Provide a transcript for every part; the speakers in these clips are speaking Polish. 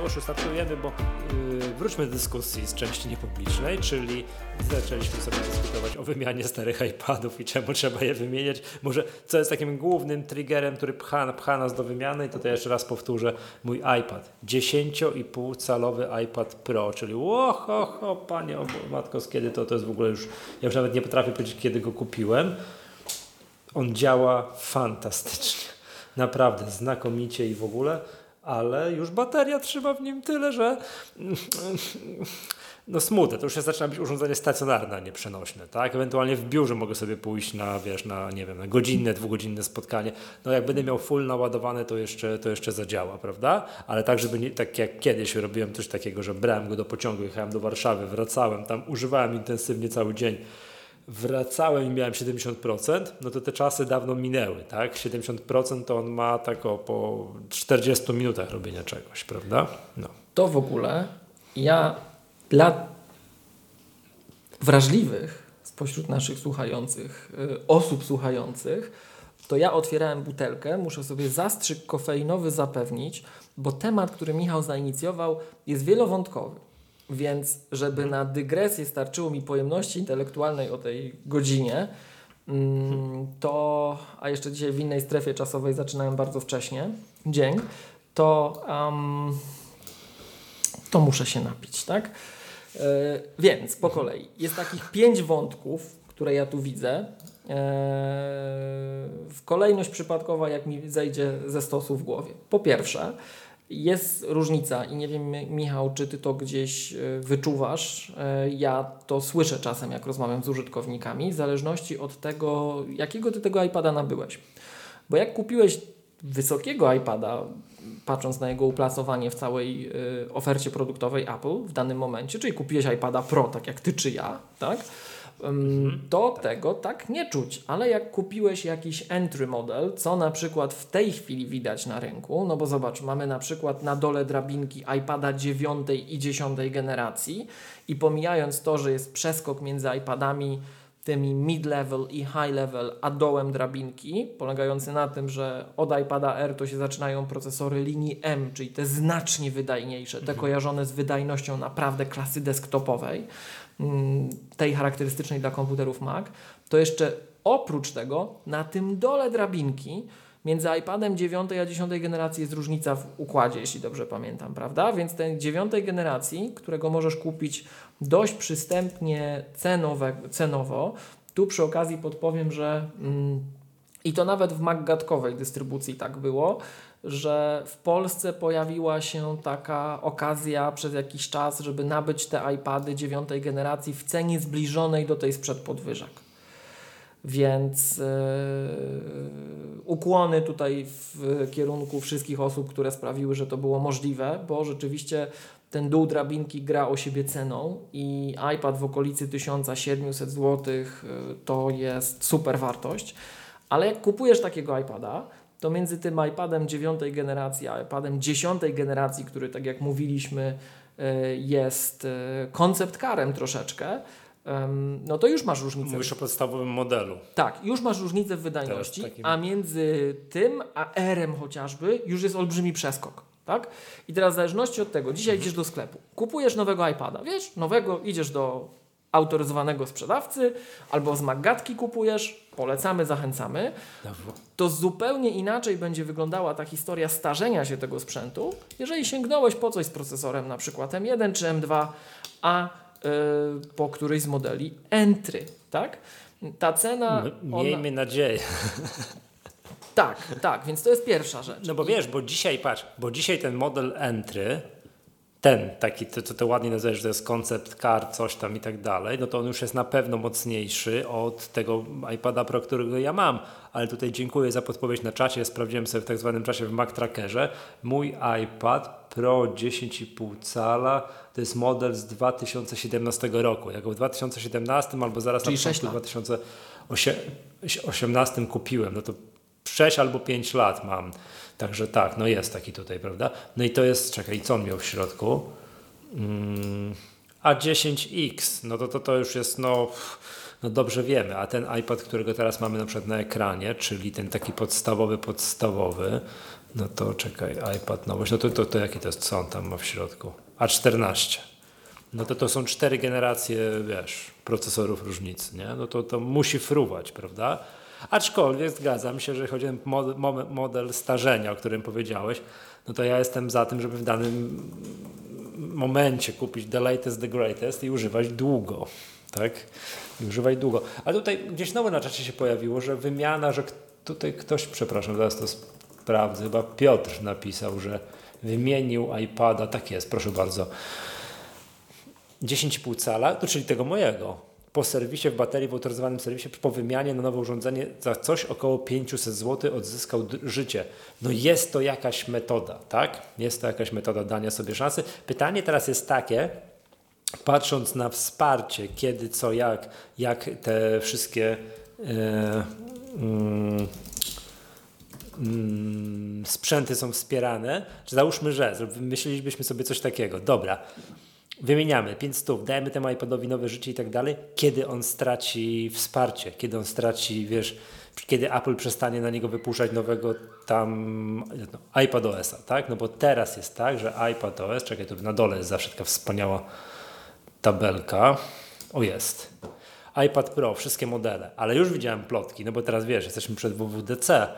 Miłoszu, startujemy, bo yy, wróćmy do dyskusji z części niepublicznej, czyli zaczęliśmy sobie dyskutować o wymianie starych iPadów i czemu trzeba je wymieniać. Może co jest takim głównym triggerem, który pcha, pcha nas do wymiany to, to jeszcze raz powtórzę, mój iPad. 10,5 calowy iPad Pro, czyli łoho, ho, panie, o, matko, kiedy to, to jest w ogóle już, ja już nawet nie potrafię powiedzieć, kiedy go kupiłem. On działa fantastycznie. Naprawdę, znakomicie i w ogóle ale już bateria trzyma w nim tyle, że no smutne, to już się zaczyna być urządzenie stacjonarne, a nie przenośne, tak? Ewentualnie w biurze mogę sobie pójść na, wiesz, na, nie wiem, na godzinne, dwugodzinne spotkanie. No jak będę miał full naładowane, to jeszcze, to jeszcze zadziała, prawda? Ale tak, żeby nie, tak jak kiedyś robiłem coś takiego, że brałem go do pociągu, jechałem do Warszawy, wracałem, tam używałem intensywnie cały dzień, wracałem i miałem 70%, no to te czasy dawno minęły, tak? 70% to on ma tak o po 40 minutach robienia czegoś, prawda? No. To w ogóle ja dla wrażliwych spośród naszych słuchających, y, osób słuchających, to ja otwierałem butelkę, muszę sobie zastrzyk kofeinowy zapewnić, bo temat, który Michał zainicjował, jest wielowątkowy. Więc, żeby na dygresję starczyło mi pojemności intelektualnej o tej godzinie, mm, to, a jeszcze dzisiaj w innej strefie czasowej zaczynałem bardzo wcześnie dzień, to, um, to muszę się napić, tak? Yy, więc po kolei. Jest takich pięć wątków, które ja tu widzę. Yy, kolejność przypadkowa, jak mi zejdzie ze stosu w głowie. Po pierwsze, jest różnica i nie wiem, Michał, czy ty to gdzieś e, wyczuwasz. E, ja to słyszę czasem, jak rozmawiam z użytkownikami, w zależności od tego, jakiego ty tego iPada nabyłeś. Bo jak kupiłeś wysokiego iPada, patrząc na jego uplasowanie w całej y, ofercie produktowej Apple w danym momencie, czyli kupiłeś iPada Pro, tak jak ty czy ja, tak? Mhm. to tego tak nie czuć. Ale jak kupiłeś jakiś entry model, co na przykład w tej chwili widać na rynku, no bo zobacz, mamy na przykład na dole drabinki iPada 9 i 10 generacji i pomijając to, że jest przeskok między iPadami tymi mid-level i high-level, a dołem drabinki, polegający na tym, że od iPada R to się zaczynają procesory linii M, czyli te znacznie wydajniejsze, te mhm. kojarzone z wydajnością naprawdę klasy desktopowej, tej charakterystycznej dla komputerów Mac, to jeszcze oprócz tego na tym dole drabinki między iPadem 9 a 10 generacji jest różnica w układzie, jeśli dobrze pamiętam, prawda? Więc ten 9 generacji, którego możesz kupić dość przystępnie cenowe, cenowo, tu przy okazji podpowiem, że mm, i to nawet w MacGatkowej dystrybucji tak było, że w Polsce pojawiła się taka okazja przez jakiś czas, żeby nabyć te iPady dziewiątej generacji w cenie zbliżonej do tej sprzed podwyżek. Więc yy, ukłony tutaj w kierunku wszystkich osób, które sprawiły, że to było możliwe, bo rzeczywiście ten dół drabinki gra o siebie ceną i iPad w okolicy 1700 zł yy, to jest super wartość. Ale jak kupujesz takiego iPada, to między tym iPadem 9 generacji a iPadem 10 generacji, który tak jak mówiliśmy e, jest e, koncept karem troszeczkę, no to już masz różnicę. Mówisz o podstawowym modelu. Tak, już masz różnicę w wydajności, takim... a między tym a R-em chociażby już jest olbrzymi przeskok. Tak? I teraz w zależności od tego, dzisiaj mhm. idziesz do sklepu, kupujesz nowego iPada, wiesz, nowego, idziesz do autoryzowanego sprzedawcy albo z Maggatki kupujesz, polecamy, zachęcamy, to zupełnie inaczej będzie wyglądała ta historia starzenia się tego sprzętu, jeżeli sięgnąłeś po coś z procesorem na przykład M1 czy M2, a yy, po którejś z modeli Entry, tak? Ta cena... Miejmy ona... nadzieję. Tak, tak, więc to jest pierwsza rzecz. No bo wiesz, bo dzisiaj, patrz, bo dzisiaj ten model Entry ten taki, to, co to ładnie nazywałeś, że to jest koncept car, coś tam i tak dalej, no to on już jest na pewno mocniejszy od tego iPada Pro, którego ja mam. Ale tutaj dziękuję za podpowiedź na czacie. Sprawdziłem sobie w tak zwanym czasie w Mac Trackerze. Mój iPad Pro 10,5 cala to jest model z 2017 roku. Jak w 2017 albo zaraz Czyli na początku 2018 kupiłem, no to 6 albo 5 lat mam. Także tak, no jest taki tutaj, prawda? No i to jest, czekaj, co on miał w środku? Mm, A10X, no to, to to już jest, no no dobrze wiemy, a ten iPad, którego teraz mamy na przykład na ekranie, czyli ten taki podstawowy, podstawowy, no to czekaj, iPad nowość, no to, to, to jaki to jest, co on tam ma w środku? A14. No to to są cztery generacje, wiesz, procesorów różnicy, nie? No to, to musi fruwać, prawda? Aczkolwiek zgadzam się, że chodzi o model, model starzenia, o którym powiedziałeś, no to ja jestem za tym, żeby w danym momencie kupić the latest, the greatest i używać długo. Tak? I używać długo. A tutaj gdzieś nowe na czacie się pojawiło, że wymiana, że tutaj ktoś, przepraszam, zaraz to sprawdzę, chyba Piotr napisał, że wymienił iPada, tak jest, proszę bardzo, 10,5 cala, to czyli tego mojego, po serwisie w baterii, w autoryzowanym serwisie, po wymianie na nowe urządzenie za coś około 500 zł odzyskał życie. No jest to jakaś metoda, tak? Jest to jakaś metoda dania sobie szansy. Pytanie teraz jest takie, patrząc na wsparcie, kiedy, co, jak, jak te wszystkie e, mm, mm, sprzęty są wspierane, czy załóżmy, że myślelibyśmy sobie coś takiego, dobra, wymieniamy. 5 stów, dajemy temu iPadowi nowe życie i tak dalej, kiedy on straci wsparcie, kiedy on straci, wiesz, kiedy Apple przestanie na niego wypuszczać nowego tam no, iPad OS-a, tak? No bo teraz jest tak, że iPad OS, czekaj, tu na dole jest zawsze taka wspaniała tabelka, o jest, iPad Pro, wszystkie modele, ale już widziałem plotki, no bo teraz wiesz, jesteśmy przed WWDC,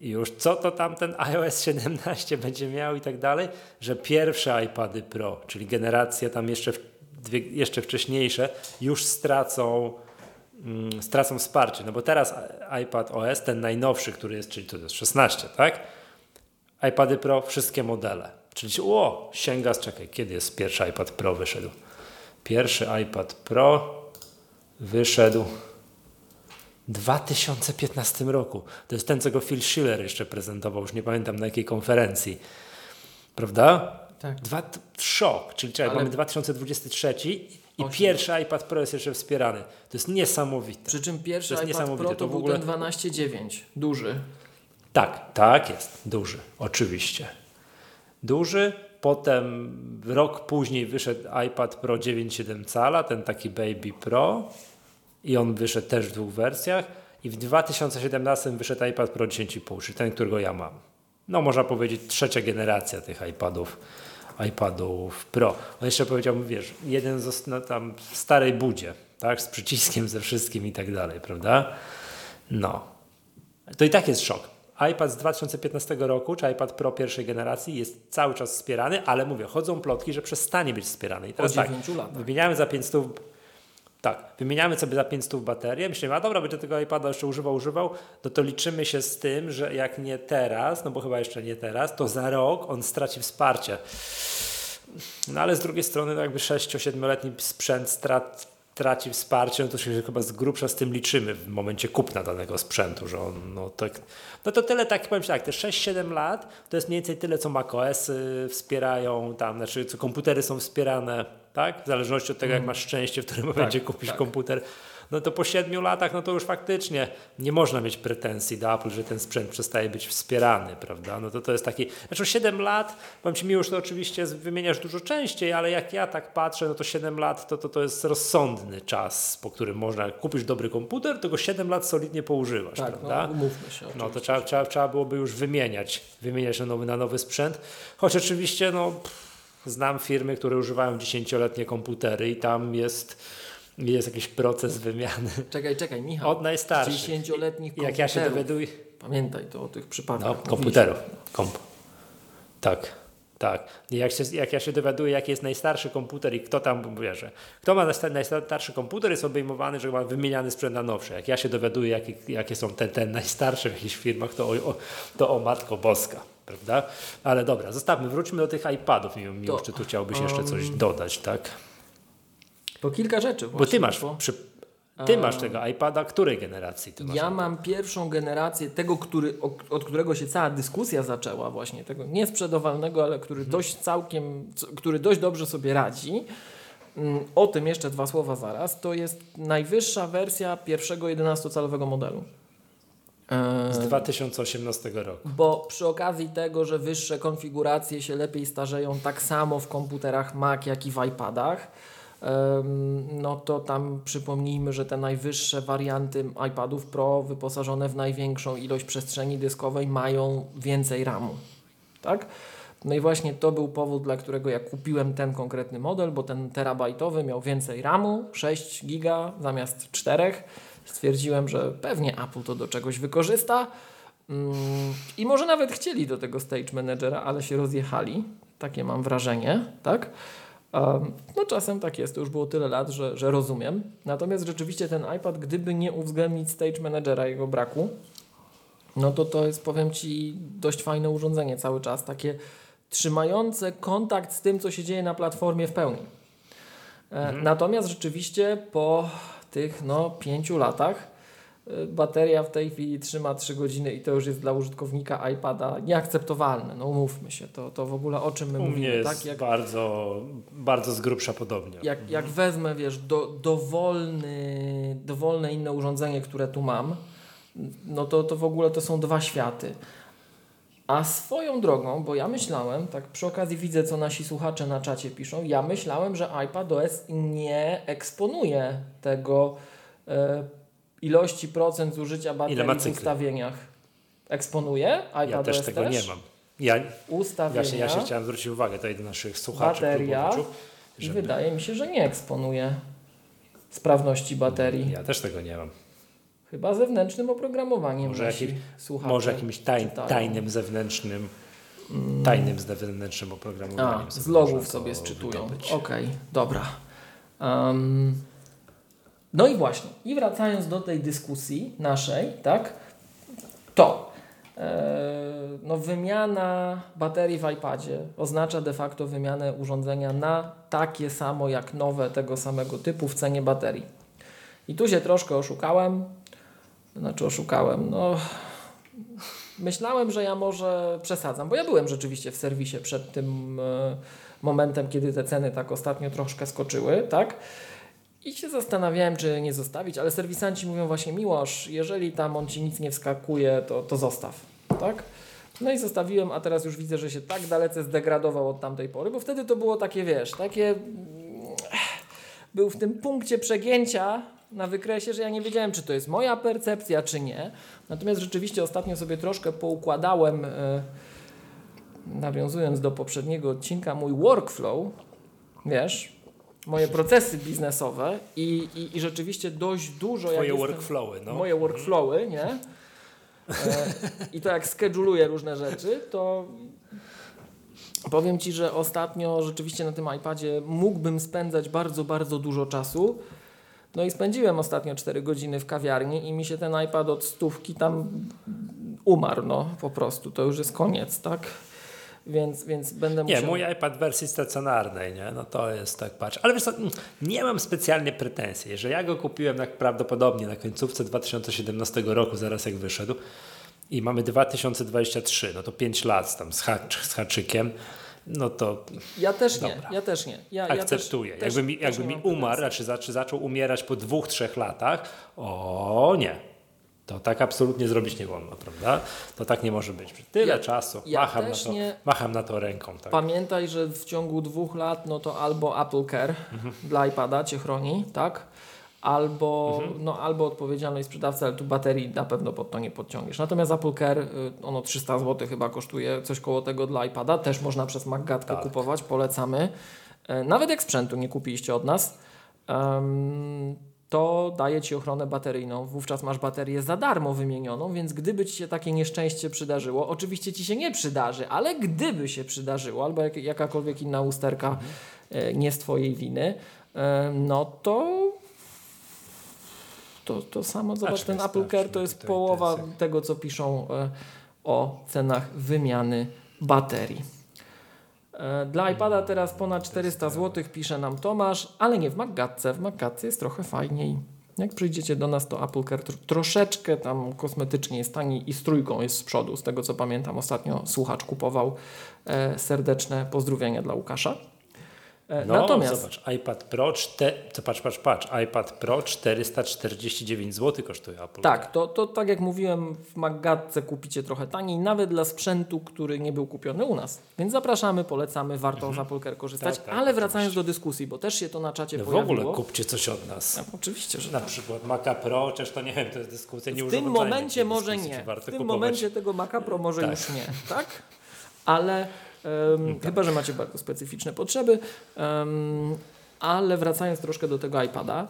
i już co to tam ten iOS 17 będzie miał i tak dalej, że pierwsze iPady Pro, czyli generacja tam jeszcze, dwie, jeszcze wcześniejsze, już stracą, mm, stracą wsparcie. No bo teraz iPad OS, ten najnowszy, który jest, czyli to jest 16, tak? iPady Pro, wszystkie modele. Czyli o, sięga czekaj, kiedy jest pierwszy iPad Pro wyszedł? Pierwszy iPad Pro wyszedł 2015 roku. To jest ten, co go Phil Schiller jeszcze prezentował, już nie pamiętam na jakiej konferencji. Prawda? Tak. Dwa, szok, czyli czekaj, Ale... mamy 2023 i pierwszy iPad Pro jest jeszcze wspierany. To jest niesamowite. Przy czym pierwszy to iPad Pro to, to był ogóle... ten 12.9, duży. Tak, tak jest, duży, oczywiście. Duży, potem rok później wyszedł iPad Pro 9,7 cala, ten taki Baby Pro i on wyszedł też w dwóch wersjach i w 2017 wyszedł iPad Pro 10,5, czyli ten, którego ja mam. No można powiedzieć trzecia generacja tych iPadów, iPadów Pro. On jeszcze powiedział, wiesz, jeden został tam w starej budzie, tak, z przyciskiem, ze wszystkim i tak dalej, prawda? No. To i tak jest szok. iPad z 2015 roku, czy iPad Pro pierwszej generacji jest cały czas wspierany, ale mówię, chodzą plotki, że przestanie być wspierany. I teraz tak, wymieniałem za 500 tak, wymieniamy sobie za 500 baterię, myślimy, a dobra, będzie tego iPada jeszcze używał, używał, no to liczymy się z tym, że jak nie teraz, no bo chyba jeszcze nie teraz, to za rok on straci wsparcie. No ale z drugiej strony, no jakby 6-7-letni sprzęt strat, traci wsparcie, no to się chyba z grubsza z tym liczymy w momencie kupna danego sprzętu, że on, no, tak, no to tyle, tak powiem tak, te 6-7 lat to jest mniej więcej tyle, co macOSy wspierają tam, znaczy co komputery są wspierane, tak? W zależności od tego, jak mm. masz szczęście, w którym momencie tak, kupisz tak. komputer no to po siedmiu latach, no to już faktycznie nie można mieć pretensji do Apple, że ten sprzęt przestaje być wspierany, prawda? No to to jest taki, znaczy 7 lat, powiem Ci mi już to oczywiście wymieniasz dużo częściej, ale jak ja tak patrzę, no to 7 lat to, to, to jest rozsądny czas, po którym można kupić dobry komputer, to go 7 lat solidnie poużywasz, tak, prawda? No, umówmy się. No to trzeba, trzeba, trzeba byłoby już wymieniać, wymieniać na nowy, na nowy sprzęt, choć oczywiście, no znam firmy, które używają dziesięcioletnie komputery i tam jest jest jakiś proces wymiany. Czekaj, czekaj, Michał. Od najstarszych. Dziesięcioletnich komputerów. Jak ja się dowiaduję. Pamiętaj to o tych przypadkach. No, komputerów. Komp. Tak. Tak. Jak, się, jak ja się dowiaduję, jaki jest najstarszy komputer i kto tam bierze. Kto ma najstarszy komputer, jest obejmowany, że ma wymieniany sprzęt na nowszy. Jak ja się dowiaduję, jakie, jakie są te, te najstarsze w jakichś firmach, to o, o, to o Matko Boska. Prawda? Ale dobra, zostawmy, wróćmy do tych iPadów. Miło, miło czy tu chciałbyś jeszcze coś dodać, tak? To kilka rzeczy. Właśnie, bo ty masz, bo... przy, ty masz tego iPada której generacji? Ty ja mam pierwszą generację tego, który, od którego się cała dyskusja zaczęła właśnie, tego niesprzedawalnego, ale który hmm. dość całkiem, który dość dobrze sobie radzi. Mm, o tym jeszcze dwa słowa zaraz. To jest najwyższa wersja pierwszego 11-calowego modelu. Z 2018 roku. Bo przy okazji tego, że wyższe konfiguracje się lepiej starzeją tak samo w komputerach Mac, jak i w iPadach, no to tam przypomnijmy, że te najwyższe warianty iPadów Pro wyposażone w największą ilość przestrzeni dyskowej mają więcej RAMu. Tak? No i właśnie to był powód, dla którego ja kupiłem ten konkretny model, bo ten terabajtowy miał więcej RAMu, 6 giga zamiast 4. Stwierdziłem, że pewnie Apple to do czegoś wykorzysta. Mm, I może nawet chcieli do tego Stage Managera, ale się rozjechali. Takie mam wrażenie, tak? No czasem tak jest, to już było tyle lat, że, że rozumiem. Natomiast rzeczywiście ten iPad, gdyby nie uwzględnić Stage Managera, jego braku, no to to jest, powiem Ci, dość fajne urządzenie cały czas, takie trzymające kontakt z tym, co się dzieje na platformie w pełni. E, Natomiast rzeczywiście po tych no, pięciu latach bateria w tej chwili trzyma 3 godziny i to już jest dla użytkownika iPada nieakceptowalne. No umówmy się, to, to w ogóle o czym my U mnie mówimy. jest Tak jak, bardzo, bardzo z grubsza podobnie. jak, jak wezmę, wiesz, do, dowolny, dowolne inne urządzenie, które tu mam, no to, to w ogóle to są dwa światy. A swoją drogą, bo ja myślałem, tak przy okazji widzę, co nasi słuchacze na czacie piszą, ja myślałem, że iPadOS nie eksponuje tego e, ilości procent zużycia baterii w ustawieniach. Eksponuje iPadOS Ja też tego nie mam. Ja, Ustawienia właśnie ja się chciałem zwrócić uwagę tutaj do naszych słuchaczy. Bateria żeby- wydaje mi się, że nie eksponuje sprawności baterii. Ja też tego nie mam. Chyba zewnętrznym oprogramowaniem Może słuchacze Może jakimś taj, tajnym zewnętrznym, tajnym zewnętrznym oprogramowaniem. A, sobie z logów sobie to sczytują. Okej, dobra. Em, no i właśnie, i wracając do tej dyskusji naszej, tak, to e, no wymiana baterii w iPadzie oznacza de facto wymianę urządzenia na takie samo jak nowe tego samego typu w cenie baterii. I tu się troszkę oszukałem, znaczy oszukałem, no myślałem, że ja może przesadzam, bo ja byłem rzeczywiście w serwisie przed tym e, momentem, kiedy te ceny tak ostatnio troszkę skoczyły, tak? I się zastanawiałem, czy nie zostawić, ale serwisanci mówią właśnie, Miłosz, jeżeli tam on Ci nic nie wskakuje, to, to zostaw, tak? No i zostawiłem, a teraz już widzę, że się tak dalece zdegradował od tamtej pory, bo wtedy to było takie, wiesz, takie... mm, Był w tym punkcie przegięcia na wykresie, że ja nie wiedziałem, czy to jest moja percepcja, czy nie. Natomiast rzeczywiście ostatnio sobie troszkę poukładałem, e, nawiązując do poprzedniego odcinka, mój workflow, wiesz, moje procesy biznesowe i, i, i rzeczywiście dość dużo... jestem- workflowy, no. moje workflowy, nie? E, I to jak skedżuluję różne rzeczy, to powiem Ci, że ostatnio rzeczywiście na tym iPadzie mógłbym spędzać bardzo, bardzo dużo czasu. No i spędziłem ostatnio 4 godziny w kawiarni i mi się ten iPad od stówki tam umarł, no po prostu. To już jest koniec, tak? Więc, więc będę Nie, musiał... mój iPad w wersji stacjonarnej, nie? No to jest tak, patrz. Ale wiesz co, mm, nie mam specjalnie pretensji, że ja go kupiłem tak prawdopodobnie na końcówce 2017 roku, zaraz jak wyszedł i mamy 2023, no to 5 lat tam z, hacz, z haczykiem, no to Ja też nie, Dobra. ja też nie. Ja, ja akceptuję. też, jakby mi, jakby nie mi umarł, czy, za, czy zaczął umierać po dwóch, trzech latach, o nie. To tak absolutnie zrobić nie wolno, prawda? To tak nie może być. Tyle Ja- czasu. ja macham, na to, nie- macham na to ręką. Tak. Pamiętaj, że w ciągu dwóch lat no to albo Apple Care Mhm. dla iPada cię chroni, tak? Albo, Mhm. no, albo odpowiedzialność sprzedawcy, ale tu baterii na pewno pod to nie podciągniesz. Natomiast Apple Care, y, ono 300 zł chyba kosztuje, coś koło tego dla iPada. Też można przez MacGatkę Tak. kupować, polecamy. E, Nawet jak sprzętu nie kupiliście od nas, to daje Ci ochronę bateryjną. Wówczas masz baterię za darmo wymienioną, więc gdyby Ci się takie nieszczęście przydarzyło, oczywiście Ci się nie przydarzy, ale gdyby się przydarzyło, albo jak, jakakolwiek inna usterka e, nie z Twojej winy, e, no to to, to samo, zobacz, ten Apple Care to jest połowa tego, co piszą e, o cenach wymiany baterii. E, Dla iPada teraz ponad 400 zł pisze nam Tomasz, ale nie w Maggatce. W Maggatce jest trochę fajniej. Jak przyjdziecie do nas, to Apple Care tr- troszeczkę tam kosmetycznie jest taniej i z trójką jest z przodu. Z tego co pamiętam, ostatnio słuchacz kupował. E, Serdeczne pozdrowienia dla Łukasza. E, No, Natomiast zobacz, iPad Pro, czte, to patrz, patrz, patrz, iPad Pro 449 zł kosztuje Apple. tak, to, to tak jak mówiłem, w Maggatce kupicie trochę taniej, nawet dla sprzętu, który nie był kupiony u nas. Więc zapraszamy, polecamy, warto z Apple Care korzystać. Tak, tak, Ale wracając do dyskusji, bo też się to na czacie No w pojawiło. ogóle kupcie coś od nas. No, oczywiście, że Na tak. przykład Maca Pro, chociaż to nie wiem, to jest dyskusja, nie W tym momencie może dyskusji, nie. W tym kupować. momencie tego Maca Pro może Tak. już nie, tak? Ale em, chyba, że macie bardzo specyficzne potrzeby. em, ale wracając troszkę do tego iPada,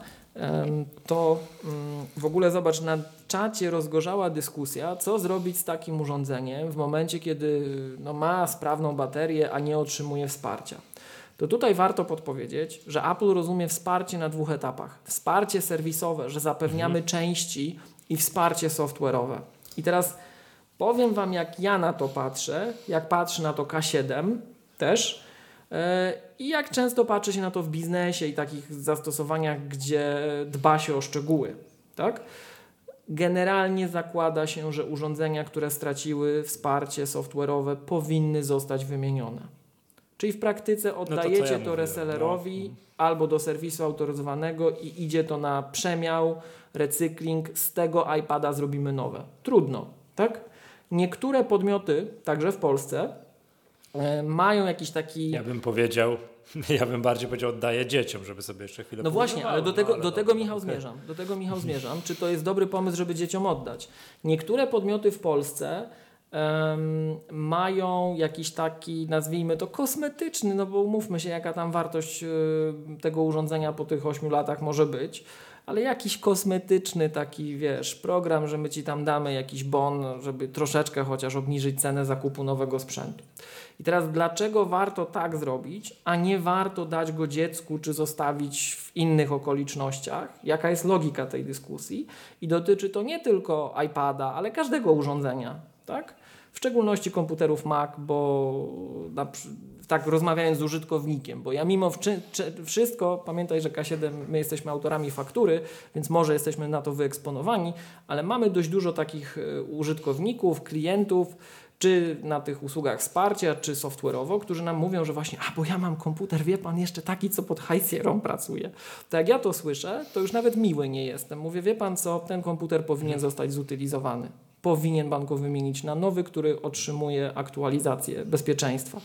to mm, w ogóle zobacz, na czacie rozgorzała dyskusja, co zrobić z takim urządzeniem w momencie, kiedy no, ma sprawną baterię, a nie otrzymuje wsparcia. To tutaj warto podpowiedzieć, że Apple rozumie wsparcie na dwóch etapach. Wsparcie serwisowe, że zapewniamy części i wsparcie software'owe. I teraz powiem Wam, jak ja na to patrzę, jak patrzę na to K7 też yy, i jak często patrzy się na to w biznesie i takich zastosowaniach, gdzie dba się o szczegóły. Tak? Generalnie zakłada się, że urządzenia, które straciły wsparcie software'owe, powinny zostać wymienione. Czyli w praktyce No to oddajecie ja to resellerowi no. albo do serwisu autoryzowanego i idzie to na przemiał, recykling, z tego iPada zrobimy nowe. Trudno, tak? Niektóre podmioty, także w Polsce, e, mają jakiś taki... Ja bym powiedział, ja bym bardziej powiedział oddaję dzieciom, żeby sobie jeszcze chwilę No właśnie, ale do tego, no, do tego dobra, Michał okej. zmierzam. Do tego Michał zmierzam. Czy to jest dobry pomysł, żeby dzieciom oddać? Niektóre podmioty w Polsce em, mają jakiś taki, nazwijmy to kosmetyczny, no bo umówmy się, jaka tam wartość y, tego urządzenia po tych 8 latach może być. Ale jakiś kosmetyczny taki, wiesz, program, że my ci tam damy jakiś bon, żeby troszeczkę chociaż obniżyć cenę zakupu nowego sprzętu. I teraz dlaczego warto tak zrobić, a nie warto dać go dziecku czy zostawić w innych okolicznościach? Jaka jest logika tej dyskusji? I dotyczy to nie tylko iPada, ale każdego urządzenia, tak? W szczególności komputerów Mac, bo tak rozmawiając z użytkownikiem, bo ja mimo wszystko, pamiętaj, że K7 my jesteśmy autorami faktury, więc może jesteśmy na to wyeksponowani, ale mamy dość dużo takich e, użytkowników, klientów, czy na tych usługach wsparcia, czy software'owo, którzy nam mówią, że właśnie, a bo ja mam komputer, wie pan, jeszcze taki, co pod High Sierra pracuje. To jak ja to słyszę, to już nawet miły nie jestem. Mówię, wie pan co, ten komputer powinien zostać zutylizowany. Powinien pan go wymienić na nowy, który otrzymuje aktualizację bezpieczeństwa.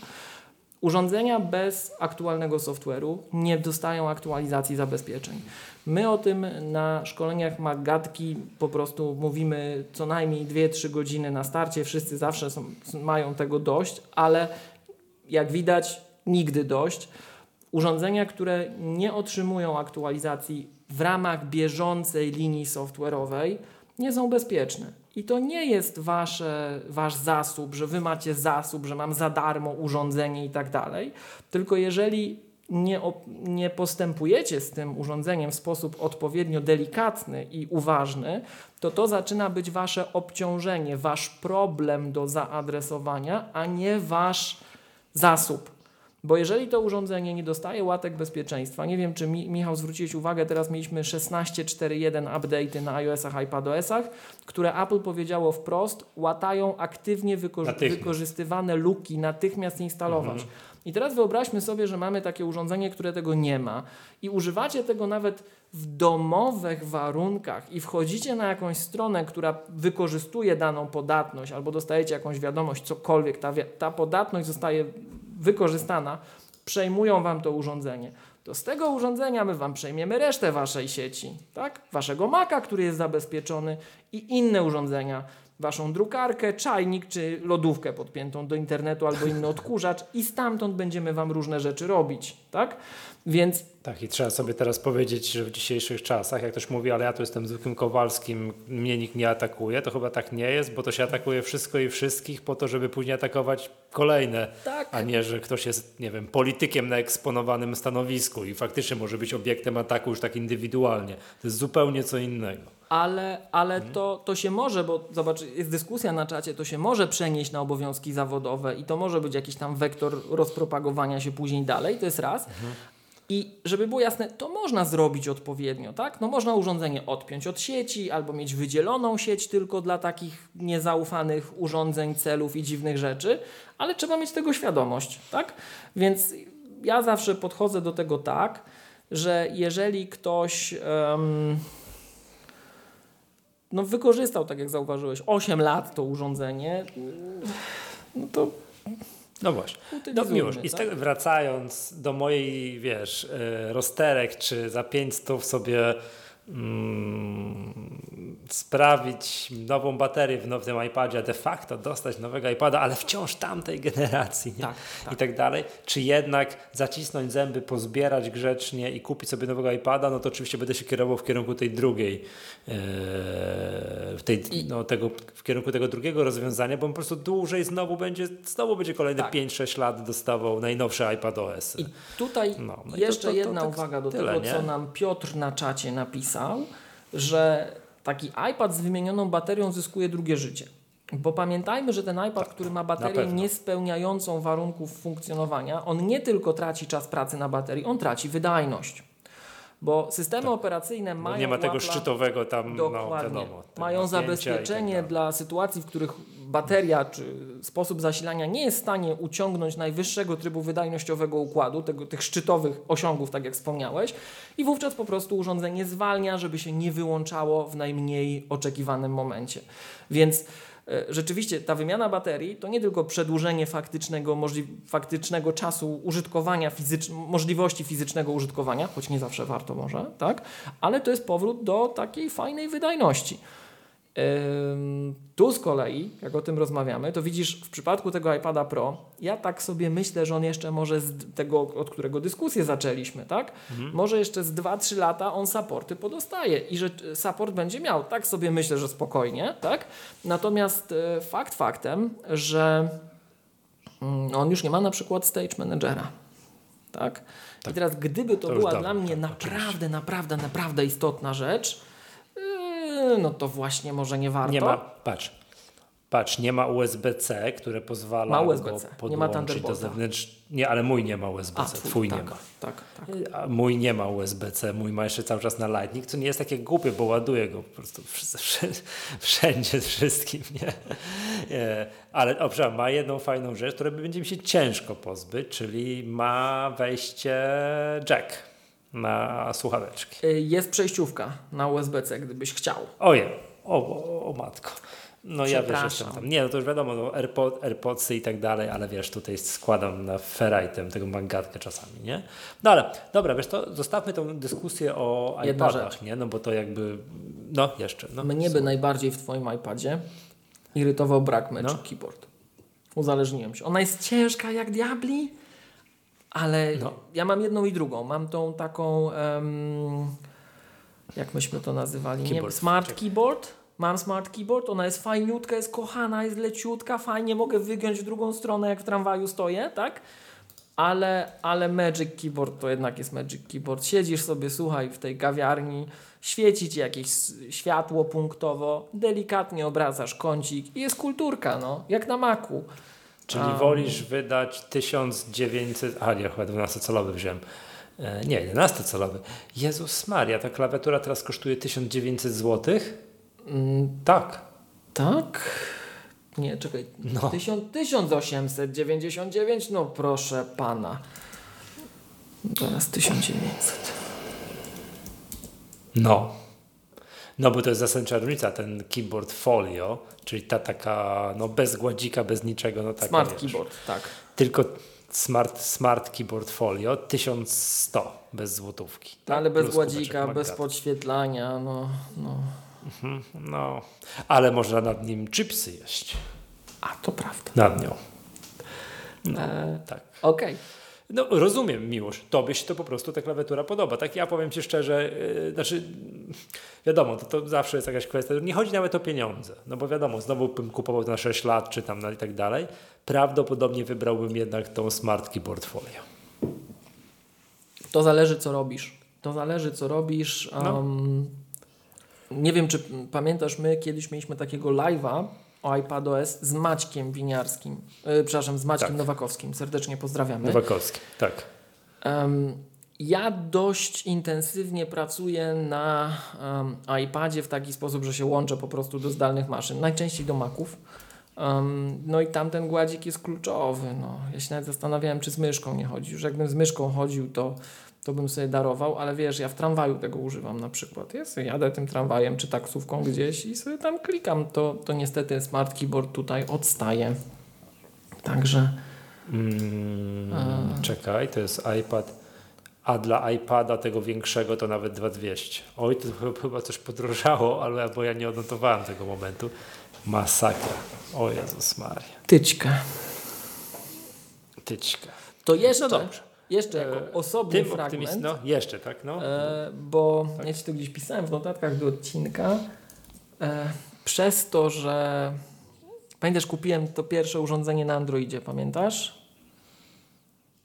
Urządzenia bez aktualnego software'u nie dostają aktualizacji zabezpieczeń. My o tym na szkoleniach Magatki po prostu mówimy co najmniej 2-3 godziny na starcie. Wszyscy zawsze są, mają tego dość, ale jak widać, nigdy dość. Urządzenia, które nie otrzymują aktualizacji w ramach bieżącej linii software'owej, nie są bezpieczne. I to nie jest wasze, wasz zasób, że wy macie zasób, że mam za darmo urządzenie i tak dalej, tylko jeżeli nie, nie postępujecie z tym urządzeniem w sposób odpowiednio delikatny i uważny, to to zaczyna być wasze obciążenie, wasz problem do zaadresowania, a nie wasz zasób. Bo jeżeli to urządzenie nie dostaje łatek bezpieczeństwa, nie wiem czy Mi Michał zwróciłeś uwagę, teraz mieliśmy 16.4.1 update'y na iOS-ach, iPadOS-ach, które Apple powiedziało wprost, łatają aktywnie wykorzystywane luki, natychmiast instalować. I teraz wyobraźmy sobie, że mamy takie urządzenie, które tego nie ma i używacie tego nawet w domowych warunkach i wchodzicie na jakąś stronę, która wykorzystuje daną podatność albo dostajecie jakąś wiadomość, cokolwiek, ta, ta podatność zostaje wykorzystana, przejmują Wam to urządzenie. To z tego urządzenia my Wam przejmiemy resztę Waszej sieci, tak? Waszego Maca, który jest zabezpieczony i inne urządzenia, Waszą drukarkę, czajnik czy lodówkę podpiętą do internetu albo inny odkurzacz i stamtąd będziemy Wam różne rzeczy robić, tak? Więc Tak, i trzeba sobie teraz powiedzieć, że w dzisiejszych czasach, jak ktoś mówi, ale ja tu jestem zwykłym Kowalskim, mnie nikt nie atakuje, to chyba tak nie jest, bo to się atakuje wszystko i wszystkich po to, żeby później atakować kolejne, Tak. a nie, że ktoś jest, nie wiem, politykiem na eksponowanym stanowisku i faktycznie może być obiektem ataku już tak indywidualnie. To jest zupełnie co innego. Ale, ale to, to się może, bo zobacz, jest dyskusja na czacie, to się może przenieść na obowiązki zawodowe i to może być jakiś tam wektor rozpropagowania się później dalej, to jest raz. I żeby było jasne, to można zrobić odpowiednio, tak? No można urządzenie odpiąć od sieci albo mieć wydzieloną sieć tylko dla takich niezaufanych urządzeń, celów i dziwnych rzeczy, ale trzeba mieć tego świadomość, tak? Więc ja zawsze podchodzę do tego tak, że jeżeli ktoś em, no wykorzystał, tak jak zauważyłeś, 8 lat to urządzenie, no to No właśnie. No miłość. I z tak? tego wracając do mojej, wiesz, y, rozterek, czy za 500 sobie mm, sprawić nową baterię w nowym iPadzie, de facto dostać nowego iPada, ale wciąż tamtej generacji? Tak, tak. i tak dalej, czy jednak zacisnąć zęby, pozbierać grzecznie i kupić sobie nowego iPada, no to oczywiście będę się kierował w kierunku tej drugiej, e, w, tej, no, tego, w kierunku tego drugiego rozwiązania, bo on po prostu dłużej znowu będzie, znowu będzie kolejne Tak. 5-6 lat dostawał najnowsze iPad OS. I tutaj No, no i jeszcze to- to- to jedna tak uwaga do tyle, tego, nie? co nam Piotr na czacie napisał, że taki iPad z wymienioną baterią zyskuje drugie życie. Bo pamiętajmy, że ten iPad, który ma baterię pewno. nie spełniającą warunków funkcjonowania, on nie tylko traci czas pracy na baterii, on traci wydajność. Bo systemy operacyjne Bo mają nie ma tego Apple'a- szczytowego tam, no Dokładnie. wiadomo. te Mają tak zabezpieczenie dalej. dla sytuacji, w których bateria czy sposób zasilania nie jest w stanie uciągnąć najwyższego trybu wydajnościowego układu, tego, tych szczytowych osiągów, tak jak wspomniałeś, i wówczas po prostu urządzenie zwalnia, żeby się nie wyłączało w najmniej oczekiwanym momencie. Więc e, rzeczywiście ta wymiana baterii to nie tylko przedłużenie faktycznego, faktycznego czasu użytkowania, fizycz- możliwości fizycznego użytkowania, choć nie zawsze warto może, tak? ale to jest powrót do takiej fajnej wydajności. Tu z kolei, jak o tym rozmawiamy, to widzisz w przypadku tego iPada Pro, ja tak sobie myślę, że on jeszcze może z tego, od którego dyskusję zaczęliśmy, tak? Może jeszcze z 2-3 lata on supporty podostaje i że e, support będzie miał. Tak sobie myślę, że spokojnie, tak? Natomiast e, fakt faktem, że mm, on już nie ma na przykład stage managera. Tak? I teraz, gdyby to, To była dla mnie tak, naprawdę, naprawdę, naprawdę istotna rzecz, no to właśnie może nie warto. Nie ma, patrz, patrz, nie ma USB-C, które pozwala Ma go USB-C, nie ma podłączyć do zewnętrznej. Nie, ale mój nie ma USB-C, twój, twój tak, nie ma. Tak, tak. A mój nie ma USB-C, mój ma jeszcze cały czas na Lightning, co nie jest takie głupie, bo ładuje go po prostu wsz- wsz- wszędzie, wszystkim, nie? nie. Ale owszem, ma jedną fajną rzecz, której będzie mi się ciężko pozbyć, czyli ma wejście jack na słuchaweczki. Yy, Jest przejściówka na USB-C, gdybyś chciał. Oje, o, o, o matko. No ja wiesz, jestem tam. Nie, no to już wiadomo, no, AirPod, AirPodsy i tak dalej, ale wiesz, tutaj składam na ferajtem tego mangatkę czasami, nie? No ale, dobra, wiesz, to zostawmy tą dyskusję o Jedna iPadach, nie? No bo to jakby, no jeszcze, no. Mnie by najbardziej w Twoim iPadzie irytował brak Magic No. Keyboard. Uzależniłem się. Ona jest ciężka jak diabli, ale No. ja mam jedną i drugą. Mam tą taką, em, jak myśmy to nazywali, nie? Keyboard. smart Czekaj. keyboard. Mam smart keyboard, ona jest fajniutka, jest kochana, jest leciutka, fajnie mogę wygiąć w drugą stronę, jak w tramwaju stoję, tak? Ale, ale Magic Keyboard to jednak jest Magic Keyboard. Siedzisz sobie, słuchaj, w tej kawiarni, świeci ci jakieś światło punktowo, delikatnie obracasz kącik i jest kulturka, no, jak na maku. Czyli A. wolisz wydać 1900, a nie, chyba 12-calowy wziąłem. E, nie, 11-calowy. Jezus Maria, ta klawiatura teraz kosztuje 1900 zł? Mm, Tak. tak? Nie, czekaj. No. 1000, 1899? No proszę pana. Teraz 1900. No. No bo to jest zasadnicza różnica, ten keyboard folio, czyli ta taka, no bez gładzika, bez niczego, no taka, Smart wiesz, keyboard, tak. Tylko smart, smart keyboard folio 1100 bez złotówki. tak? Ale bez Plus gładzika, bez podświetlania, no, no. No, ale można nad nim chipsy jeść. A, to prawda. Nad nią. No, E, tak. Okej. No rozumiem, Miłosz, tobie się to po prostu ta klawiatura podoba. Tak ja powiem Ci szczerze, yy, znaczy wiadomo, to, to zawsze jest jakaś kwestia, nie chodzi nawet o pieniądze, no bo wiadomo, znowu bym kupował to na 6 lat, czy tam na i tak dalej, prawdopodobnie wybrałbym jednak tą Smart Keyboard Folio. To zależy, co robisz. To zależy, co robisz. No. Um, Nie wiem, czy pamiętasz, my kiedyś mieliśmy takiego live'a o iPadOS z Maćkiem Winiarskim. Yy, przepraszam, z Maćkiem Tak. Nowakowskim. Serdecznie pozdrawiamy. Nowakowski, tak. Em, ja dość intensywnie pracuję na em, iPadzie w taki sposób, że się łączę po prostu do zdalnych maszyn, najczęściej do Maców. Um, no i tamten gładzik jest kluczowy. No. Ja się nawet zastanawiałem, czy z myszką nie chodzi. Już jakbym z myszką chodził, to, to bym sobie darował, ale wiesz, ja w tramwaju tego używam na przykład. Ja sobie jadę tym tramwajem czy taksówką gdzieś i sobie tam klikam. To, to niestety smart keyboard tutaj odstaje. Także Mm, czekaj, to jest iPad. A dla iPada tego większego to nawet 2200. Oj, to ch- chyba coś podrożało, ale bo ja nie odnotowałem tego momentu. Masakra. O Jezus Maria. tyczkę. Tyczka. To jeszcze, No dobrze. Jeszcze jako E, osobny Tym optymist, fragment. no jeszcze tak, no. E, bo ja ci to gdzieś pisałem w notatkach do odcinka. E, przez to, że pamiętasz, kupiłem to pierwsze urządzenie na Androidzie, pamiętasz?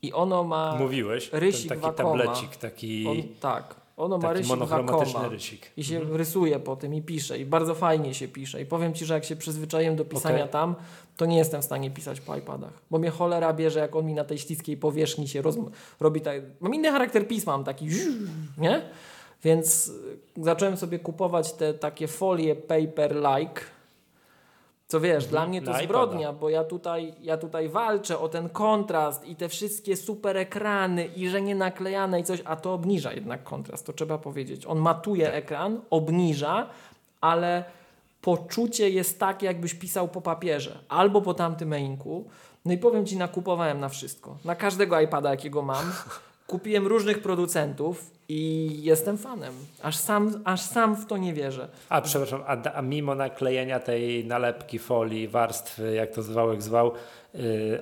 I ono ma. Mówiłeś, rysik taki Wacoma. tablecik, taki, On, tak, ono ma rysik monochromatyczny Wacoma. rysik. I się rysuje po tym i pisze. I bardzo fajnie się pisze. I powiem Ci, że jak się przyzwyczaiłem do pisania Okej. tam, to nie jestem w stanie pisać po iPadach. Bo mnie cholera bierze, jak on mi na tej śliskiej powierzchni się roz... robi tak... Mam inny charakter pisma, mam taki... Nie? Więc zacząłem sobie kupować te takie folie paper-like. Co wiesz, dla mnie to zbrodnia, bo ja tutaj, ja tutaj walczę o ten kontrast i te wszystkie super ekrany i że nie naklejane i coś, a to obniża jednak kontrast, to trzeba powiedzieć. On matuje ekran, obniża, ale poczucie jest takie, jakbyś pisał po papierze albo po tamtym mainku. No i powiem Ci, nakupowałem na wszystko. Na każdego iPada, jakiego mam. Kupiłem różnych producentów i jestem fanem. Aż sam, aż sam w to nie wierzę. A przepraszam, a, a mimo naklejenia tej nalepki, folii, warstwy, jak to zwał, zwał, yy,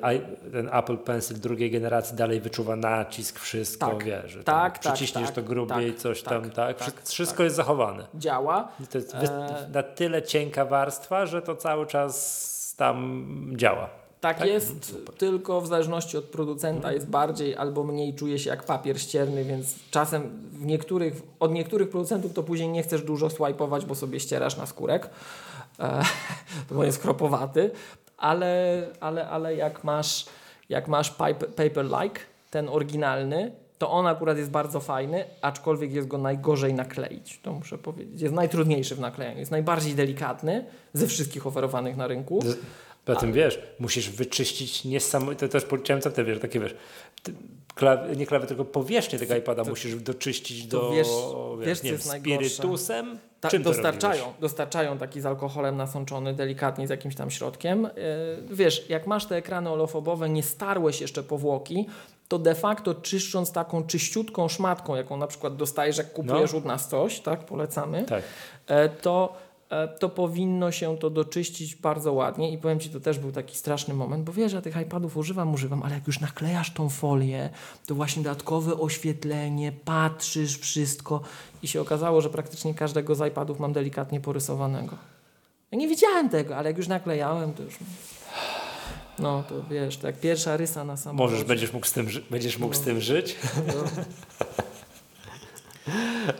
ten Apple Pencil drugiej generacji dalej wyczuwa nacisk, wszystko, Tak. wiesz, Tak, tak, przyciśniesz tak, to grubiej, tak, coś tak, tam, tak? tak, Wszy- wszystko jest zachowane. Działa. To jest E, na tyle cienka warstwa, że to cały czas tam działa. Tak, Tak? jest, tylko w zależności od producenta jest bardziej albo mniej czuje się jak papier ścierny, więc czasem w niektórych, od niektórych producentów to później nie chcesz dużo swajpować, bo sobie ścierasz na skórek, e, bo jest chropowaty, ale, ale, ale jak masz, jak masz paper, paper-like, ten oryginalny, to on akurat jest bardzo fajny, aczkolwiek jest go najgorzej nakleić, to muszę powiedzieć. Jest najtrudniejszy w naklejaniu, jest najbardziej delikatny ze wszystkich oferowanych na rynku. Poza tym wiesz, musisz wyczyścić niesamowite, to też powiedziałem co ty wiesz, takie wiesz, klaw, nie klawy, tylko powierzchnię tego iPada musisz doczyścić to do, wiesz- wiesz, nie wiem, spirytusem. Ta, Czym to dostarczają, dostarczają taki z alkoholem nasączony, delikatnie z jakimś tam środkiem. Yy, wiesz, jak masz te ekrany olofobowe, nie starłeś jeszcze powłoki, to de facto czyszcząc taką czyściutką szmatką, jaką na przykład dostajesz, jak kupujesz No. u nas coś, tak, polecamy, Tak. e, to, to powinno się to doczyścić bardzo ładnie i powiem Ci, to też był taki straszny moment, bo wiesz, ja tych iPadów używam, używam, ale jak już naklejasz tą folię, to właśnie dodatkowe oświetlenie, patrzysz wszystko i się okazało, że praktycznie każdego z iPadów mam delikatnie porysowanego. Ja nie widziałem tego, ale jak już naklejałem, to już... No to wiesz, to jak pierwsza rysa na samochodzie. Możesz, będziesz mógł z tym, będziesz mógł z No. tym żyć. No,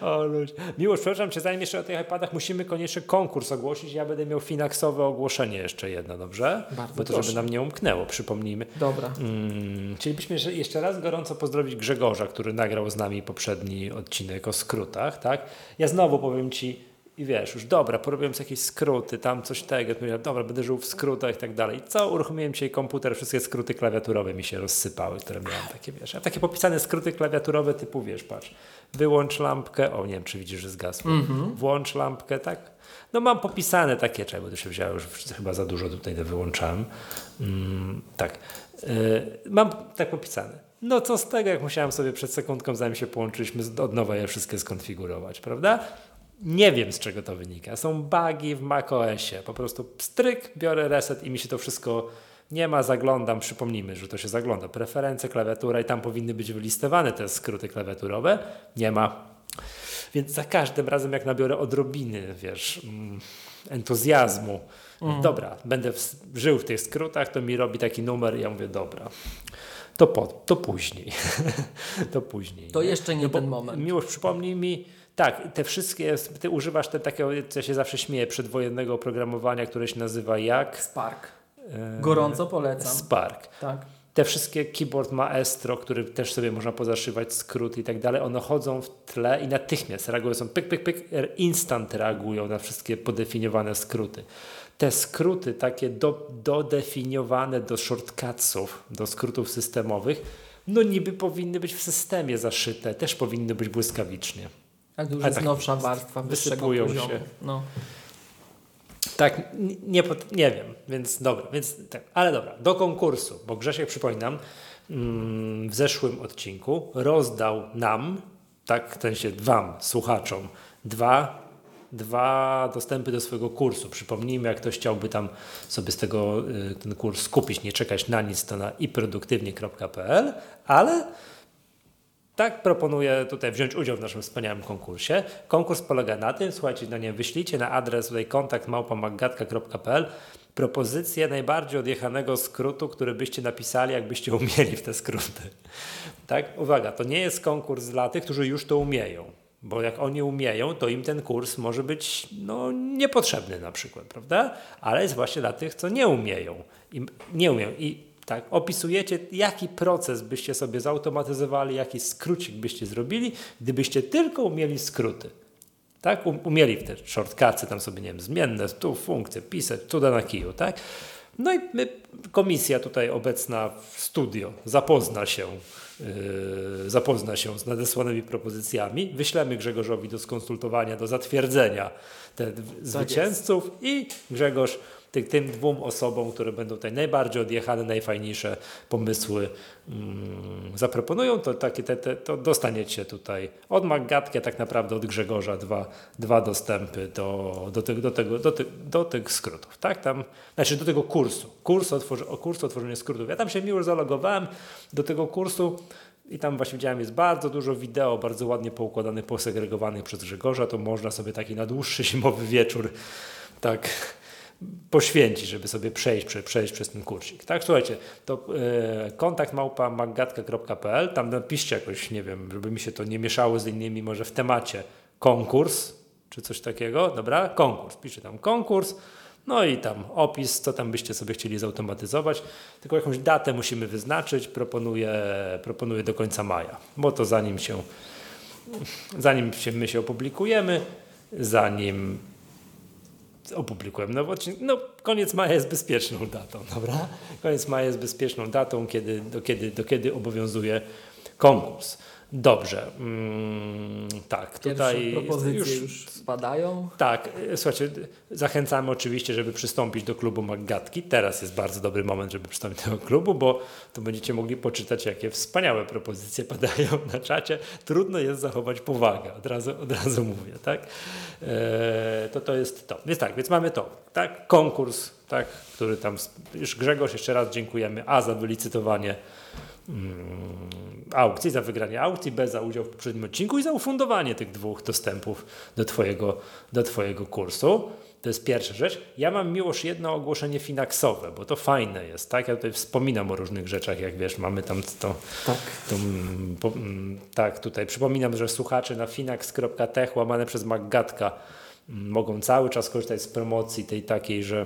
O ludzie. Miłość, przepraszam cię, zanim jeszcze o tych iPadach, musimy koniecznie konkurs ogłosić. Ja będę miał finansowe ogłoszenie jeszcze jedno, dobrze? Bardzo Bo to proszę. żeby nam nie umknęło, przypomnijmy. Dobra. Mm, chcielibyśmy jeszcze- jeszcze raz gorąco pozdrowić Grzegorza, który nagrał z nami poprzedni odcinek o skrótach, tak? Ja znowu powiem ci, i wiesz, już dobra, porobiłem sobie jakieś skróty, tam coś tego, powiedziałem, dobra, będę żył w skrótach i tak dalej. Co, uruchomiłem dzisiaj komputer, wszystkie skróty klawiaturowe mi się rozsypały, które miałem takie, wiesz, a takie popisane skróty klawiaturowe typu, wiesz, patrz, wyłącz lampkę, o nie wiem, czy widzisz, że zgasło, włącz lampkę, tak? No mam popisane takie, czego to się wzięło, już chyba za dużo tutaj wyłączałem. Mm, tak, Yy, mam tak popisane. No co z tego, jak musiałem sobie przed sekundką, zanim się połączyliśmy, od nowa je wszystkie skonfigurować, prawda? Nie wiem, z czego to wynika. Są bugi w macOSie. Po prostu stryk, biorę reset i mi się to wszystko nie ma, zaglądam, przypomnijmy, że to się zagląda. Preferencje, klawiatura i tam powinny być wylistowane te skróty klawiaturowe. Nie ma. Więc za każdym razem, jak nabiorę odrobiny, wiesz, mm, entuzjazmu, dobra, będę w, żył w tych skrótach, to mi robi taki numer i ja mówię, dobra, to, po, to później. to później. To nie? jeszcze nie No ten moment. Miłość, przypomnij mi, tak, te wszystkie, ty używasz te takiego, co ja się zawsze śmieję, przedwojennego oprogramowania, które się nazywa jak? Spark. E, Gorąco polecam. Spark. Tak. te wszystkie keyboard maestro, który też sobie można pozaszywać, skróty i tak dalej, one chodzą w tle i natychmiast reagują, są pyk, pyk, pyk, instant reagują na wszystkie podefiniowane skróty. Te skróty takie do, dodefiniowane do shortcutsów, do skrótów systemowych, no niby powinny być w systemie zaszyte, też powinny być błyskawicznie. To już jest tak nowsza warstwa, wyższego poziomu. się. No. Tak, nie, nie wiem, więc dobra, więc tak, ale dobra, do konkursu, bo Grzesiek, przypominam, mm, w zeszłym odcinku rozdał nam, tak, w sensie wam, słuchaczom, dwa, dwa dostępy do swojego kursu. Przypomnijmy, jak ktoś chciałby tam sobie z tego y, ten kurs skupić, nie czekać na nic, to na iproduktywnie.pl, ale tak, proponuję tutaj wziąć udział w naszym wspaniałym konkursie. Konkurs polega na tym, słuchajcie, no nie, wyślijcie na adres tutaj kontakt małpamagatka.pl propozycję najbardziej odjechanego skrótu, który byście napisali, jakbyście umieli w te skróty. Tak, uwaga, to nie jest konkurs dla tych, którzy już to umieją. Bo jak oni umieją, to im ten kurs może być no, niepotrzebny na przykład, prawda? Ale jest właśnie dla tych, co nie umieją. I nie umieją. I tak, opisujecie, jaki proces byście sobie zautomatyzowali, jaki skrócik byście zrobili, gdybyście tylko umieli skróty. Tak, Um- umieli w te shortcutsy, tam sobie, nie wiem, zmienne, tu funkcje, pisać, cuda na kiju, tak? No i my, komisja tutaj obecna w studio zapozna się, yy, zapozna się z nadesłanymi propozycjami, wyślemy Grzegorzowi do skonsultowania, do zatwierdzenia te zwycięzców i Grzegorz ty, tym dwóm osobom, które będą tutaj najbardziej odjechane, najfajniejsze pomysły mm, zaproponują, to, takie, te, te, to dostaniecie tutaj od Maggatki, tak naprawdę od Grzegorza dwa, dwa dostępy do, do, tych, do, tego, do, tych, do tych skrótów. Tak? Tam, znaczy do tego kursu. Kurs otworzy, o kursu otworzenia skrótów. Ja tam się miło zalogowałem do tego kursu. I tam właśnie widziałem, jest bardzo dużo wideo, bardzo ładnie poukładanych, posegregowanych przez Grzegorza. To można sobie taki na dłuższy zimowy wieczór tak poświęcić, żeby sobie przejść, prze, przejść przez ten kursik. Tak, słuchajcie, to e, kontakt małpa maggatka.pl, tam napiszcie jakoś, nie wiem, żeby mi się to nie mieszało z innymi, może w temacie konkurs, czy coś takiego, dobra, konkurs, piszcie tam konkurs, no i tam opis, co tam byście sobie chcieli zautomatyzować, tylko jakąś datę musimy wyznaczyć, proponuję, proponuję do końca maja, bo to zanim się, zanim się my się opublikujemy, zanim opublikujemy nowy odcinek. No, koniec maja jest bezpieczną datą, dobra? Koniec maja jest bezpieczną datą, kiedy, do, kiedy, do kiedy obowiązuje konkurs. Dobrze. Mm, tak, Pierwsze tutaj propozycje już, już, spadają. tak, e, słuchajcie, zachęcamy oczywiście, żeby przystąpić do klubu Maggatki. Teraz jest bardzo dobry moment, żeby przystąpić do klubu, bo tu będziecie mogli poczytać, jakie wspaniałe propozycje padają na czacie. Trudno jest zachować powagę, od razu, od razu mówię, tak? E, to to jest to. Więc tak, więc mamy to, tak? Konkurs, tak, który tam, już Grzegorz, jeszcze raz dziękujemy A za wylicytowanie aukcji, za wygranie aukcji, B za udział w poprzednim odcinku i za ufundowanie tych dwóch dostępów do twojego, do twojego kursu. To jest pierwsza rzecz. Ja mam miłość jedno ogłoszenie finansowe, bo to fajne jest, tak? Ja tutaj wspominam o różnych rzeczach, jak wiesz, mamy tam to, Tak. to mm, po, mm, tak, tutaj przypominam, że słuchacze na finax.tech łamane przez Maggatka mm, mogą cały czas korzystać z promocji tej takiej, że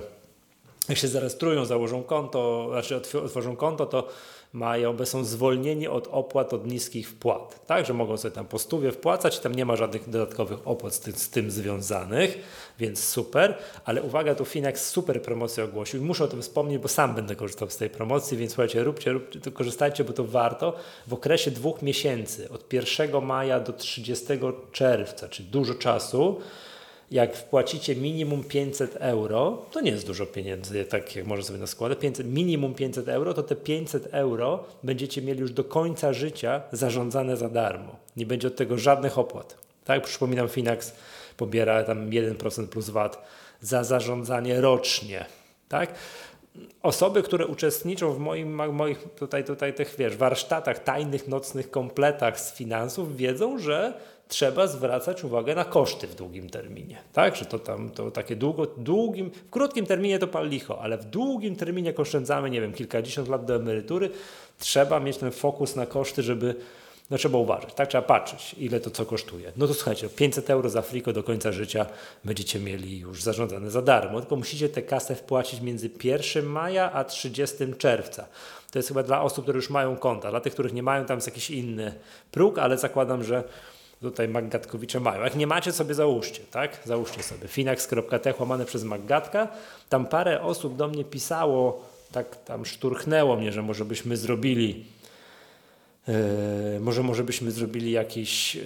jak się zarejestrują, założą konto, znaczy otw- otworzą konto, to mają, są zwolnieni od opłat od niskich wpłat. Tak, że mogą sobie tam po stówie wpłacać i tam nie ma żadnych dodatkowych opłat z tym, z tym związanych, więc super. Ale uwaga, tu Finax super promocję ogłosił. Muszę o tym wspomnieć, bo sam będę korzystał z tej promocji, więc słuchajcie, róbcie, róbcie to korzystajcie, bo to warto. W okresie dwóch miesięcy, od 1 maja do 30 czerwca, czyli dużo czasu, jak wpłacicie minimum 500 euro, to nie jest dużo pieniędzy, tak jak może sobie na składę, 500, minimum 500 euro, to te 500 euro będziecie mieli już do końca życia zarządzane za darmo. Nie będzie od tego żadnych opłat. Tak, przypominam, Finax pobiera tam 1% plus VAT za zarządzanie rocznie. Tak? Osoby, które uczestniczą w moim, moich tutaj, tutaj tych, wiesz, warsztatach, tajnych, nocnych kompletach z finansów, wiedzą, że trzeba zwracać uwagę na koszty w długim terminie. Tak, że to tam to takie długo, długim, w krótkim terminie to pal licho, ale w długim terminie jak oszczędzamy, nie wiem, kilkadziesiąt lat do emerytury, trzeba mieć ten fokus na koszty, żeby no trzeba uważać, tak? Trzeba patrzeć, ile to co kosztuje. No to słuchajcie, 500 euro za Friko do końca życia będziecie mieli już zarządzane za darmo, tylko musicie tę kasę wpłacić między 1 maja a 30 czerwca. To jest chyba dla osób, które już mają konta. Dla tych, których nie mają, tam jest jakiś inny próg, ale zakładam, że tutaj Maggatkowicze mają. Jak nie macie, sobie załóżcie, tak? Załóżcie sobie finax.tech łamane przez Maggatka. Tam parę osób do mnie pisało, tak tam szturchnęło mnie, że może byśmy zrobili Yy, może, może byśmy zrobili jakieś yy,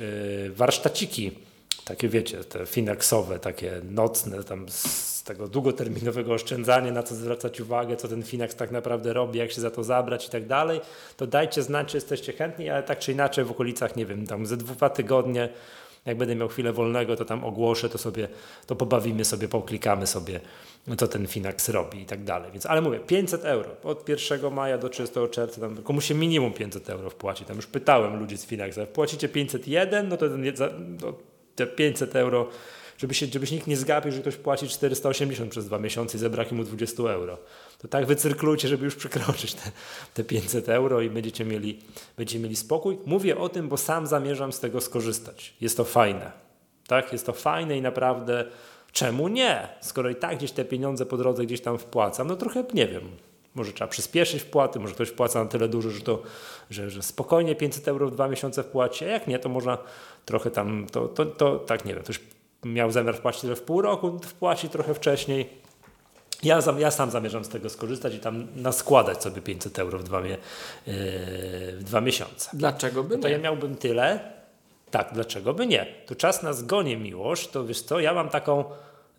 warsztaciki, takie wiecie, te finaxowe, takie nocne, tam z tego długoterminowego oszczędzania, na co zwracać uwagę, co ten finax tak naprawdę robi, jak się za to zabrać i tak dalej, to dajcie znać, czy jesteście chętni, ale tak czy inaczej w okolicach, nie wiem, tam ze dwa tygodnie, jak będę miał chwilę wolnego, to tam ogłoszę, to sobie, to pobawimy sobie, poklikamy sobie co ten Finax robi i tak dalej. Więc, ale mówię, 500 euro od 1 maja do 30 czerwca, tam komuś się minimum 500 euro wpłaci. Tam już pytałem ludzi z Finaxa, wpłacicie 501, no to no, te 500 euro, żeby się, żeby się nikt nie zgapił, że ktoś płaci 480 przez dwa miesiące i zabraknie mu 20 euro. To tak wycyrklujcie, żeby już przekroczyć te, te 500 euro i będziecie mieli, będziecie mieli spokój. Mówię o tym, bo sam zamierzam z tego skorzystać. Jest to fajne. Tak? Jest to fajne i naprawdę Czemu nie? Skoro i tak gdzieś te pieniądze po drodze gdzieś tam wpłacam, no trochę nie wiem. Może trzeba przyspieszyć wpłaty, może ktoś wpłaca na tyle dużo, że, to, że, że spokojnie 500 euro w dwa miesiące wpłaci, a jak nie, to można trochę tam, to, to, to tak nie wiem, ktoś miał zamiar wpłacić w pół roku, wpłaci trochę wcześniej. Ja, ja sam zamierzam z tego skorzystać i tam naskładać sobie 500 euro w dwa, yy, w dwa miesiące. Dlaczego by no to ja miałbym tyle, tak, dlaczego by nie? To czas na zgonie miłość, to wiesz co, ja mam taką,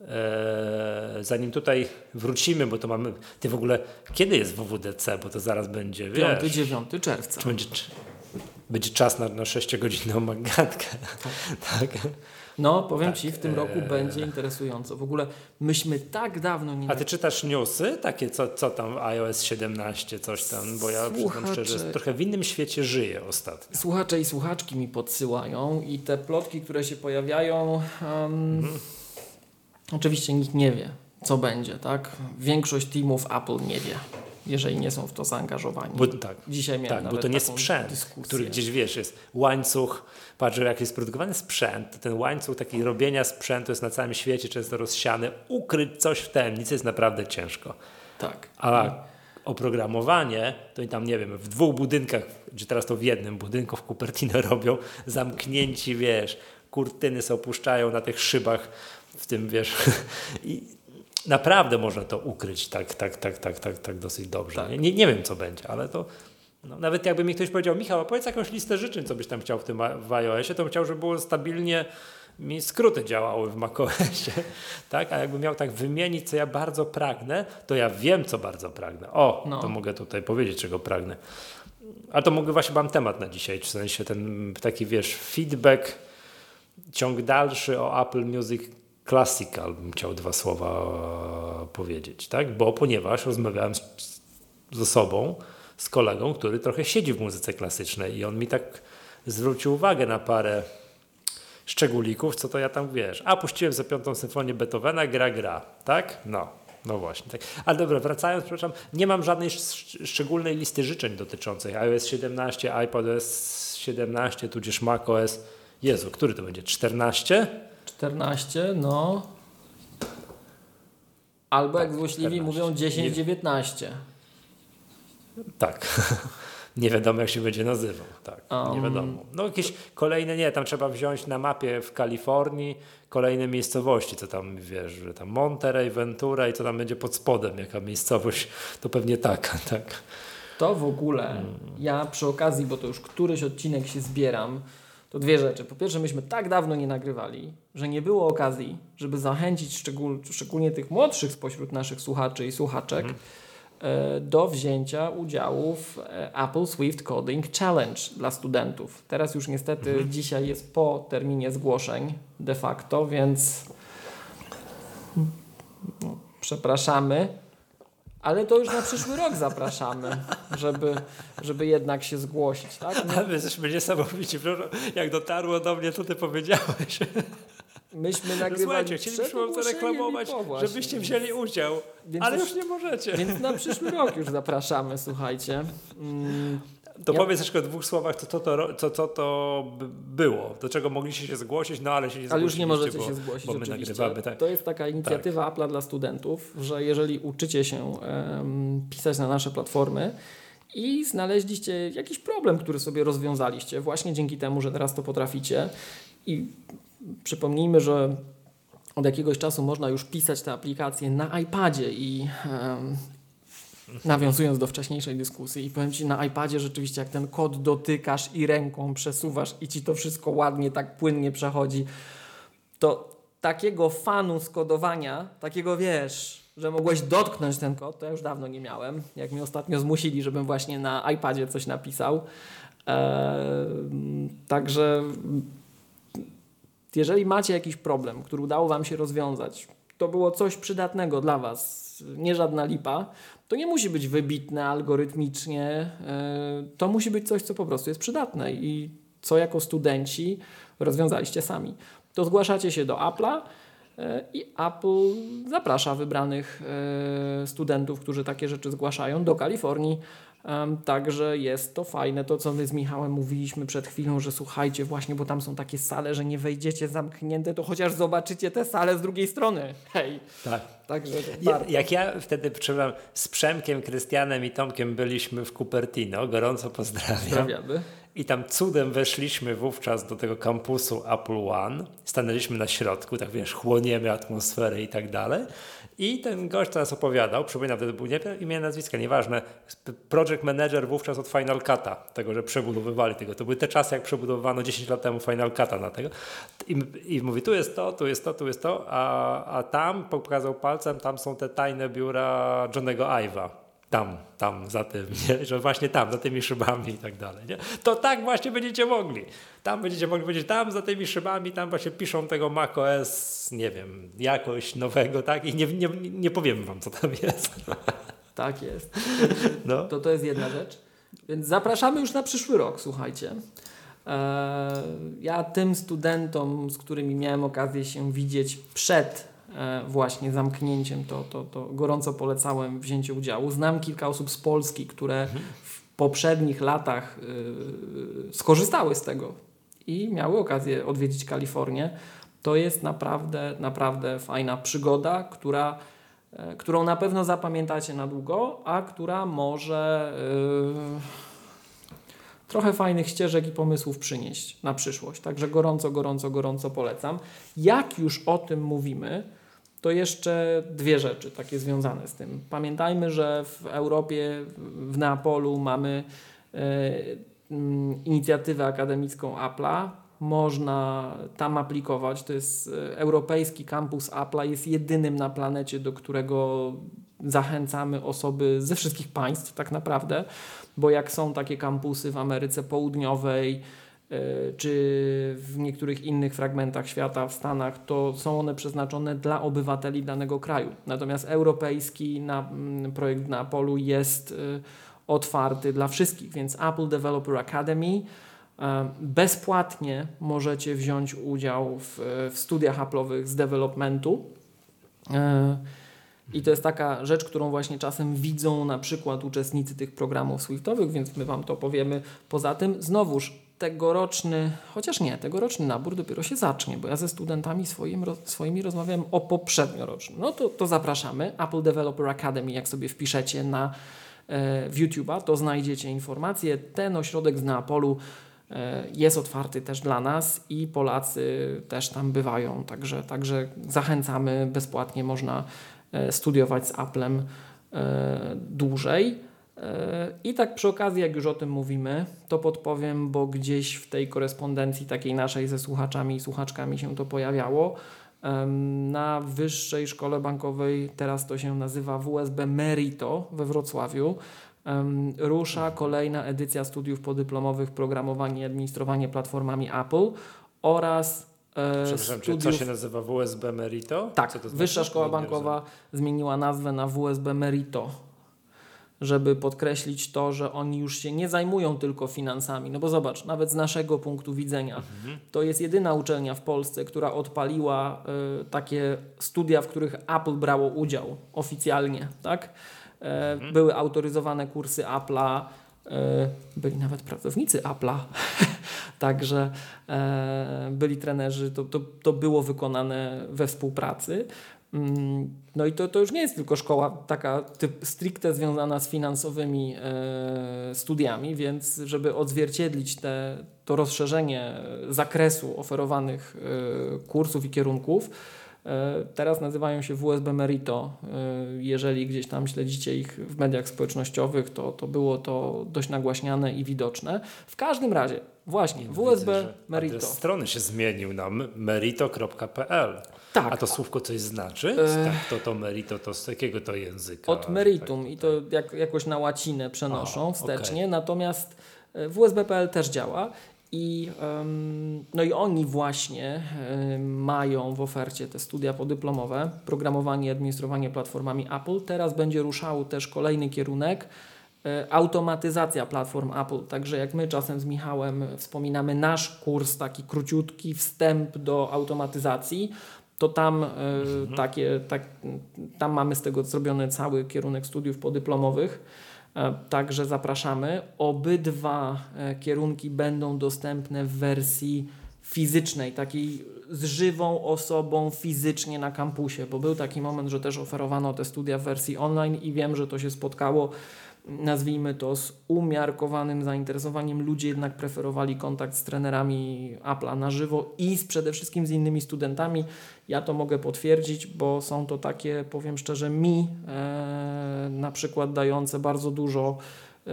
e, zanim tutaj wrócimy, bo to mamy, ty w ogóle, kiedy jest WWDC, bo to zaraz będzie, wiesz. 5-9 czerwca. Czy będzie, będzie czas na, na 6-godzinną magatkę. tak. No, powiem tak, Ci, w tym e, roku będzie interesująco. W ogóle myśmy tak dawno nie... A Ty czytasz newsy? Takie, co, co tam, iOS 17, coś tam? Bo ja Słuchacze... przyznam szczerze, trochę w innym świecie żyję ostatnio. Słuchacze i słuchaczki mi podsyłają i te plotki, które się pojawiają... Um, mhm. Oczywiście nikt nie wie, co będzie, tak? Większość teamów Apple nie wie jeżeli nie są w to zaangażowani. Bo, tak, Dzisiaj miałem tak, bo to nie sprzęt, dyskusję. który gdzieś wiesz, jest łańcuch, patrz, jak jest produkowany sprzęt, ten łańcuch taki robienia sprzętu jest na całym świecie często rozsiany, ukryć coś w tajemnicy jest naprawdę ciężko. Tak. A oprogramowanie, to i tam nie wiem, w dwóch budynkach, czy teraz to w jednym budynku w Cupertino robią, zamknięci, wiesz, kurtyny sobie opuszczają na tych szybach, w tym, wiesz, i naprawdę można to ukryć tak, tak, tak, tak, tak, tak dosyć dobrze. Tak. Nie, nie wiem, co będzie, ale to no, nawet jakby mi ktoś powiedział, Michał, powiedz jakąś listę życzeń, co byś tam chciał w tym w iOSie, to bym chciał, żeby było stabilnie mi skróty działały w macOSie, tak? A jakbym miał tak wymienić, co ja bardzo pragnę, to ja wiem, co bardzo pragnę. O, no. to mogę tutaj powiedzieć, czego pragnę. A to mogę właśnie mam temat na dzisiaj, w sensie ten taki, wiesz, feedback, ciąg dalszy o Apple Music Classical bym chciał dwa słowa powiedzieć, tak? Bo ponieważ rozmawiałem z, z osobą, z kolegą, który trochę siedzi w muzyce klasycznej i on mi tak zwrócił uwagę na parę szczególików, co to ja tam wiesz. A puściłem za piątą symfonię Beethovena, gra, gra, tak? No. No właśnie. Tak. Ale dobra, wracając, przepraszam, nie mam żadnej szczególnej listy życzeń dotyczących iOS 17, iPadOS 17, tudzież macOS. Jezu, który to będzie? 14? 14, no. Albo tak, jak złośliwi 14. mówią 10, 19. Tak. nie wiadomo jak się będzie nazywał. Tak, um. nie wiadomo. No jakieś kolejne, nie, tam trzeba wziąć na mapie w Kalifornii kolejne miejscowości, co tam wiesz, że tam Monterey, Ventura i co tam będzie pod spodem, jaka miejscowość, to pewnie taka, tak. To w ogóle, ja przy okazji, bo to już któryś odcinek się zbieram, to dwie rzeczy. Po pierwsze, myśmy tak dawno nie nagrywali, że nie było okazji, żeby zachęcić szczegól, szczególnie tych młodszych spośród naszych słuchaczy i słuchaczek mm. do wzięcia udziału w e, Apple Swift Coding Challenge dla studentów. Teraz już niestety mm. dzisiaj jest po terminie zgłoszeń de facto, więc no, przepraszamy ale to już na przyszły rok zapraszamy, żeby, żeby jednak się zgłosić. Tak? My... Ale jesteśmy niesamowici. Jak dotarło do mnie, to ty powiedziałeś. Myśmy nagrywali Słuchajcie, chcielibyśmy wam zareklamować, żebyście wzięli udział, więc ale już nie możecie. Więc na przyszły rok już zapraszamy, słuchajcie. Mm. To Ja- powiedz jeszcze w dwóch słowach, co to, to, co, co to by było, do czego mogliście się zgłosić, no ale się nie Ale już nie zgłosiliście, możecie bo, się zgłosić bo my oczywiście. nagrywamy, tak. To jest taka inicjatywa Apple'a dla studentów, że jeżeli uczycie się em, pisać na nasze platformy i znaleźliście jakiś problem, który sobie rozwiązaliście właśnie dzięki temu, że teraz to potraficie i przypomnijmy, że od jakiegoś czasu można już pisać te aplikacje na iPadzie i nawiązując do wcześniejszej dyskusji i powiem Ci na iPadzie rzeczywiście jak ten kod dotykasz i ręką przesuwasz i Ci to wszystko ładnie, tak płynnie przechodzi, to takiego fanu z kodowania, takiego wiesz, że mogłeś dotknąć ten kod, to ja już dawno nie miałem. Jak mnie ostatnio zmusili, żebym właśnie na iPadzie coś napisał. Eee, także jeżeli macie jakiś problem, który udało Wam się rozwiązać, to było coś przydatnego dla Was, nie żadna lipa, to nie musi być wybitne algorytmicznie, e, to musi być coś, co po prostu jest przydatne i co jako studenci rozwiązaliście sami. To zgłaszacie się do Apple'a i Apple zaprasza wybranych e, studentów, którzy takie rzeczy zgłaszają do Kalifornii. Także jest to fajne, to co my z Michałem mówiliśmy przed chwilą, że słuchajcie właśnie, bo tam są takie sale, że nie wejdziecie zamknięte, to chociaż zobaczycie te sale z drugiej strony. Hej, tak. także Ja, jak ja wtedy przypomnę, z Przemkiem, Krystianem i Tomkiem byliśmy w Cupertino, gorąco pozdrawiam. Pozdrawiamy. I tam cudem weszliśmy wówczas do tego kampusu Apple One. Stanęliśmy na środku, tak wiesz, chłoniemy atmosferę i tak dalej. I ten gość teraz opowiadał, przypominam, wtedy był nie imię, nazwiska, nieważne, project manager wówczas od Final Cut'a, tego, że przebudowywali tego. To były te czasy, jak przebudowywano 10 lat temu Final Cut'a na tego. I, I mówi, tu jest to, tu jest to, tu jest to, a, a tam, pokazał palcem, tam są te tajne biura Johnego Ive'a tam, tam za tym, nie? że właśnie tam, za tymi szybami i tak dalej. Nie? To tak właśnie będziecie mogli. Tam będziecie mogli powiedzieć, tam za tymi szybami, tam właśnie piszą tego macOS, nie wiem, jakoś nowego, tak? I nie, nie, nie powiem wam, co tam jest. Tak jest. No. To to jest jedna rzecz. Więc zapraszamy już na przyszły rok, słuchajcie. Eee, Ja tym studentom, z którymi miałem okazję się widzieć przed e, właśnie zamknięciem, to, to, to gorąco polecałem wzięcie udziału. Znam kilka osób z Polski, które w poprzednich latach y, skorzystały z tego i miały okazję odwiedzić Kalifornię. To jest naprawdę, naprawdę fajna przygoda, która e, którą na pewno zapamiętacie na długo, a która może yy, trochę fajnych ścieżek i pomysłów przynieść na przyszłość. Także gorąco, gorąco, gorąco polecam. Jak już o tym mówimy, to jeszcze dwie rzeczy takie związane z tym. Pamiętajmy, że w Europie, w Neapolu mamy yy, mm, inicjatywę akademicką Apple'a. Można tam aplikować. To jest e, europejski kampus Apple'a, jest jedynym na planecie, do którego zachęcamy osoby ze wszystkich państw, tak naprawdę, bo jak są takie kampusy w Ameryce Południowej, e, czy w niektórych innych fragmentach świata, w Stanach, to są one przeznaczone dla obywateli danego kraju. Natomiast europejski na, mm, projekt na Apolu jest e, otwarty dla wszystkich, więc Apple Developer Academy e, bezpłatnie możecie wziąć udział w, w studiach Apple'owych z developmentu. E, I to jest taka rzecz, którą właśnie czasem widzą na przykład uczestnicy tych programów Swiftowych, więc my Wam to powiemy. Poza tym, znowuż tegoroczny, chociaż nie, tegoroczny nabór dopiero się zacznie, bo ja ze studentami swoim, swoimi rozmawiałem o poprzedniorocznym. No to, to zapraszamy. Apple Developer Academy, jak sobie wpiszecie na e, YouTube'a, to znajdziecie informacje. Ten ośrodek z Neapolu e, jest otwarty też dla nas i Polacy też tam bywają, także, także zachęcamy, bezpłatnie można e, studiować z Applem e, dłużej. I tak przy okazji, jak już o tym mówimy, to podpowiem, bo gdzieś w tej korespondencji takiej naszej ze słuchaczami i słuchaczkami się to pojawiało. Na Wyższej Szkole Bankowej, teraz to się nazywa WSB Merito we Wrocławiu, rusza kolejna edycja studiów podyplomowych Programowanie i Administrowanie Platformami Apple oraz e, Przepraszam, czy co studiów się nazywa WSB Merito? tak, to znaczy? Wyższa Szkoła Bankowa zmieniła nazwę na WSB Merito, żeby podkreślić to, że oni już się nie zajmują tylko finansami. No bo zobacz, nawet z naszego punktu widzenia, Mhm. to jest jedyna uczelnia w Polsce, która odpaliła y, takie studia, w których Apple brało udział oficjalnie, tak? E, Mhm. Były autoryzowane kursy Apple'a, e, byli nawet pracownicy Apple'a, także e, byli trenerzy, to, to, to było wykonane we współpracy. Mm, no i to, to już nie jest tylko szkoła taka typ, stricte związana z finansowymi e, studiami, więc żeby odzwierciedlić te, to rozszerzenie zakresu oferowanych e, kursów i kierunków, e, Teraz nazywają się WSB Merito. E, jeżeli gdzieś tam śledzicie ich w mediach społecznościowych, to, to było to dość nagłaśniane i widoczne. W każdym razie, właśnie, WSB Widzę, Merito. adres strony się zmienił na merito.pl. Tak. A to słówko coś znaczy? E, Tak, to to merito, to z jakiego to języka? Od meritum i to jak, jakoś na łacinę przenoszą A, wstecznie, natomiast e, WSB.pl też działa i, em, no i oni właśnie em, mają w ofercie te studia podyplomowe, programowanie i administrowanie platformami Apple. Teraz będzie ruszał też kolejny kierunek, e, automatyzacja platform Apple. Także jak my czasem z Michałem wspominamy nasz kurs, taki króciutki wstęp do automatyzacji, to tam e, takie, tak, tam mamy z tego zrobiony cały kierunek studiów podyplomowych. E, Także zapraszamy. Obydwa e, kierunki będą dostępne w wersji fizycznej, takiej z żywą osobą fizycznie na kampusie, bo był taki moment, że też oferowano te studia w wersji online i wiem, że to się spotkało, nazwijmy to, z umiarkowanym zainteresowaniem. Ludzie jednak preferowali kontakt z trenerami Apple'a na żywo i z, przede wszystkim z innymi studentami. Ja to mogę potwierdzić, bo są to takie, powiem szczerze, mi e, na przykład dające bardzo dużo e,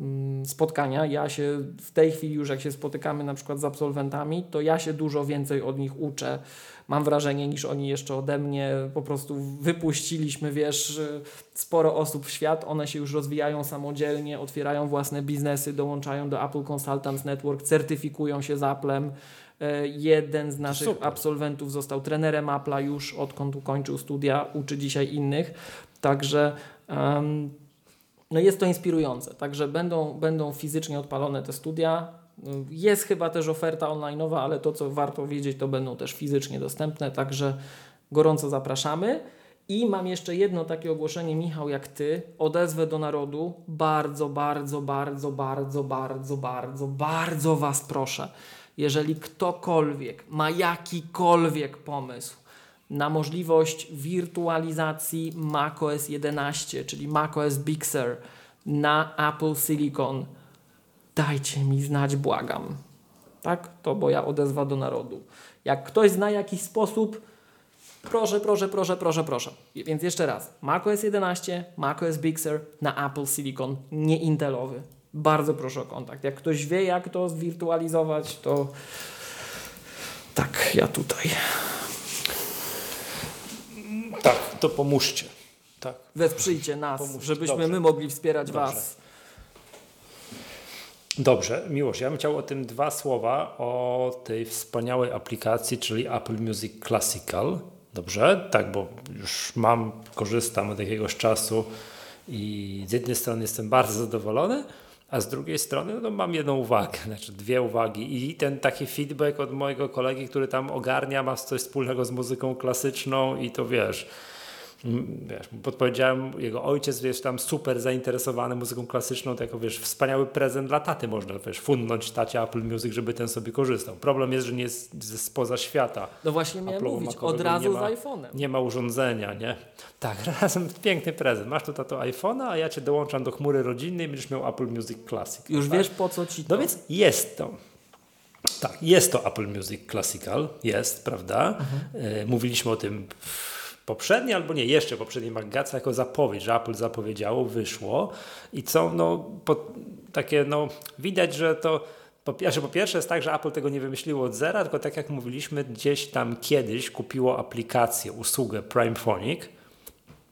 mm, spotkania. Ja się w tej chwili już jak się spotykamy na przykład z absolwentami, to ja się dużo więcej od nich uczę. Mam wrażenie niż oni jeszcze ode mnie. Po prostu wypuściliśmy, wiesz, sporo osób w świat. One się już rozwijają samodzielnie, otwierają własne biznesy, dołączają do Apple Consultants Network, certyfikują się z Applem. E, Jeden z naszych super. absolwentów został trenerem Apple'a już odkąd ukończył studia, uczy dzisiaj innych. Także em, no jest to inspirujące. Także będą, będą fizycznie odpalone te studia. Jest chyba też oferta online'owa, ale to, co warto wiedzieć, to będą też fizycznie dostępne. Także gorąco zapraszamy. I mam jeszcze jedno takie ogłoszenie, Michał, jak ty, odezwę do narodu. Bardzo, bardzo, bardzo, bardzo, bardzo, bardzo, bardzo Was proszę, jeżeli ktokolwiek ma jakikolwiek pomysł na możliwość wirtualizacji macOS 11, czyli macOS Big Sur na Apple Silicon, dajcie mi znać, błagam. Tak? To moja odezwa do narodu. Jak ktoś zna jakiś sposób, proszę, proszę, proszę, proszę, proszę. Więc jeszcze raz, macOS 11, macOS Big Sur na Apple Silicon, nie Intelowy. Bardzo proszę o kontakt. Jak ktoś wie, jak to zwirtualizować, to tak, ja tutaj. Tak, to pomóżcie. Tak. Wesprzyjcie nas, Pomóżcie. żebyśmy Dobrze. my mogli wspierać Dobrze. Was. Dobrze, Miłosz, ja bym chciał o tym dwa słowa, o tej wspaniałej aplikacji, czyli Apple Music Classical. Dobrze? Tak, bo już mam, korzystam od jakiegoś czasu i z jednej strony jestem bardzo zadowolony, a z drugiej strony no, mam jedną uwagę, znaczy dwie uwagi i ten taki feedback od mojego kolegi, który tam ogarnia, ma coś wspólnego z muzyką klasyczną i to wiesz, wiesz, podpowiedziałem, jego ojciec jest tam super zainteresowany muzyką klasyczną, to jako wiesz, wspaniały prezent dla taty można, wiesz, fundnąć tacie Apple Music, żeby ten sobie korzystał. Problem jest, że nie jest spoza świata. No właśnie miałem Apple'owo mówić, od razu nie z ma- iPhone'em. Nie ma urządzenia, nie? Tak, razem piękny prezent. Masz tu tato iPhone'a, a ja cię dołączam do chmury rodzinnej i będziesz miał Apple Music Classic. Już tak? wiesz po co ci to. No więc jest to. Tak, jest to Apple Music Classical, jest, prawda? E, mówiliśmy o tym w poprzedniej albo nie, jeszcze poprzedniej Magace jako zapowiedź, że Apple zapowiedziało, wyszło. I co, no, po, takie, no, widać, że to po pierwsze, po pierwsze jest tak, że Apple tego nie wymyśliło od zera, tylko tak jak mówiliśmy, gdzieś tam kiedyś kupiło aplikację, usługę Primephonic,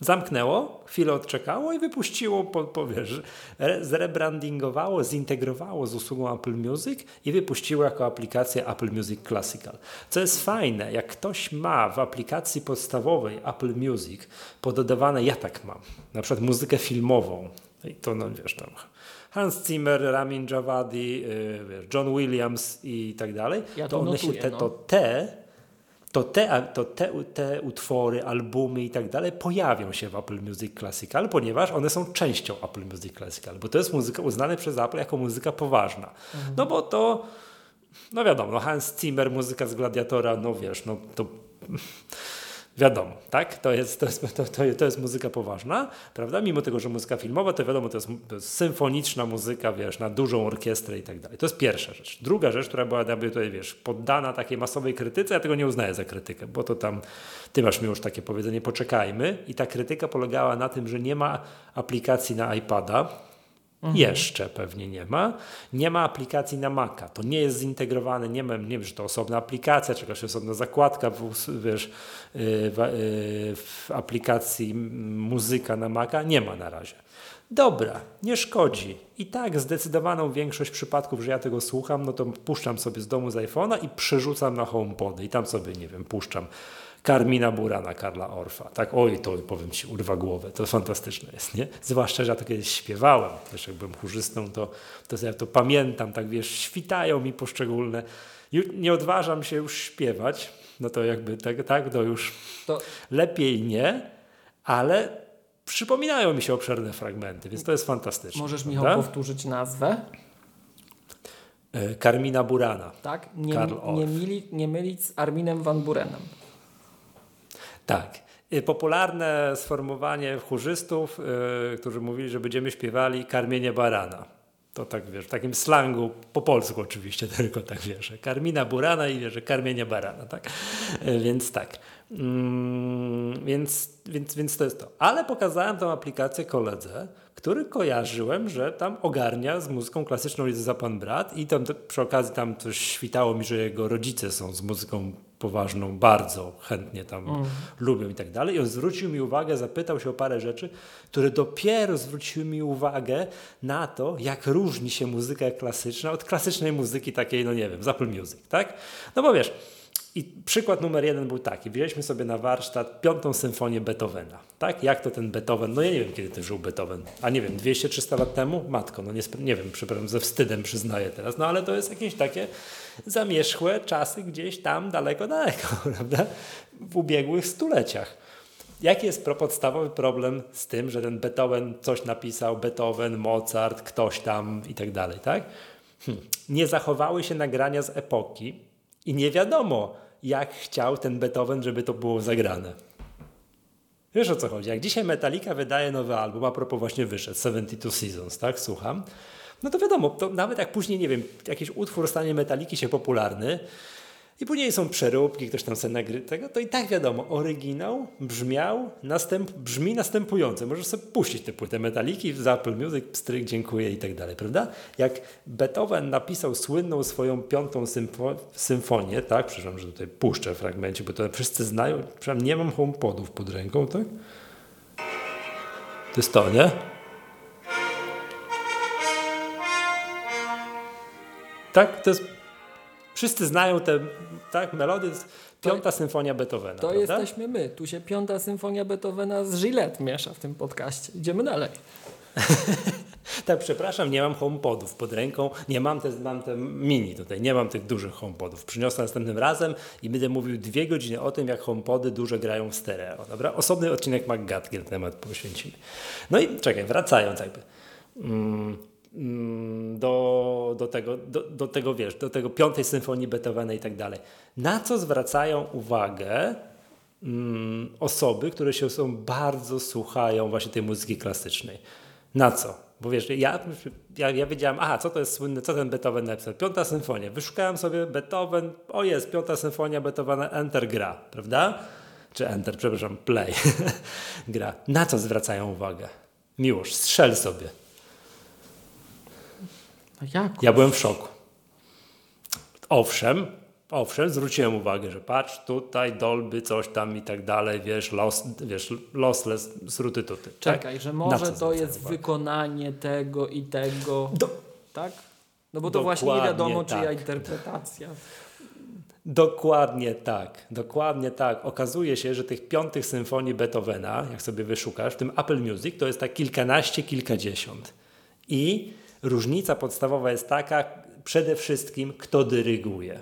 zamknęło, chwilę odczekało i wypuściło, po, po, wiesz, re, zrebrandingowało, zintegrowało z usługą Apple Music i wypuściło jako aplikację Apple Music Classical. Co jest fajne, jak ktoś ma w aplikacji podstawowej Apple Music pododawane, ja tak mam, na przykład muzykę filmową, i to no wiesz tam Hans Zimmer, Ramin yy, wiesz, John Williams i tak dalej, Ja to to one się, notuję, te, no. to te to, te, to te, te utwory, albumy i tak dalej pojawią się w Apple Music Classical, ponieważ one są częścią Apple Music Classical, bo to jest muzyka uznana przez Apple jako muzyka poważna. Mhm. No bo to, no wiadomo, Hans Zimmer, muzyka z Gladiatora, no wiesz, no to Wiadomo, tak? To jest, to, jest, to, to, jest muzyka poważna, prawda? Mimo tego, że muzyka filmowa, to wiadomo, to jest, to jest symfoniczna muzyka, wiesz, na dużą orkiestrę i tak dalej. To jest pierwsza rzecz. Druga rzecz, która była tutaj, wiesz, poddana takiej masowej krytyce, ja tego nie uznaję za krytykę, bo to tam, ty masz mi już takie powiedzenie, poczekajmy i ta krytyka polegała na tym, że nie ma aplikacji na iPada, Mhm. Jeszcze pewnie nie ma. Nie ma aplikacji na Maca. To nie jest zintegrowane. Nie, ma, nie wiem, że to osobna aplikacja, jakaś osobna zakładka w, wiesz, y, w, y, w aplikacji muzyka na Maca. Nie ma na razie. Dobra, nie szkodzi. I tak zdecydowaną większość przypadków, że ja tego słucham, no to puszczam sobie z domu z iPhone'a i przerzucam na HomePody i tam sobie, nie wiem, puszczam Karmina Burana, Karla Orfa. Tak, oj, to powiem Ci, urwa głowę. To fantastyczne jest, nie? Zwłaszcza, że ja to kiedyś śpiewałem. Też jak byłem chórzystą, to, to ja to pamiętam, tak wiesz, świtają mi poszczególne. Nie odważam się już śpiewać, no to jakby tak, tak to już to... lepiej nie, ale przypominają mi się obszerne fragmenty, więc to jest fantastyczne. Możesz, Michał, prawda? powtórzyć nazwę? Karmina e, Burana. Tak? Nie, nie, nie mylić z Arminem Van Burenem. Tak. Y, popularne sformułowanie chórzystów, yy, którzy mówili, że będziemy śpiewali karmienie barana. To tak wiesz, w takim slangu, po polsku oczywiście, tylko tak wiesz, karmina burana i wiesz, karmienie barana, tak? Yy, więc tak. Yy, więc, więc, więc to jest to. Ale pokazałem tą aplikację koledze, który kojarzyłem, że tam ogarnia z muzyką klasyczną jest za pan brat i tam przy okazji tam coś świtało mi, że jego rodzice są z muzyką poważną, bardzo chętnie tam mm. lubią i tak dalej. I on zwrócił mi uwagę, zapytał się o parę rzeczy, które dopiero zwróciły mi uwagę na to, jak różni się muzyka klasyczna od klasycznej muzyki takiej, no nie wiem, z Apple Music, tak? No bo wiesz, i przykład numer jeden był taki. Wzięliśmy sobie na warsztat piątą symfonię Beethovena. Tak? Jak to ten Beethoven? No ja nie wiem, kiedy ten żył Beethoven. A nie wiem, 200-300 lat temu? Matko, no nie, nie wiem, przepraszam, ze wstydem przyznaję teraz. No ale to jest jakieś takie zamierzchłe czasy gdzieś tam daleko, daleko, prawda? W ubiegłych stuleciach. Jaki jest podstawowy problem z tym, że ten Beethoven coś napisał, Beethoven, Mozart, ktoś tam i tak dalej, tak? Hm. Nie zachowały się nagrania z epoki i nie wiadomo, jak chciał ten Beethoven, żeby to było zagrane. Wiesz o co chodzi? Jak dzisiaj Metallica wydaje nowy album, a propos właśnie wyszedł, 72 Seasons, tak? Słucham no to wiadomo, to nawet jak później, nie wiem, jakiś utwór stanie metaliki się popularny i później są przeróbki, ktoś tam sobie nagry tego, to i tak wiadomo, oryginał brzmiał, następ, brzmi następująco. Możesz sobie puścić tę płytę metaliki z Apple Music, pstryk, dziękuję i tak dalej, prawda? Jak Beethoven napisał słynną swoją piątą symfo symfonię, tak? Przepraszam, że tutaj puszczę fragmencie, bo to wszyscy znają, przepraszam, nie mam homepodów pod ręką, tak? To jest to, nie? Tak? To jest, wszyscy znają tę tak, melodię. Piąta to, symfonia Beethovena. To prawda? jesteśmy my. Tu się piąta symfonia Beethovena z Gillette miesza w tym podcaście. Idziemy dalej. tak, przepraszam, nie mam homepodów pod ręką, nie mam te, mam te mini tutaj, nie mam tych dużych homepodów. Przyniosę następnym razem i będę mówił dwie godziny o tym, jak homepody duże grają w stereo, dobra? Osobny odcinek McGatki na temat poświęcimy. No i czekaj, wracając jakby. Mm, do, do, tego, do, do tego, wiesz, do tego piątej symfonii Beethovena i tak dalej. Na co zwracają uwagę mm, osoby, które się są bardzo słuchają właśnie tej muzyki klasycznej? Na co? Bo wiesz, ja, ja, ja wiedziałem, aha, co to jest słynne, co ten Beethoven napisał? Piąta symfonia. Wyszukałem sobie Beethoven, o jest, piąta symfonia Beethovena, Enter gra, prawda? Czy Enter, przepraszam, Play gra. Na co zwracają uwagę? Miłość, strzel sobie. Jak? Ja byłem w szoku. Owszem, owszem, zwróciłem uwagę, że patrz, tutaj Dolby, coś tam i tak dalej, wiesz, lost, wiesz lossless, sruty tuty. Tak? Czekaj, tak? że może to jest uwagę? wykonanie tego i tego, Do... tak? No bo to Dokładnie właśnie nie wiadomo, tak. czyja interpretacja. Dokładnie tak, dokładnie tak. Okazuje się, że tych piątych symfonii Beethovena, jak sobie wyszukasz, w tym Apple Music, to jest tak kilkanaście, kilkadziesiąt. I Różnica podstawowa jest taka, przede wszystkim, kto dyryguje.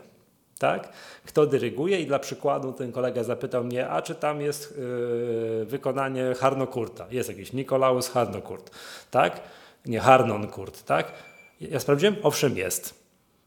tak? Kto dyryguje i dla przykładu ten kolega zapytał mnie, a czy tam jest yy, wykonanie Harnokurta? Jest jakiś Nikolaus Harnokurt, tak? Nie Harnonkurt, tak? Ja sprawdziłem? Owszem jest.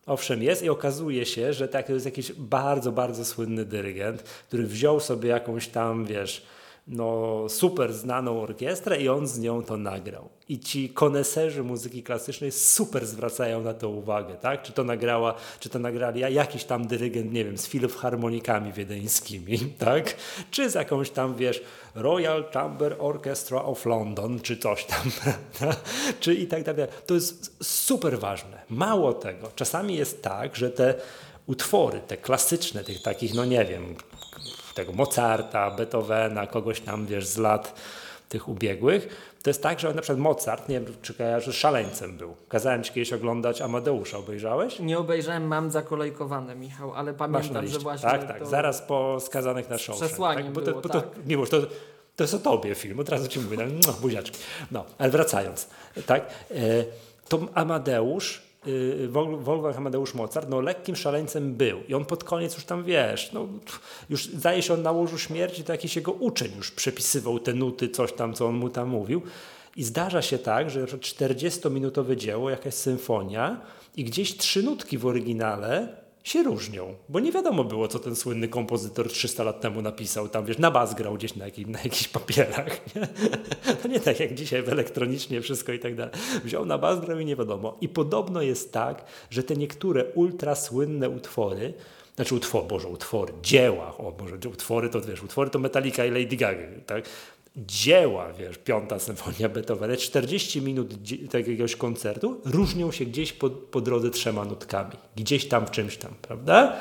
Owszem jest i okazuje się, że tak, to jest jakiś bardzo, bardzo słynny dyrygent, który wziął sobie jakąś tam, wiesz, no, super znaną orkiestrę i on z nią to nagrał. I ci koneserzy muzyki klasycznej super zwracają na to uwagę, tak? Czy to nagrała, czy to nagrali jakiś tam dyrygent, nie wiem, z filharmonikami wiedeńskimi, tak? Czy z jakąś tam, wiesz, Royal Chamber Orchestra of London, czy coś tam? Czy i tak dalej. To jest super ważne. Mało tego, czasami jest tak, że te utwory, te klasyczne, tych takich, no nie wiem, tego Mozarta, Beethovena, kogoś tam, wiesz, z lat tych ubiegłych, to jest tak, że na przykład Mozart, nie wiem, czy kojarzysz, szaleńcem był. Kazałem ci kiedyś oglądać Amadeusza, obejrzałeś? Nie obejrzałem, mam zakolejkowane, Michał, ale pamiętam, że właśnie Tak, tak, zaraz po Skazanych na Shawshank. przesłaniem tak? Bo to, było, bo to, tak. Miłosz, to, to jest o tobie film, od razu ci mówię, no, buziaczki. No, ale wracając, tak, e, to Amadeusz, Wolfgang Amadeusz Mozart, no lekkim szaleńcem był. I on pod koniec już tam, wiesz, no już zdaje się on na łożu śmierci, to jakiś jego uczeń już przepisywał te nuty, coś tam, co on mu tam mówił. I zdarza się tak, że na przykład 40-minutowe dzieło, jakaś symfonia i gdzieś trzy nutki w oryginale się różnią, bo nie wiadomo było, co ten słynny kompozytor 300 lat temu napisał. Tam, wiesz, na bas grał gdzieś na, jakim, na jakichś papierach. Nie? To nie tak jak dzisiaj w elektronicznie wszystko i tak dalej. Wziął na bas, grał i nie wiadomo. I podobno jest tak, że te niektóre ultra słynne utwory, znaczy utwory, Boże, utwory, dzieła, o Boże, utwory to wiesz, utwory to Metallica i Lady Gaga, tak? Dzieła, wiesz, piąta symfonia Beethovena, 40 minut jakiegoś koncertu różnią się gdzieś po, po drodze trzema nutkami. Gdzieś tam w czymś tam, prawda?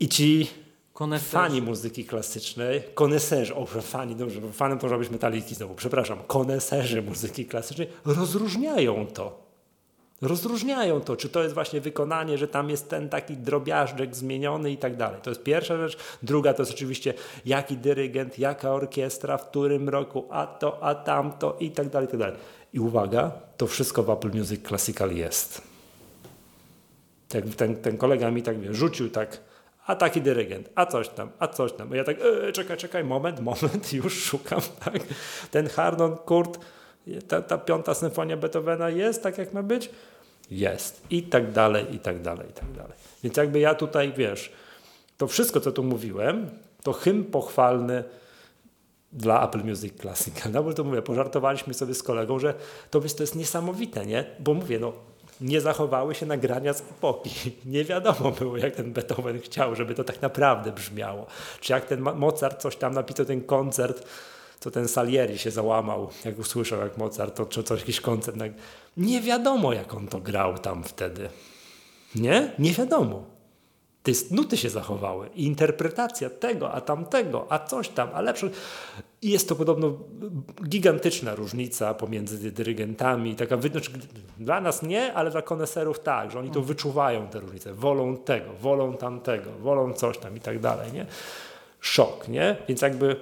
I ci Koneserzy. fani muzyki klasycznej, koneserzy, o, że fani, dobrze, fanem to może być metaliki znowu, przepraszam, koneserzy muzyki klasycznej rozróżniają to. Rozróżniają to, czy to jest właśnie wykonanie, że tam jest ten taki drobiażdżek zmieniony i tak dalej. To jest pierwsza rzecz. Druga to jest oczywiście jaki dyrygent, jaka orkiestra, w którym roku, a to, a tamto i tak dalej, i tak dalej. I uwaga, to wszystko w Apple Music Classical jest. Tak, ten, ten kolega mi tak wie, rzucił tak, a taki dyrygent, a coś tam, a coś tam. Ja tak, e, czekaj, czekaj, moment, moment, już szukam, tak. Ten Harnon Kurt, ta, ta piąta symfonia Beethovena jest tak, jak ma być? Jest. I tak dalej, i tak dalej, i tak dalej. Więc jakby ja tutaj, wiesz, to wszystko, co tu mówiłem, to hymn pochwalny dla Apple Music Classical. No bo to mówię, pożartowaliśmy sobie z kolegą, że to, jest- to jest niesamowite, nie? Bo mówię, no nie zachowały się nagrania z epoki. Nie wiadomo było, jak ten Beethoven chciał, żeby to tak naprawdę brzmiało. Czy jak ten Mo- Mozart coś tam napisał, ten koncert, co ten Salieri się załamał, jak usłyszał, jak Mozart, to czy coś, jakiś koncert. nag- Nie wiadomo, jak on to grał tam wtedy. Nie? Nie wiadomo. Te nuty się zachowały i interpretacja tego, a tamtego, a coś tam, a lepsze. I jest to podobno gigantyczna różnica pomiędzy dyrygentami. Taka, znaczy, dla nas nie, ale dla koneserów tak, że oni to wyczuwają te różnice, wolą tego, wolą tamtego, wolą coś tam i tak dalej. Nie? Szok, nie? Więc jakby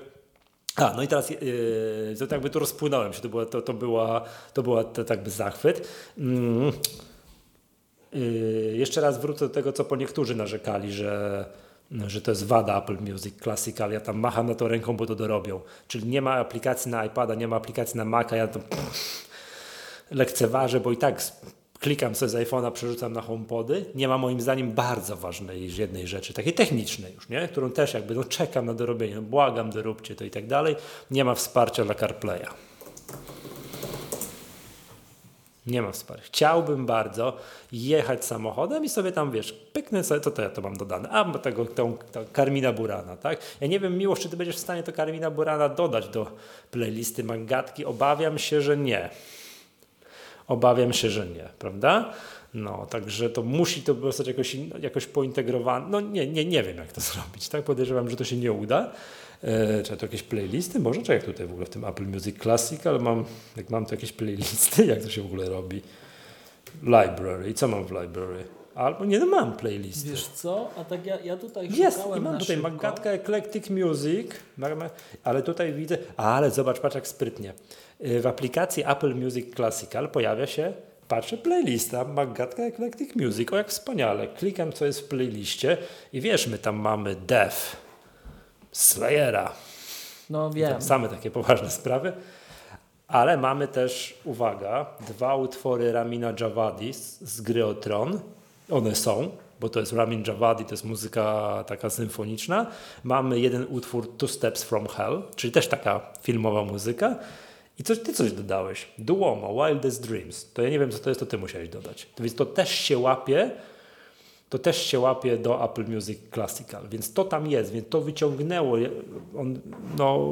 a, no i teraz yy, to jakby tu rozpłynąłem się, to, była, to, to była, to była to, tak by zachwyt. Mm. Yy, jeszcze raz wrócę do tego, co po niektórzy narzekali, że, że to jest wada Apple Music Classical. Ja tam macham na to ręką, bo to dorobią. Czyli nie ma aplikacji na iPada, nie ma aplikacji na Maca, ja to lekceważę, bo i tak klikam sobie z iPhone'a, przerzucam na HomePody. Nie ma moim zdaniem bardzo ważnej jednej rzeczy, takiej technicznej już, nie? którą też jakby no, czekam na dorobienie. No, błagam, doróbcie to i tak dalej. Nie ma wsparcia dla CarPlaya. Nie ma wsparcia. Chciałbym bardzo jechać samochodem i sobie tam, wiesz, pyknę sobie, to, to ja to mam dodane. A, tego, tą, tą Karmina Burana, tak? Ja nie wiem, Miłosz, czy ty będziesz w stanie to Karmina Burana dodać do playlisty Mangatki. Obawiam się, że nie. Obawiam się, że nie, prawda? No, także to musi to zostać jakoś, jakoś pointegrowane. No nie, nie, nie wiem, jak to zrobić, tak? Podejrzewam, że to się nie uda. E, czy to jakieś playlisty? Może, czy jak tutaj w ogóle w tym Apple Music Classic, ale mam, jak mam tu jakieś playlisty, jak to się w ogóle robi? Library. Co mam w library? Albo nie, no mam playlisty. Wiesz co? A tak ja, ja tutaj Jest, i mam tutaj szybko. Magatka Eclectic Music, ale tutaj widzę, ale zobacz, patrz jak sprytnie. Y, W aplikacji Apple Music Classical pojawia się Patrzę, playlista, Magatka Eclectic Music, o jak wspaniale. Klikam, co jest w playliście i wiesz, my tam mamy Def, Slayera, No wiem. same takie poważne sprawy, ale mamy też, uwaga, dwa utwory Ramina Javadi z, z gry o Tron. One są, bo to jest Ramin Javadi, to jest muzyka taka symfoniczna. Mamy jeden utwór Two Steps from Hell, czyli też taka filmowa muzyka. I coś, ty coś dodałeś. Duomo, Wildest Dreams. To ja nie wiem, co to jest, to ty musiałeś dodać. To więc to też się łapie, to też się łapie do Apple Music Classical, więc to tam jest, więc to wyciągnęło. On, no,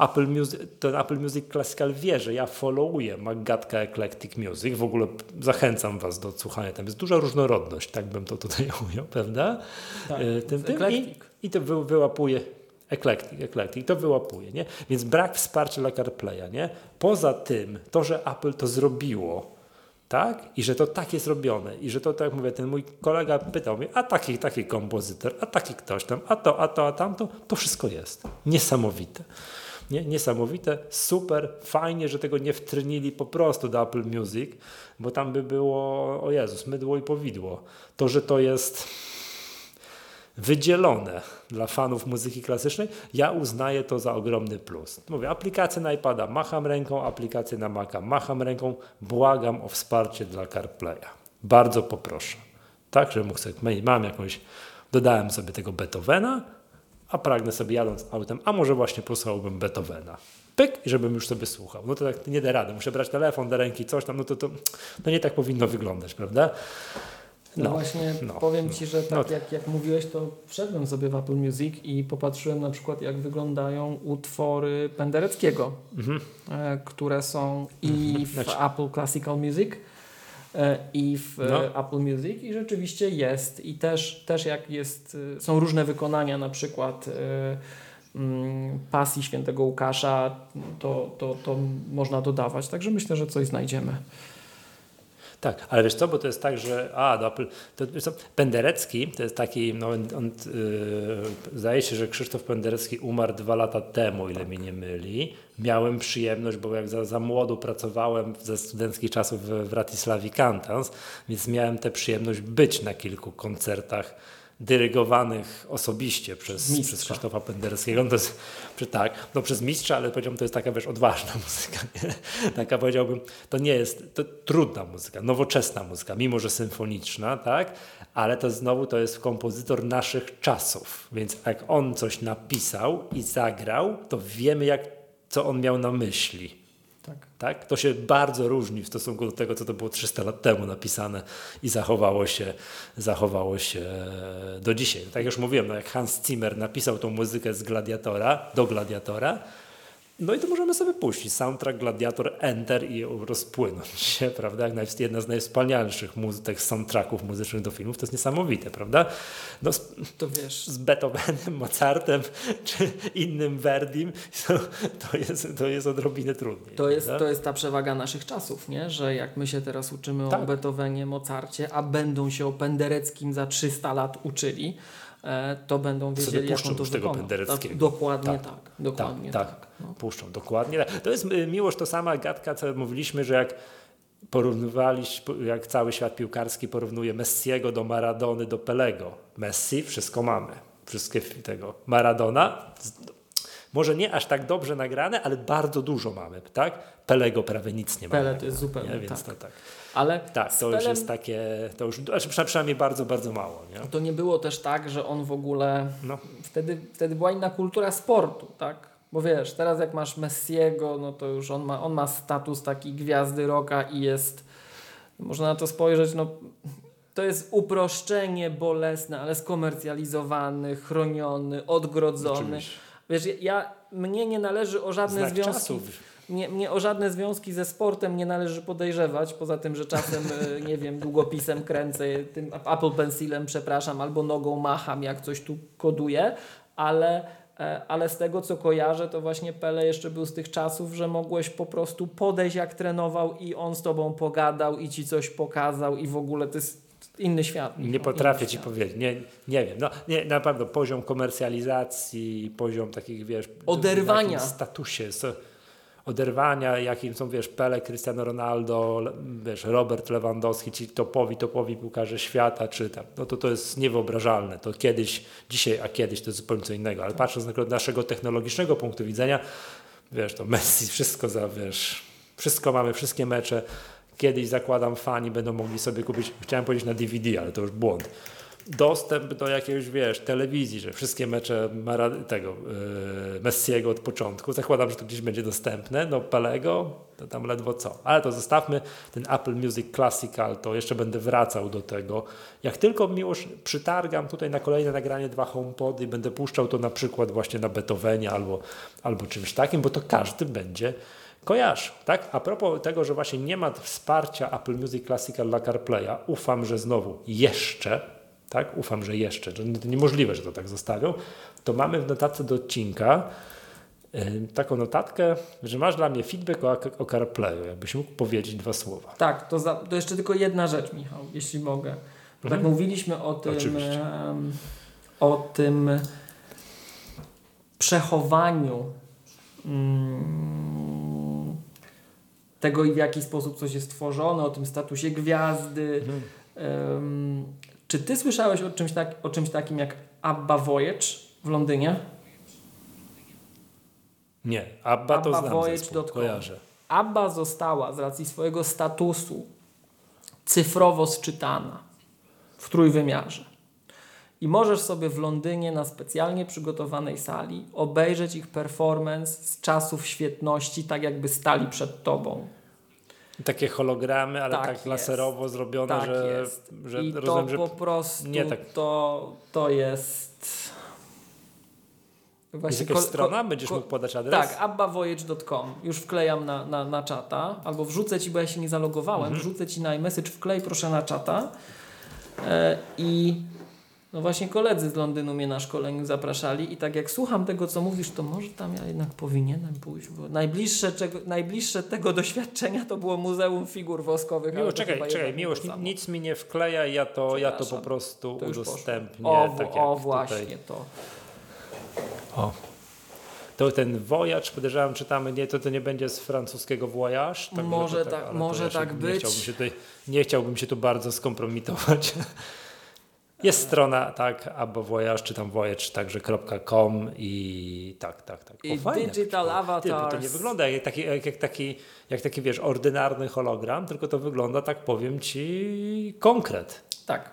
Apple Music, ten Apple Music Classical wie, że ja followuję Magatka Eclectic Music. W ogóle zachęcam Was do słuchania. Tam jest duża różnorodność, tak bym to tutaj ujął, prawda? Tak, E, tym, tym, i. I to wy, wyłapuje. Eclectic, eclectic, to wyłapuje, nie? Więc brak wsparcia dla CarPlaya, nie? Poza tym, to, że Apple to zrobiło, tak? I że to tak jest robione. I że to, tak jak mówię, ten mój kolega pytał mnie, a taki, taki kompozytor, a taki ktoś tam, a to, a to, a tamto, to wszystko jest. Niesamowite. Nie? Niesamowite, super, fajnie, że tego nie wtrynili po prostu do Apple Music, bo tam by było, o Jezus, mydło i powidło. To, że to jest wydzielone dla fanów muzyki klasycznej, ja uznaję to za ogromny plus. Mówię, aplikację na iPada macham ręką, aplikację na Maca macham ręką, błagam o wsparcie dla CarPlaya. Bardzo poproszę. Tak, że mam jakąś, dodałem sobie tego Beethovena, a pragnę sobie jadąc autem, a może właśnie posłuchałbym Beethovena. Pyk, i żebym już sobie słuchał. No to tak nie da rady, muszę brać telefon do ręki, coś tam, no to, to, to nie tak powinno wyglądać, prawda? No, No, właśnie no, powiem no. Ci, że tak No. jak, jak mówiłeś, to wszedłem sobie w Apple Music i popatrzyłem na przykład jak wyglądają utwory Pendereckiego, Mhm. e, które są i w Znaczy- Apple Classical Music i w e, No. Apple Music i rzeczywiście jest i też, też jak jest, e, są różne wykonania na przykład e, mm, pasji świętego Łukasza, to, to, to można dodawać, także myślę, że coś znajdziemy. Tak, ale wiesz co, bo to jest tak, że a, do Apple, to, co, Penderecki to jest taki, no on, yy, zdaje się, że Krzysztof Penderecki umarł dwa lata temu, ile mnie nie myli. Miałem przyjemność, bo jak za, za młodu pracowałem ze studenckich czasów w, Ratisławi Cantans, więc miałem tę przyjemność być na kilku koncertach dyrygowanych osobiście przez, Mistrza. przez Krzysztofa Pendereckiego. No to jest, tak, no przez mistrza, ale powiedziałbym, to jest taka wiesz, odważna muzyka. Nie? Taka powiedziałbym, to nie jest, to trudna muzyka, nowoczesna muzyka, mimo że symfoniczna, tak? Ale to znowu to jest kompozytor naszych czasów. Więc jak on coś napisał i zagrał, to wiemy, jak, co on miał na myśli. Tak. Tak? To się bardzo różni w stosunku do tego, co to było 300 lat temu napisane i zachowało się, zachowało się do dzisiaj. Tak jak już mówiłem, no jak Hans Zimmer napisał tą muzykę z Gladiatora, do Gladiatora, no i to możemy sobie puścić. Soundtrack Gladiator Enter i rozpłynąć się, prawda? Jak jedna z najwspanialszych muzyek, soundtracków muzycznych do filmów, to jest niesamowite, prawda? No, z, To wiesz, z Beethovenem, Mozartem czy innym Verdim to, to, jest, to jest odrobinę trudniej. To jest, prawda? to jest ta przewaga naszych czasów, nie? że jak my się teraz uczymy o Tak. Beethovenie, Mozarcie, a będą się o Pendereckim za 300 lat uczyli, to będą wiedzieli, jak puszczą on to tego. Pendereckiego. Tak, dokładnie Tak. tak. Dokładnie tak, tak. tak. No. Puszczą, dokładnie tak. To jest y, miłość, to sama gadka, co mówiliśmy, że jak porównywaliśmy, jak cały świat piłkarski porównuje Messiego do Maradony, do Pelego. Messi, wszystko mamy. Wszystkie tego. Maradona, może nie aż tak dobrze nagrane, ale bardzo dużo mamy, tak? Pelego prawie nic nie mamy. Pele to jest zupełnie nie? Więc tak. to tak. Ale Tak, to już jest takie, to już, znaczy przyna- przynajmniej bardzo, bardzo mało, nie? to nie było też tak, że on w ogóle No. wtedy, wtedy była inna kultura sportu, tak? Bo wiesz, teraz jak masz Messiego, no to już on ma, on ma status takiej gwiazdy rocka i jest, można na to spojrzeć, no to jest uproszczenie bolesne, ale skomercjalizowany, chroniony, odgrodzony. Oczywiście. Wiesz, ja, mnie nie należy o żadne Znak związki czasów. Mnie, mnie o żadne związki ze sportem nie należy podejrzewać, poza tym, że czasem, e, nie wiem, długopisem kręcę, tym Apple Pencilem, przepraszam, albo nogą macham, jak coś tu koduję, ale, e, ale z tego, co kojarzę, to właśnie Pele jeszcze był z tych czasów, że mogłeś po prostu podejść, jak trenował i on z tobą pogadał i ci coś pokazał i w ogóle to jest inny świat. Nie Michał, potrafię ci świat. powiedzieć, nie, nie wiem. No, nie, na pewno poziom komercjalizacji, poziom takich, wiesz... Oderwania. w statusie. So, oderwania, jakim są, wiesz, Pele, Cristiano Ronaldo, wiesz, Robert Lewandowski, ci topowi, topowi piłkarze świata, czy tam, no to to jest niewyobrażalne. To kiedyś, dzisiaj, a kiedyś to jest zupełnie co innego. Ale patrząc na naszego technologicznego punktu widzenia, wiesz, to Messi, wszystko za, wiesz, wszystko mamy, wszystkie mecze. Kiedyś zakładam, fani będą mogli sobie kupić, chciałem powiedzieć na DVD, ale to już błąd dostęp do jakiejś, wiesz, telewizji, że wszystkie mecze tego yy, Messiego od początku. Zakładam, że to gdzieś będzie dostępne. No Pelego to tam ledwo co. Ale to zostawmy ten Apple Music Classical, to jeszcze będę wracał do tego. Jak tylko miłość przytargam tutaj na kolejne nagranie dwa HomePody, będę puszczał to na przykład właśnie na Beethovenie albo, albo czymś takim, bo to każdy będzie kojarzył, tak? A propos tego, że właśnie nie ma wsparcia Apple Music Classical dla CarPlaya, ufam, że znowu jeszcze tak? Ufam, że jeszcze, że to niemożliwe, że to tak zostawią, to mamy w notatce do odcinka taką notatkę, że masz dla mnie feedback o, o CarPlayu, jakbyś mógł powiedzieć dwa słowa. Tak, to, za, to jeszcze tylko jedna rzecz, Michał, jeśli mogę. Tak mhm. mówiliśmy o tym, o tym przechowaniu mm, tego, w jaki sposób coś jest tworzone, o tym statusie gwiazdy. Mhm. Czy ty słyszałeś o czymś, tak, o czymś takim jak Abba Voyage w Londynie? Nie, Abba, Abba to znam Voyage. kojarzę. Abba została z racji swojego statusu cyfrowo sczytana w trójwymiarze. I możesz sobie w Londynie na specjalnie przygotowanej sali obejrzeć ich performance z czasów świetności, tak jakby stali przed tobą. Takie hologramy, ale tak, tak laserowo zrobione, tak że, jest. że I rozumiem, to po prostu nie tak. to, to jest. Właśnie jest jakaś strona? Będziesz mógł podać adres? Tak, abbavoyage.com. Już wklejam na, na, na czata. Albo wrzucę Ci, bo ja się nie zalogowałem, mhm. wrzucę Ci na iMessage, wklej proszę na czata. E, I no właśnie koledzy z Londynu mnie na szkoleniu zapraszali i tak jak słucham tego, co mówisz, to może tam ja jednak powinienem pójść, bo najbliższe, czego, najbliższe tego doświadczenia to było Muzeum Figur Woskowych. Miło, czekaj, czekaj, Miłosz, nic mi nie wkleja, ja to, ja to po prostu to udostępnię. O, tak o właśnie tutaj. to. O. To ten Voyage, podejrzewam, czytamy, nie, to, to nie będzie z francuskiego Voyage. Tak może tak, może tak być. Nie chciałbym, się tutaj, nie chciałbym się tu bardzo skompromitować. Jest strona, tak, albo Voyage, czy tam Voyage, także .com i tak, tak, tak. O, I fajne, Digital Avatars. To nie wygląda jak taki, jak, jak, taki, jak taki, wiesz, ordynarny hologram, tylko to wygląda, tak powiem Ci, konkret. Tak.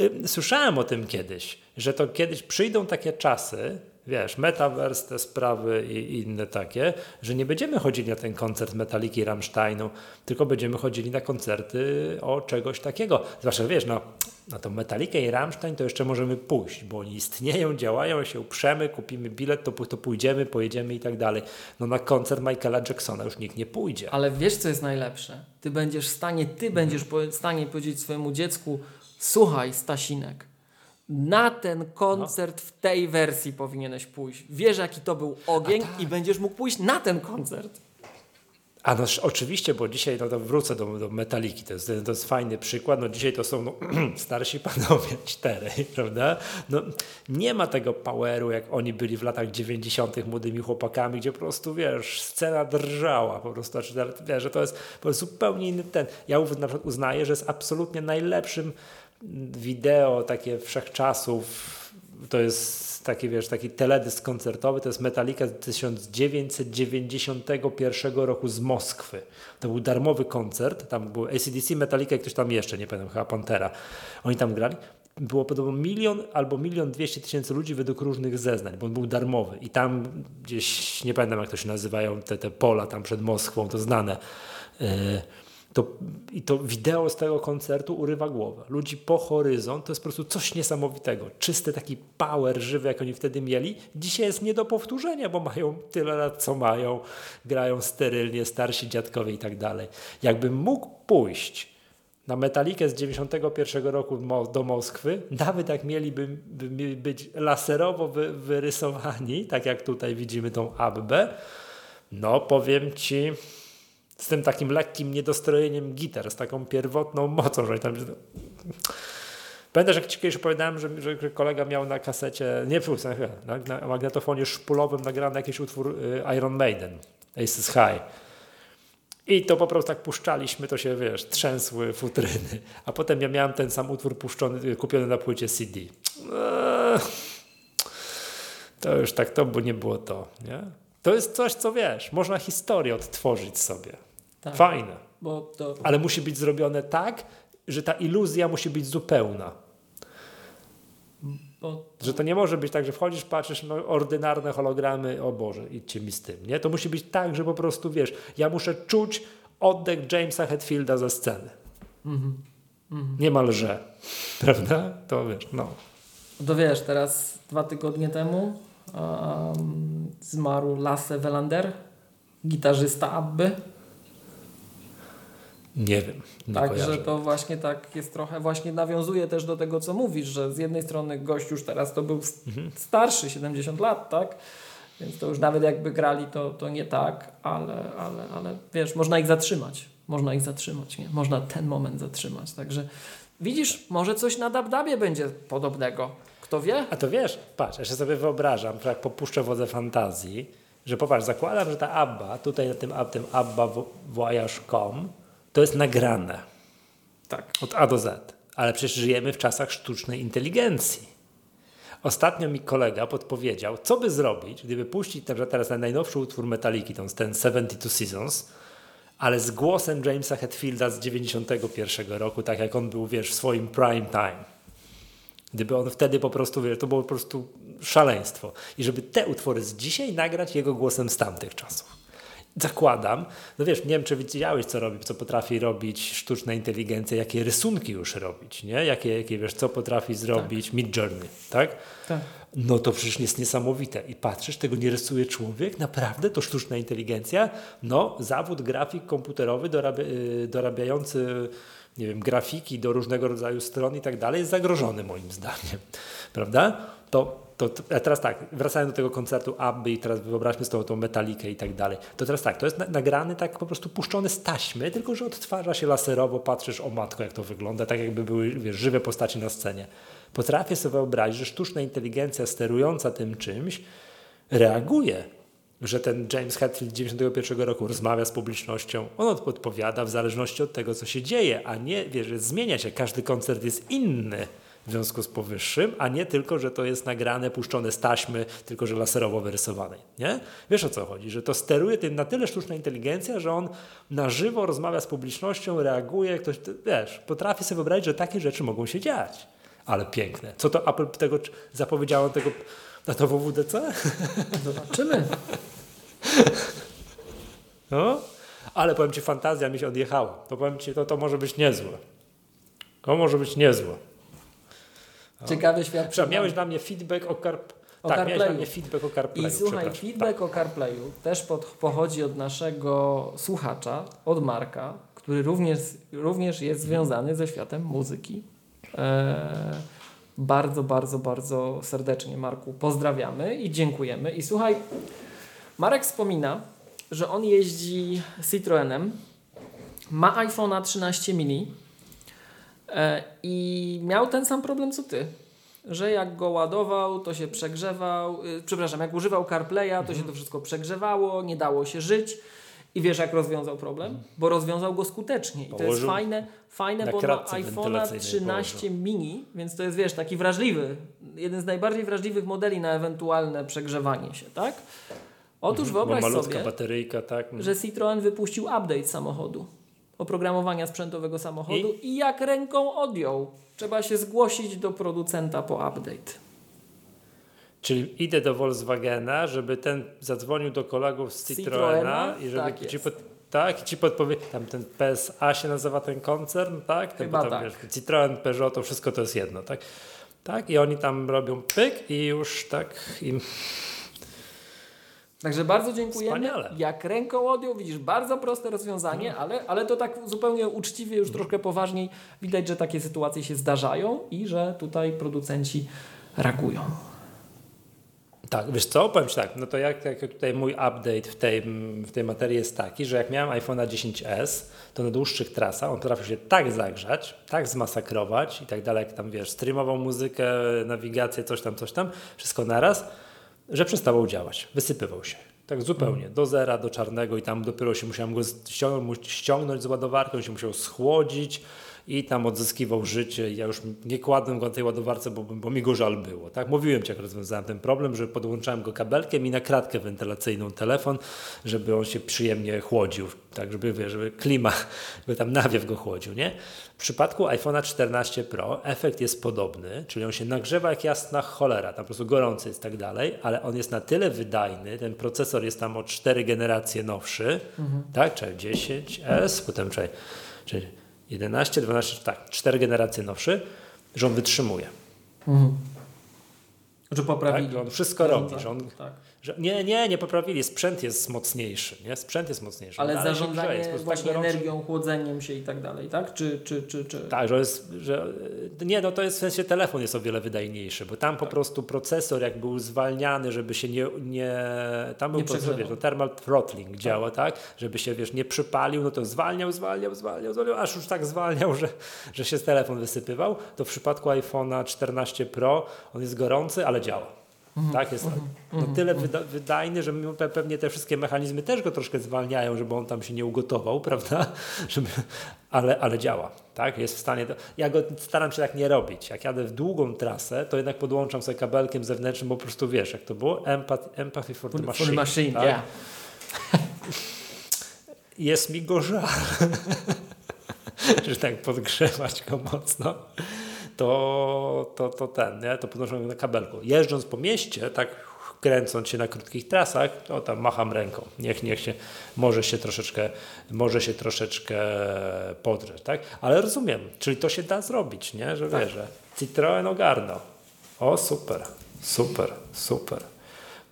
Y, słyszałem o tym kiedyś, że to kiedyś przyjdą takie czasy, wiesz, metaverse, te sprawy i inne takie, że nie będziemy chodzili na ten koncert Metaliki Rammsteinu, tylko będziemy chodzili na koncerty o czegoś takiego. Zwłaszcza, wiesz, no, na tą Metalikę i Rammstein to jeszcze możemy pójść, bo oni istnieją, działają, się uprzemy, kupimy bilet, to, to pójdziemy, pojedziemy i tak dalej. No na koncert Michaela Jacksona już nikt nie pójdzie. Ale wiesz, co jest najlepsze? Ty będziesz w stanie, ty będziesz w stanie powiedzieć swojemu dziecku, słuchaj, Stasinek, na ten koncert no. w tej wersji powinieneś pójść. Wiesz, jaki to był ogień tak. i będziesz mógł pójść na ten koncert. A no oczywiście, bo dzisiaj no wrócę do, do metaliki, to jest, to jest fajny przykład. No dzisiaj to są no, starsi panowie, cztery, prawda? No, nie ma tego poweru, jak oni byli w latach 90. młodymi chłopakami, gdzie po prostu wiesz, scena drżała po prostu. Znaczy, wiesz, że to jest po zupełnie inny ten. Ja uznaję, że jest absolutnie najlepszym wideo takie wszechczasów. To jest taki, wiesz, taki teledysk koncertowy, to jest Metallica z 1991 roku z Moskwy. To był darmowy koncert, tam był ACDC, Metallica i ktoś tam jeszcze, nie pamiętam, chyba Pantera. Oni tam grali. Było podobno milion albo milion dwieście tysięcy ludzi według różnych zeznań, bo on był darmowy. I tam gdzieś, nie pamiętam jak to się nazywają, te, te pola tam przed Moskwą, to znane. Yy, to, I to wideo z tego koncertu urywa głowę. Ludzi po horyzont to jest po prostu coś niesamowitego. Czysty taki power żywy, jak oni wtedy mieli, dzisiaj jest nie do powtórzenia, bo mają tyle lat, co mają, grają sterylnie, starsi dziadkowie i tak dalej. Jakbym mógł pójść na metalikę z 91 roku do Moskwy, nawet jak mieliby by być laserowo wy, wyrysowani, tak jak tutaj widzimy tą Abbę, no powiem Ci, z tym takim lekkim niedostrojeniem gitar, z taką pierwotną mocą, że tam... Pamiętasz, jak ci kiedyś opowiadałem, że, że kolega miał na kasecie, nie na, na magnetofonie szpulowym nagrany jakiś utwór y, Iron Maiden. Aces High. I to po prostu tak puszczaliśmy, to się wiesz, trzęsły futryny. A potem ja miałem ten sam utwór puszczony, kupiony na płycie CD. Eee, to już tak to, bo nie było to, nie? To jest coś, co wiesz, można historię odtworzyć sobie. Tak. Fajne. To, Ale musi być zrobione tak, że ta iluzja musi być zupełna. bo Że to nie może być tak, że wchodzisz, patrzysz, no ordynarne hologramy, o Boże, idźcie mi z tym, nie? To musi być tak, że po prostu, wiesz, ja muszę czuć oddech Jamesa Hetfielda ze sceny. Niemalże, prawda? To wiesz, no. To wiesz, teraz dwa tygodnie temu um, zmarł Lasse Welander, gitarzysta Abby. Nie wiem, nie Także to właśnie tak jest trochę, właśnie nawiązuje też do tego, co mówisz, że z jednej strony gość już teraz to był Mhm. starszy, 70 lat, tak? Więc to już nawet jakby grali, to, to nie tak, ale, ale, ale wiesz, można ich zatrzymać. Można ich zatrzymać, nie? Można ten moment zatrzymać. Także widzisz, może coś na Dabdabie będzie podobnego. Kto wie? A to wiesz, patrz, ja się sobie wyobrażam, że jak popuszczę wodze fantazji, że popatrz, zakładam, że ta Abba, tutaj na tym, tym Abba Voyage.com, to jest nagrane. Tak. Od A do Z. Ale przecież żyjemy w czasach sztucznej inteligencji. Ostatnio mi kolega podpowiedział, co by zrobić, gdyby puścić na przykład teraz na najnowszy utwór Metaliki, ten, ten 72 Seasons, ale z głosem Jamesa Hetfielda z 91 roku, tak jak on był, wiesz, w swoim prime time. Gdyby on wtedy po prostu, wiesz, to było po prostu szaleństwo. I żeby te utwory z dzisiaj nagrać jego głosem z tamtych czasów. Zakładam, no wiesz, nie wiem, czy widziałeś, co robi, co potrafi robić sztuczna inteligencja, jakie rysunki już robić, nie? Jakie, jakie wiesz, co potrafi zrobić Mid Journey, tak? Tak. No to przecież jest niesamowite. I patrzysz, tego nie rysuje człowiek, naprawdę to sztuczna inteligencja. No, zawód grafik komputerowy dorabia, y, dorabiający, nie wiem, grafiki do różnego rodzaju stron i tak dalej jest zagrożony moim zdaniem, prawda? To, to, a teraz tak, wracając do tego koncertu Abby i teraz wyobraźmy sobie tą, metalikę i tak dalej. To teraz tak, to jest na, nagrany tak po prostu puszczony z taśmy, tylko że odtwarza się laserowo, patrzysz o matko jak to wygląda, tak jakby były wiesz, żywe postaci na scenie. Potrafię sobie wyobrazić, że sztuczna inteligencja sterująca tym czymś reaguje, że ten James Hetfield 91 roku rozmawia z publicznością, on od- odpowiada w zależności od tego, co się dzieje, a nie, wiesz, zmienia się, każdy koncert jest inny w związku z powyższym, a nie tylko, że to jest nagrane, puszczone z taśmy, tylko że laserowo wyrysowanej, nie? Wiesz o co chodzi, że to steruje tym na tyle sztuczna inteligencja, że on na żywo rozmawia z publicznością, reaguje, ktoś, wiesz, potrafi sobie wyobrazić, że takie rzeczy mogą się dziać. Ale piękne. Co to Apple tego zapowiedziało tego na to WWDC? Zobaczymy. No, ale powiem Ci, fantazja mi się odjechała. To powiem Ci, to, to może być niezłe. To może być niezłe. Ciekawy świat. Przepraszam, miałeś dla mnie feedback o Carp... O tak, miałeś CarPlayu. mnie feedback o CarPlayu. I słuchaj, feedback o CarPlayu też pod, pochodzi od naszego słuchacza, od Marka, który również, również jest związany ze światem muzyki. E, bardzo, bardzo, bardzo serdecznie Marku pozdrawiamy i dziękujemy. I słuchaj, Marek wspomina, że on jeździ Citroenem, ma iPhone'a 13 mini i miał ten sam problem co ty. Że jak go ładował, to się przegrzewał. y, przepraszam, jak używał CarPlaya, to się to wszystko przegrzewało, nie dało się żyć. I wiesz, jak rozwiązał problem? Bo rozwiązał go skutecznie. I to jest Położył fajne, fajne bo ma iPhone'a wentylacyjnej 13 mini, więc to jest, wiesz, taki wrażliwy, jeden z najbardziej wrażliwych modeli na ewentualne przegrzewanie się, tak? Otóż Bo wyobraź malutka sobie, bateryjka, tak? że Citroen wypuścił update samochodu, oprogramowania sprzętowego samochodu i, jak ręką odjął. Trzeba się zgłosić do producenta po update. Czyli idę do Volkswagena, żeby ten zadzwonił do kolegów z Citroena, Citroena? i żeby Tak ci pod, tak, i ci podpowie, tam ten PSA się nazywa ten koncern, tak? Ten, Chyba tak. Wiesz, Citroen, Peugeot, to wszystko to jest jedno, tak? Tak, i oni tam robią pyk i już tak im Także bardzo dziękujemy. Wspaniale. Jak ręką odjął, widzisz, bardzo proste rozwiązanie, ale, ale to tak zupełnie uczciwie, już troszkę poważniej. Widać, że takie sytuacje się zdarzają i że tutaj producenci reagują. Tak, wiesz co, powiem Ci tak, no to jak, jak tutaj mój update w tej, w tej materii jest taki, że jak miałem iPhone'a 10s, to na dłuższych trasach on potrafił się tak zagrzać, tak zmasakrować i tak dalej, jak tam wiesz, streamował muzykę, nawigację, coś tam, coś tam, wszystko naraz, że przestawał działać, wysypywał się. Tak zupełnie, do zera, do czarnego i tam dopiero się musiałem go ściągnąć, ściągnąć z ładowarką, się musiał schłodzić i tam odzyskiwał życie. Ja już nie kładłem go na tej ładowarce, bo, bo mi go żal było. Tak? Mówiłem Ci, jak rozwiązałem ten problem, że podłączałem go kabelkiem i na kratkę wentylacyjną telefon, żeby on się przyjemnie chłodził, tak, żeby, wie, żeby klima, żeby tam nawiew go chłodził. Nie? W przypadku iPhone'a 14 Pro efekt jest podobny, czyli on się nagrzewa jak jasna cholera, tam po prostu gorący jest i tak dalej, ale on jest na tyle wydajny, ten procesor jest tam o 4 generacje nowszy, mhm. tak, czyli 10S, potem czyli, czyli 11, 12, tak, 4 generacje nowszy, że on wytrzymuje. Mhm. Że poprawili. Tak, on wszystko robi. Że on, tak. Że nie, nie, nie poprawili. Sprzęt jest mocniejszy. Nie? Sprzęt jest mocniejszy. Ale zarządzanie grzeje, właśnie tak energią, chłodzeniem się i tak dalej, tak? Czy, czy, czy, czy... Tak, że jest, że nie, no to jest w sensie telefon jest o wiele wydajniejszy, bo tam tak. po prostu procesor jak był zwalniany, żeby się nie, nie tam był nie procesor, wiesz, no thermal throttling tak. działa, tak? Żeby się, wiesz, nie przypalił, no to zwalniał, zwalniał, zwalniał, zwalniał, aż już tak zwalniał, że, że się telefon wysypywał. To w przypadku iPhone'a 14 Pro on jest gorący, ale działa. Mhm. tak, jest mhm. no, mhm. tyle wyda wydajny, że pewnie te wszystkie mechanizmy też go troszkę zwalniają, żeby on tam się nie ugotował, prawda? Żeby, ale, ale działa, tak? Jest w stanie. Do... Ja go staram się tak nie robić. Jak jadę w długą trasę, to jednak podłączam sobie kabelkiem zewnętrznym, bo po prostu wiesz, jak to było? Empathy, empathy for the machine. For the machine, tak? yeah. Jest mi go żal, że tak podgrzewać go mocno to, to, to ten, nie? to podnoszą na kabelku. Jeżdżąc po mieście, tak kręcąc się na krótkich trasach, to tam macham ręką. Niech, niech się, może się troszeczkę, może się troszeczkę podrzeć, tak? Ale rozumiem, czyli to się da zrobić, nie? Że tak. wiesz, że Citroen ogarnął. O, super, super, super.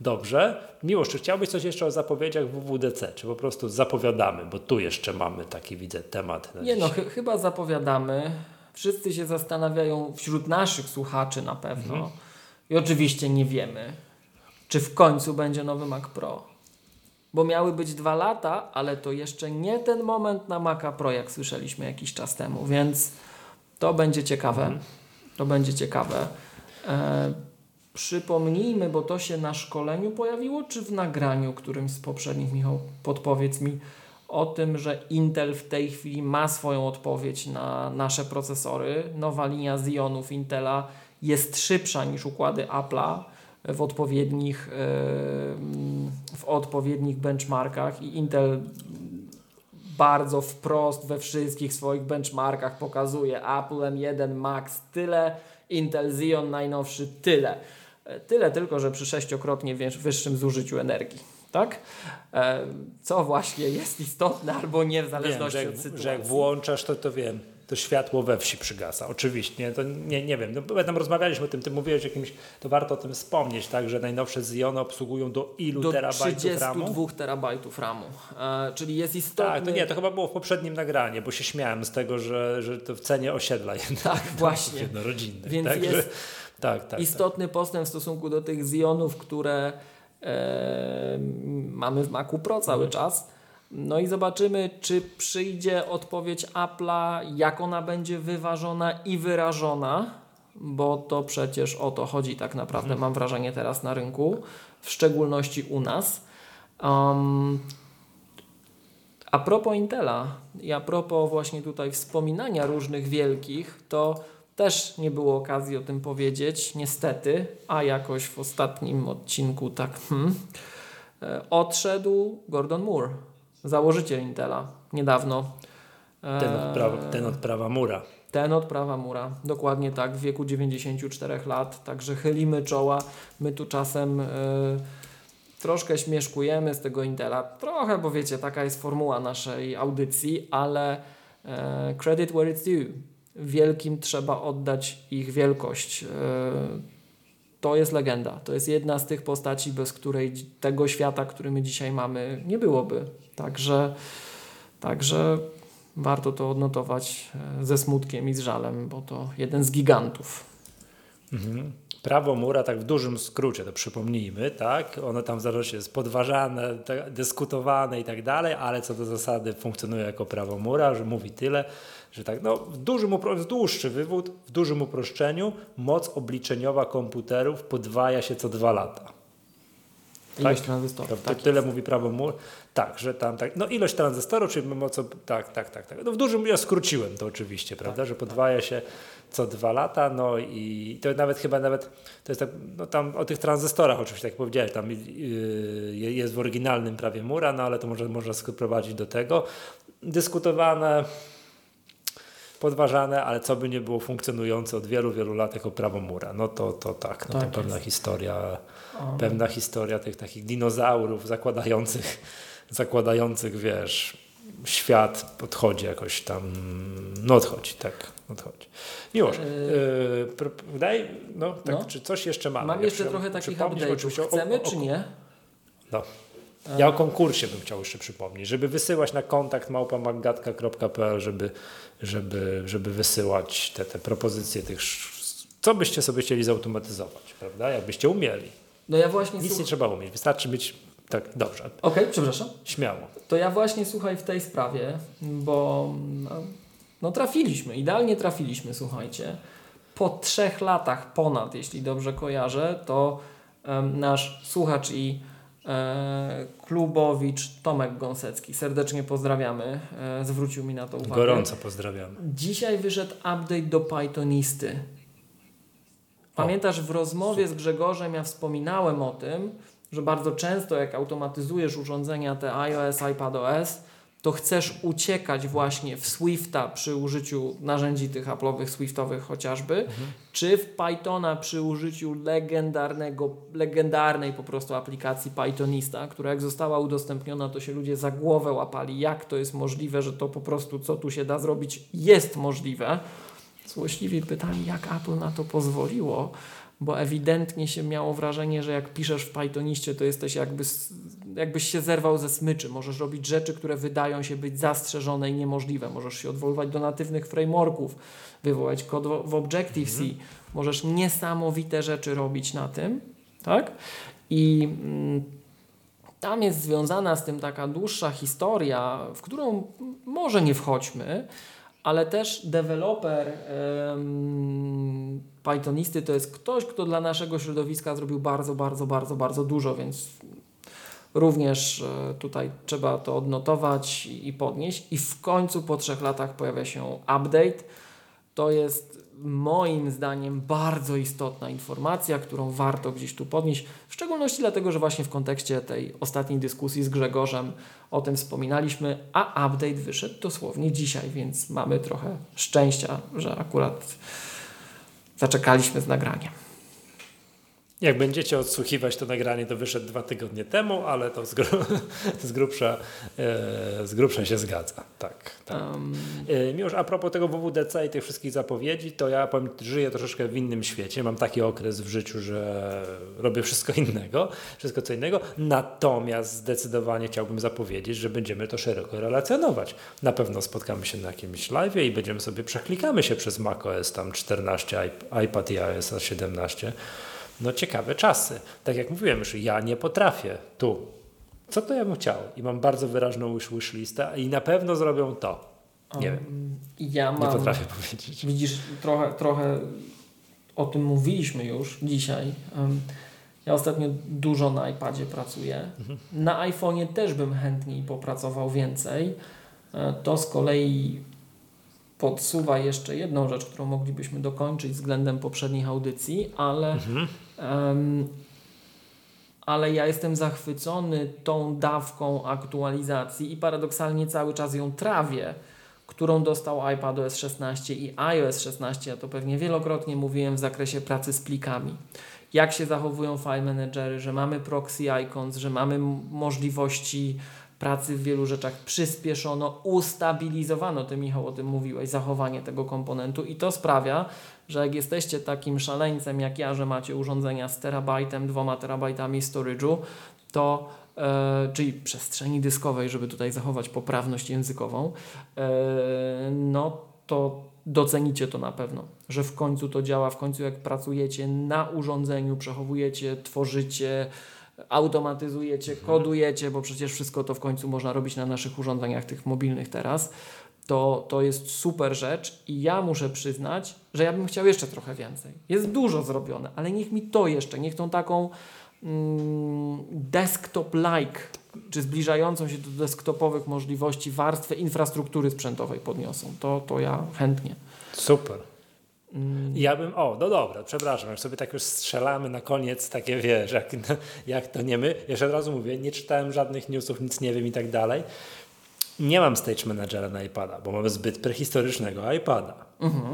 Dobrze. Miłość, czy chciałbyś coś jeszcze o zapowiedziach WWDC? Czy po prostu zapowiadamy, bo tu jeszcze mamy taki, widzę, temat. Nie no, ch chyba zapowiadamy. Wszyscy się zastanawiają wśród naszych słuchaczy na pewno. Mhm. I oczywiście nie wiemy, czy w końcu będzie nowy Mac Pro. Bo miały być dwa lata, ale to jeszcze nie ten moment na Maca Pro, jak słyszeliśmy jakiś czas temu, więc to będzie ciekawe. Mhm. To będzie ciekawe. E, przypomnijmy, bo to się na szkoleniu pojawiło, czy w nagraniu którymś z poprzednich, Michał, podpowiedz mi o tym, że Intel w tej chwili ma swoją odpowiedź na nasze procesory. Nowa linia Xeonów Intela jest szybsza niż układy Apple'a w odpowiednich, w odpowiednich benchmarkach i Intel bardzo wprost we wszystkich swoich benchmarkach pokazuje Apple M1 Max tyle, Intel Xeon najnowszy tyle. Tyle tylko, że przy sześciokrotnie wyższym zużyciu energii tak? E, co właśnie jest istotne albo nie w zależności wiem, jak, od sytuacji. Że jak włączasz, to to wiem, to światło we wsi przygasa. Oczywiście, to nie, nie wiem. No, tam rozmawialiśmy o tym, ty mówiłeś o jakimś, to warto o tym wspomnieć, tak, że najnowsze Xeony obsługują do ilu do terabajtów RAMu? Do 32 terabajtów RAMu, e, czyli jest istotny... Tak, to nie, to chyba było w poprzednim nagraniu, bo się śmiałem z tego, że, że to w cenie osiedla jednak. Tak, właśnie. Jednorodzinnych. Więc tak, jest że, tak, tak, istotny tak. postęp w stosunku do tych Xeonów, które mamy w Macu Pro cały czas. No i zobaczymy, czy przyjdzie odpowiedź Apple'a, jak ona będzie wyważona i wyrażona, bo to przecież o to chodzi tak naprawdę, mhm. mam wrażenie teraz na rynku, w szczególności u nas. Um, a propos Intela i a propos właśnie tutaj wspominania różnych wielkich, to też nie było okazji o tym powiedzieć, niestety, a jakoś w ostatnim odcinku tak hmm, e, odszedł Gordon Moore, założyciel Intela, niedawno. Ten od, prawa, ten od prawa mura. Ten od prawa mura, dokładnie tak, w wieku 94 lat, także chylimy czoła. My tu czasem y, troszkę śmieszkujemy z tego Intela, trochę, bo wiecie, taka jest formuła naszej audycji, ale y, credit where it's due wielkim trzeba oddać ich wielkość. E, to jest legenda. To jest jedna z tych postaci, bez której tego świata, który my dzisiaj mamy, nie byłoby. Także, także warto to odnotować e, ze smutkiem i z żalem, bo to jeden z gigantów. Mhm. Prawo mura, tak w dużym skrócie, to przypomnijmy, tak? Ono tam zaraz jest podważane, dyskutowane i tak dalej, ale co do zasady funkcjonuje jako prawo mura, że mówi tyle, że tak, no, w dużym, dłuższy wywód, w dużym uproszczeniu, moc obliczeniowa komputerów podwaja się co dwa lata. Ilość tak? tranzystorów. To, to tak tyle jest. mówi prawo mur. Tak, że tam tak. No ilość tranzystorów, czyli mocno. Tak, tak, tak, tak. No w dużym ja skróciłem to oczywiście, prawda? Tak, że podwaja się co dwa lata, no i to nawet chyba nawet to jest tak, no tam o tych tranzystorach oczywiście, tak powiedziałeś, tam yy, jest w oryginalnym prawie mura, no ale to może można sprowadzić do tego. Dyskutowane, podważane, ale co by nie było funkcjonujące od wielu, wielu lat jako prawo mura. No to, to tak, no Tak to pewna jest. historia O. pewna historia tych takich dinozaurów zakładających, zakładających, wiesz, świat odchodzi jakoś tam, no odchodzi, tak, odchodzi. Miłość, Yy. daj, no, tak, No. czy coś jeszcze mamy? Mam Ja jeszcze trochę takich update'ów. oczywiście o- Chcemy o- czy nie? No. Ja o konkursie bym chciał jeszcze przypomnieć, żeby wysyłać na kontakt małpamagatka.pl, żeby, żeby, żeby wysyłać te, te propozycje tych, co byście sobie chcieli zautomatyzować, prawda, jakbyście umieli. No ja właśnie... Nic słuch- nie trzeba umieć, wystarczy być tak dobrze, Okej, przepraszam. śmiało. To ja właśnie słuchaj w tej sprawie, bo no, no trafiliśmy, idealnie trafiliśmy, słuchajcie. Po trzech latach ponad, jeśli dobrze kojarzę, to em, nasz słuchacz i klubowicz Tomek Gąsecki, serdecznie pozdrawiamy, e, zwrócił mi na to uwagę. Gorąco pozdrawiamy. Dzisiaj wyszedł update do Pythonisty. Pamiętasz, w rozmowie z Grzegorzem ja wspominałem o tym, że bardzo często jak automatyzujesz urządzenia te iOS, iPadOS, to chcesz uciekać właśnie w Swifta przy użyciu narzędzi tych Apple'owych, Swiftowych chociażby, czy w Pythona przy użyciu legendarnego, legendarnej po prostu aplikacji Pythonista, która jak została udostępniona, to się ludzie za głowę łapali, jak to jest możliwe, że to po prostu co tu się da zrobić jest możliwe. Złośliwi pytali, jak Apple na to pozwoliło, bo ewidentnie się miało wrażenie, że jak piszesz w Pythoniście, to jesteś jakby, jakbyś się zerwał ze smyczy. Możesz robić rzeczy, które wydają się być zastrzeżone i niemożliwe. Możesz się odwoływać do natywnych frameworków, wywołać kod w- Objective-C. Możesz niesamowite rzeczy robić na tym, tak? I mm, tam jest związana z tym taka dłuższa historia, w którą może nie wchodźmy, ale też deweloper em, Pythonisty to jest ktoś, kto dla naszego środowiska zrobił bardzo, bardzo, bardzo, bardzo dużo, więc również e, tutaj trzeba to odnotować i podnieść. I w końcu po trzech latach pojawia się update. To jest moim zdaniem bardzo istotna informacja, którą warto gdzieś tu podnieść, w szczególności dlatego, że właśnie w kontekście tej ostatniej dyskusji z Grzegorzem o tym wspominaliśmy, a update wyszedł dosłownie dzisiaj, więc mamy trochę szczęścia, że akurat zaczekaliśmy z nagraniem. Jak będziecie odsłuchiwać to nagranie, to wyszedł dwa tygodnie temu, ale to z, gru, z, grubsza, e, z grubsza się zgadza. Tak. tak. Um, E, Miłosz, a propos tego WWDC i tych wszystkich zapowiedzi, to ja powiem, żyję troszeczkę w innym świecie. Mam taki okres w życiu, że robię wszystko innego, wszystko co innego. Natomiast zdecydowanie chciałbym zapowiedzieć, że będziemy to szeroko relacjonować. Na pewno spotkamy się na jakimś live i będziemy sobie przeklikamy się przez macOS tam 14, iP- iPad i iOS 17. No ciekawe czasy. Tak jak mówiłem już, ja nie potrafię tu. Co to ja bym chciał? I mam bardzo wyraźną wish, listę i na pewno zrobią to. Nie wiem. um, Ja Nie mam. potrafię powiedzieć. Widzisz, trochę, trochę o tym mówiliśmy już dzisiaj. Em, Ja ostatnio dużo na iPadzie pracuję. Na iPhone'ie też bym chętniej popracował więcej. E, To z kolei podsuwa jeszcze jedną rzecz, którą moglibyśmy dokończyć względem poprzednich audycji, ale, Mhm. Em, ale ja jestem zachwycony tą dawką aktualizacji i paradoksalnie cały czas ją trawię którą dostał iPadOS 16 i iOS 16, ja to pewnie wielokrotnie mówiłem w zakresie pracy z plikami. Jak się zachowują file managery, że mamy proxy icons, że mamy możliwości pracy w wielu rzeczach przyspieszono, ustabilizowano, ty Michał o tym mówiłeś, zachowanie tego komponentu i to sprawia, że jak jesteście takim szaleńcem jak ja, że macie urządzenia z terabajtem, dwoma terabajtami storage'u, to e, czyli przestrzeni dyskowej, żeby tutaj zachować poprawność językową, e, no to docenicie to na pewno, że w końcu to działa, w końcu jak pracujecie na urządzeniu, przechowujecie, tworzycie, automatyzujecie, kodujecie, bo przecież wszystko to w końcu można robić na naszych urządzeniach tych mobilnych teraz, to, to jest super rzecz i ja muszę przyznać, że ja bym chciał jeszcze trochę więcej. Jest dużo zrobione, ale niech mi to jeszcze, niech tą taką mm, desktop-like, czy zbliżającą się do desktopowych możliwości warstwę infrastruktury sprzętowej podniosą. To, to ja chętnie. Super. Mm, Ja bym, o, no dobra, przepraszam, jak sobie tak już strzelamy na koniec, takie wiesz, jak, jak to nie my. Jeszcze od razu mówię, nie czytałem żadnych newsów, nic nie wiem i tak dalej. Nie mam Stage Managera na iPada, bo mamy zbyt prehistorycznego iPada.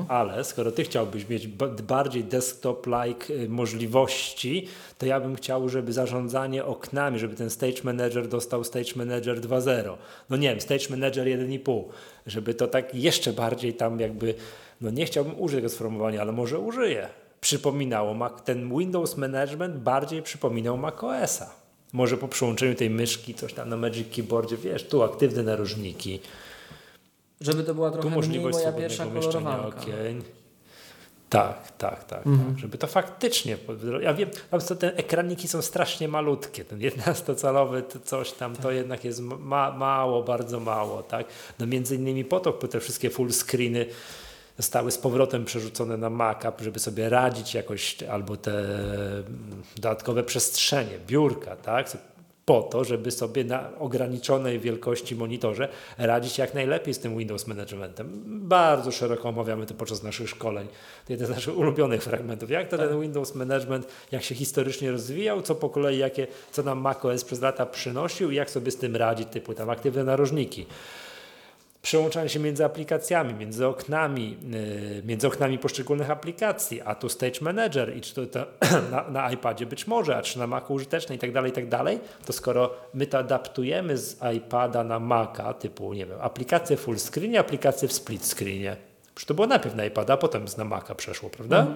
Ale skoro ty chciałbyś mieć ba- bardziej desktop-like y, możliwości, to ja bym chciał, żeby zarządzanie oknami, żeby ten Stage Manager dostał Stage Manager 2.0. No nie wiem, Stage Manager 1.5, żeby to tak jeszcze bardziej tam jakby, no nie chciałbym użyć tego sformułowania, ale może użyję. Przypominało, ten Windows Management bardziej przypominał macOSa. Może po przyłączeniu tej myszki, coś tam na Magic Keyboardzie, wiesz, tu aktywne narożniki, Żeby to była tu trochę mniej możliwość moja swobodnego pierwsza kolorowanka. okień. Tak, tak, tak, Mhm. tak. Żeby to faktycznie. Ja wiem, tam są te ekraniki są strasznie malutkie. Ten 11-calowy to coś tam, Tak. to jednak jest ma, mało, bardzo mało, tak? No między innymi po to te wszystkie full screeny zostały z powrotem przerzucone na Maca, żeby sobie radzić jakoś, albo te mm, dodatkowe przestrzenie, biurka, tak? Po to, żeby sobie na ograniczonej wielkości monitorze radzić jak najlepiej z tym Windows Managementem. Bardzo szeroko omawiamy to podczas naszych szkoleń. To jeden z naszych ulubionych fragmentów. Jak to ten Windows Management, jak się historycznie rozwijał, co po kolei, jakie, co nam macOS przez lata przynosił i jak sobie z tym radzić, typu tam aktywne narożniki przełączanie się między aplikacjami, między oknami, yy, między oknami poszczególnych aplikacji, a tu Stage Manager i czy to, to na, na iPadzie być może, a czy na Macu użyteczne i tak dalej, i tak dalej, to skoro my to adaptujemy z iPada na Maca, typu, nie wiem, aplikacje full screen, aplikacje w split screenie, Przecież to było najpierw na iPada, a potem z na Maca przeszło, prawda?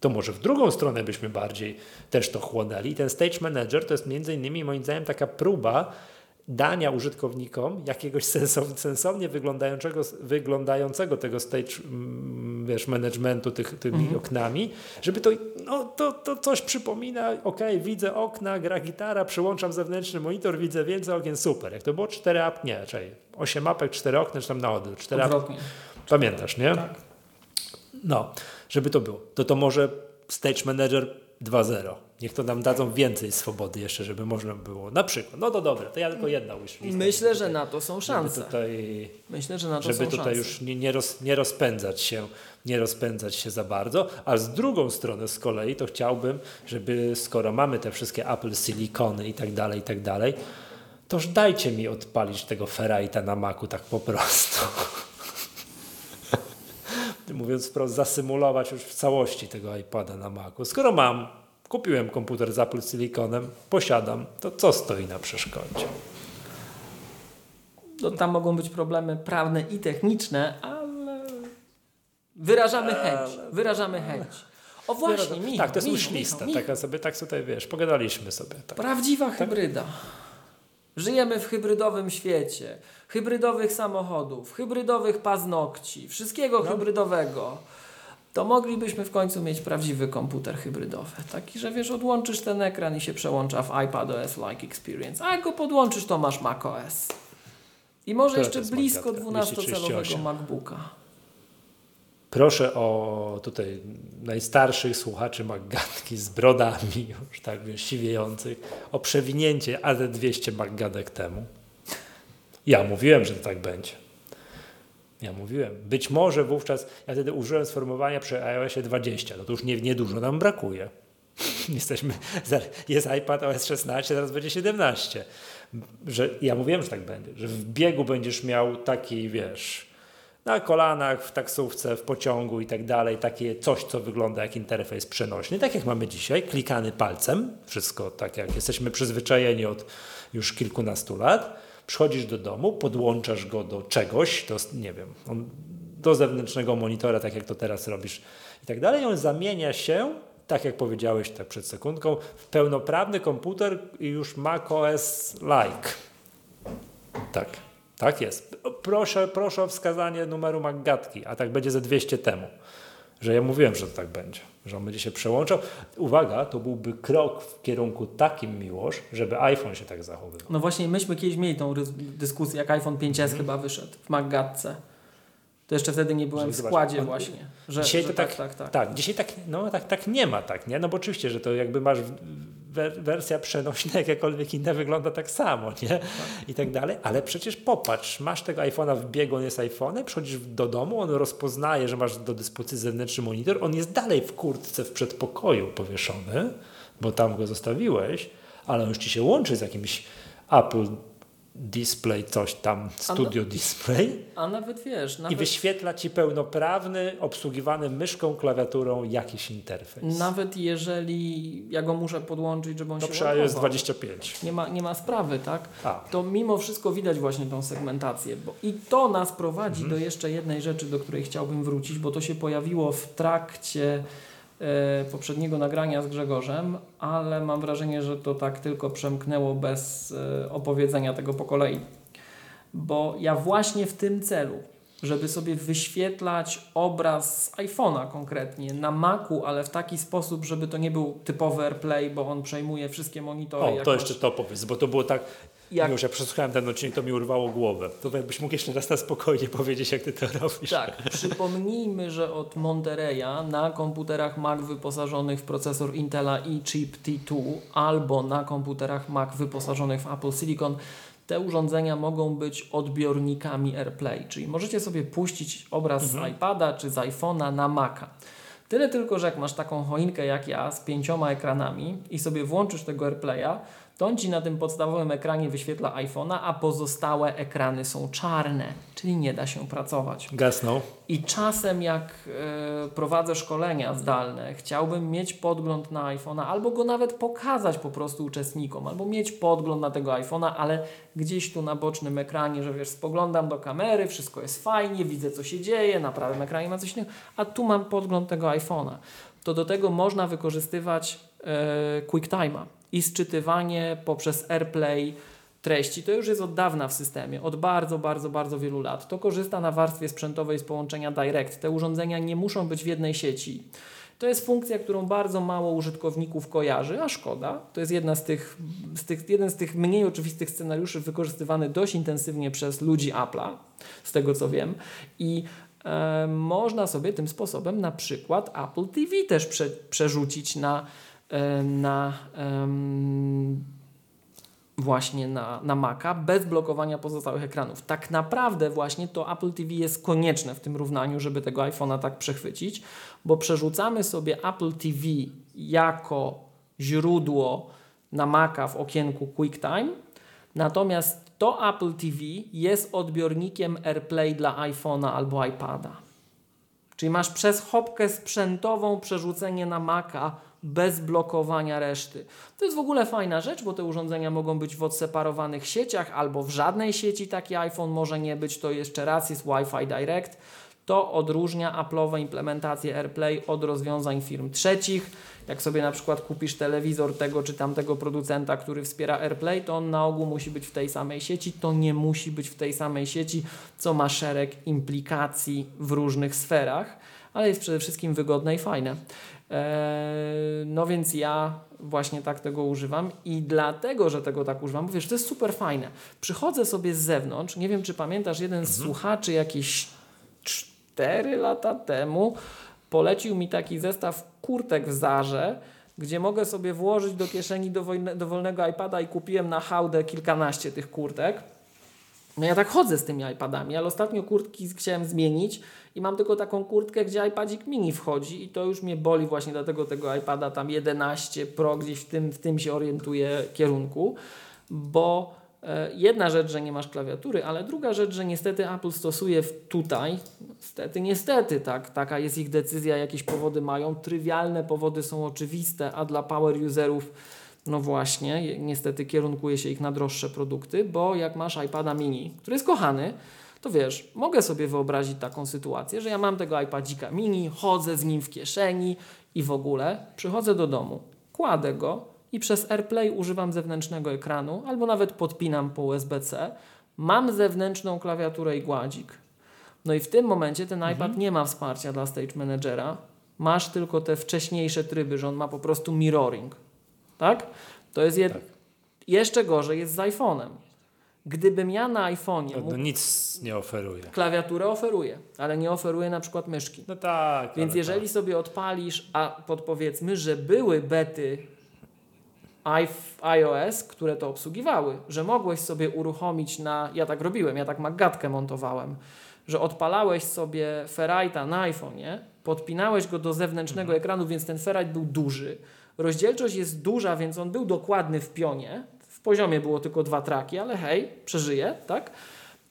To może w drugą stronę byśmy bardziej też to chłonęli. I ten Stage Manager to jest między innymi moim zdaniem taka próba dania użytkownikom jakiegoś sensow, sensownie wyglądającego, wyglądającego tego stage mm, wiesz, managementu tych, tymi oknami, żeby to, no, to, to coś przypomina, ok, widzę okna, gra gitara, przyłączam zewnętrzny monitor, widzę więcej okien, super. Jak to było 4 ap, nie, czekaj, 8 mapek, 4 okna, czy tam na odwrót, 4 ap, pamiętasz, nie? Tak. No, żeby to było. To to może Stage Manager 2.0. Niech to nam dadzą więcej swobody jeszcze, żeby można było. Na przykład. No to dobra, to ja tylko jedna wishlista. Myślę, żeby że tutaj- na to są Żeby szanse. tutaj, Myślę, że na to żeby są tutaj szanse. już nie, nie, roz, nie rozpędzać się, nie rozpędzać się za bardzo, a z drugą strony z kolei to chciałbym, żeby skoro mamy te wszystkie Apple Silicony i tak dalej, i tak dalej, toż dajcie mi odpalić tego Ferrite'a na Macu tak po prostu. Mówiąc wprost, zasymulować już w całości tego iPada na Macu. Skoro mam, kupiłem komputer z Apple Siliconem, posiadam, to co stoi na przeszkodzie? No, tam mogą być problemy prawne i techniczne, ale wyrażamy chęć. Wyrażamy chęć. O właśnie, Michał, tak, to jest Michał, taka sobie, tak tutaj wiesz, pogadaliśmy sobie. Tak. Prawdziwa hybryda. Żyjemy w hybrydowym świecie. Hybrydowych samochodów, hybrydowych paznokci, wszystkiego No. hybrydowego. To moglibyśmy w końcu mieć prawdziwy komputer hybrydowy. Taki, że wiesz, odłączysz ten ekran i się przełącza w iPadOS-like experience. A jak go podłączysz, to masz macOS. I może jeszcze blisko Magatka? 12-calowego 238. MacBooka. Proszę o tutaj najstarszych słuchaczy Maggatki z brodami już tak wiesz, siwiejących o przewinięcie AD200 Maggatek temu. Ja mówiłem, że to tak będzie. Ja mówiłem. Być może wówczas, ja wtedy użyłem sformułowania przy iOSie 20, no to już nie, niedużo nam brakuje. Jesteśmy, jest iPad OS 16, teraz będzie 17. Że, ja mówiłem, że tak będzie, że w biegu będziesz miał taki, wiesz, na kolanach, w taksówce, w pociągu i tak dalej, takie coś, co wygląda jak interfejs przenośny, tak jak mamy dzisiaj, klikany palcem, wszystko tak jak jesteśmy przyzwyczajeni od już kilkunastu lat. Przychodzisz do domu, podłączasz go do czegoś, to nie wiem, do zewnętrznego monitora, tak jak to teraz robisz i tak dalej. On zamienia się, tak jak powiedziałeś tak przed sekundką, w pełnoprawny komputer i już macOS-like. Tak, tak jest. Proszę, proszę o wskazanie numeru Maggatki, a tak będzie ze 200 temu. Że ja mówiłem, że to tak będzie, że on będzie się przełączał. Uwaga, to byłby krok w kierunku takim miłość, żeby iPhone się tak zachowywał. No właśnie, myśmy kiedyś mieli tą dyskusję, jak iPhone 5S Mhm. chyba wyszedł w Maggatce. To jeszcze wtedy nie byłem w składzie on- właśnie. Że, Dzisiaj że to tak, tak, tak, tak. tak, dzisiaj tak, no tak, tak nie ma, tak, nie? No bo oczywiście, że to jakby masz wer- wersja przenośna, jakiekolwiek inne, wygląda tak samo, nie? I tak dalej. Ale przecież popatrz, masz tego iPhone'a w biegu, on jest iPhone'em, przychodzisz do domu, on rozpoznaje, że masz do dyspozycji zewnętrzny monitor, on jest dalej w kurtce w przedpokoju powieszony, bo tam go zostawiłeś, ale on już ci się łączy z jakimś Apple Display, coś tam, Studio Display A nawet wiesz, i nawet, wyświetla ci pełnoprawny, obsługiwany myszką, klawiaturą jakiś interfejs. nawet jeżeli ja go muszę podłączyć, żeby on To się przy ładował, iOS 25. nie ma, nie ma sprawy, tak? A. To mimo wszystko widać właśnie tą segmentację. Bo I to nas prowadzi Mhm. do jeszcze jednej rzeczy, do której chciałbym wrócić, bo to się pojawiło w trakcie poprzedniego nagrania z Grzegorzem, ale mam wrażenie, że to tak tylko przemknęło bez e, opowiedzenia tego po kolei. Bo ja właśnie w tym celu, żeby sobie wyświetlać obraz z iPhone'a konkretnie na Macu, ale w taki sposób, żeby to nie był typowy AirPlay, bo on przejmuje wszystkie monitory. O, jak to jeszcze to powiedz, bo to było tak, Jak- już ja przesłuchałem ten odcinek, to mi urwało głowę. To jakbyś mógł jeszcze raz na spokojnie powiedzieć, jak ty to robisz. Tak, przypomnijmy, że od Monterey'a na komputerach Mac wyposażonych w procesor Intela eChip T2 albo na komputerach Mac wyposażonych w Apple Silicon te urządzenia mogą być odbiornikami AirPlay, czyli możecie sobie puścić obraz z iPada czy z iPhone'a na Maca. Tyle tylko, że jak masz taką choinkę jak ja z pięcioma ekranami i sobie włączysz tego AirPlaya, to on Ci na tym podstawowym ekranie wyświetla iPhone'a, a pozostałe ekrany są czarne, czyli nie da się pracować. Gasnął. I czasem jak e, prowadzę szkolenia zdalne, chciałbym mieć podgląd na iPhone'a, albo go nawet pokazać po prostu uczestnikom, albo mieć podgląd na tego iPhone'a, ale gdzieś tu na bocznym ekranie, że wiesz, spoglądam do kamery, wszystko jest fajnie, widzę co się dzieje, na prawym ekranie ma coś innego, a tu mam podgląd tego iPhone'a. To do tego można wykorzystywać e, QuickTime'a i sczytywanie poprzez AirPlay treści. To już jest od dawna w systemie, od bardzo, bardzo, bardzo wielu lat. To korzysta na warstwie sprzętowej z połączenia Direct. Te urządzenia nie muszą być w jednej sieci. To jest funkcja, którą bardzo mało użytkowników kojarzy, a szkoda. To jest jedna z tych, z tych, jeden z tych mniej oczywistych scenariuszy wykorzystywany dość intensywnie przez ludzi Apple'a, z tego co wiem. I e, można sobie tym sposobem na przykład Apple TV też prze, przerzucić na, na em, właśnie na, na Maca bez blokowania pozostałych ekranów. Tak naprawdę właśnie to Apple TV jest konieczne w tym równaniu, żeby tego iPhone'a tak przechwycić, bo przerzucamy sobie Apple TV jako źródło na Maca w okienku QuickTime, natomiast to Apple TV jest odbiornikiem AirPlay dla iPhone'a albo iPada. Czyli masz przez chopkę sprzętową przerzucenie na Maca bez blokowania reszty. To jest w ogóle fajna rzecz, bo te urządzenia mogą być w odseparowanych sieciach albo w żadnej sieci taki iPhone może nie być. To jeszcze raz jest Wi-Fi Direct. To odróżnia Apple'owe implementacje AirPlay od rozwiązań firm trzecich. Jak sobie na przykład kupisz telewizor tego czy tamtego producenta, który wspiera AirPlay, to on na ogół musi być w tej samej sieci. To nie musi być w tej samej sieci, co ma szereg implikacji w różnych sferach, ale jest przede wszystkim wygodne i fajne. Eee, no więc ja właśnie tak tego używam i dlatego, że tego tak używam, bo wiesz, to jest super fajne. Przychodzę sobie z zewnątrz, nie wiem czy pamiętasz, jeden z słuchaczy jakieś 4 lata temu polecił mi taki zestaw kurtek w Zarze, gdzie mogę sobie włożyć do kieszeni dowolne, dowolnego iPada i kupiłem na hałdę kilkanaście tych kurtek. No ja tak chodzę z tymi iPadami, ale ostatnio kurtki chciałem zmienić i mam tylko taką kurtkę, gdzie iPadzik mini wchodzi i to już mnie boli właśnie dlatego tego iPada tam 11 Pro gdzieś w tym, w tym się orientuję kierunku, bo e, jedna rzecz, że nie masz klawiatury, ale druga rzecz, że niestety Apple stosuje tutaj, niestety, niestety, tak, taka jest ich decyzja, jakieś powody mają, trywialne powody są oczywiste, a dla power userów no właśnie, niestety kierunkuje się ich na droższe produkty, bo jak masz iPada mini, który jest kochany, to wiesz, mogę sobie wyobrazić taką sytuację, że ja mam tego iPadzika mini, chodzę z nim w kieszeni i w ogóle przychodzę do domu, kładę go i przez AirPlay używam zewnętrznego ekranu albo nawet podpinam po USB-C, mam zewnętrzną klawiaturę i gładzik. No i w tym momencie ten iPad nie ma wsparcia dla Stage Managera, masz tylko te wcześniejsze tryby, że on ma po prostu mirroring. Tak? To jest jed... jeszcze gorzej jest z iPhone'em. Gdybym ja na iPhone'ie No, mógł... no nic nie oferuje. klawiaturę oferuje, ale nie oferuje na przykład myszki. No tak. Więc jeżeli sobie odpalisz, a podpowiedzmy, że były bety iOS, które to obsługiwały, że mogłeś sobie uruchomić na, ja tak robiłem, ja tak magatkę montowałem, że odpalałeś sobie Ferrite'a na iPhone'ie, podpinałeś go do zewnętrznego Mhm. ekranu, więc ten Ferrite był duży. Rozdzielczość jest duża, więc on był dokładny w pionie. W poziomie było tylko dwa traki, ale hej, przeżyje, tak?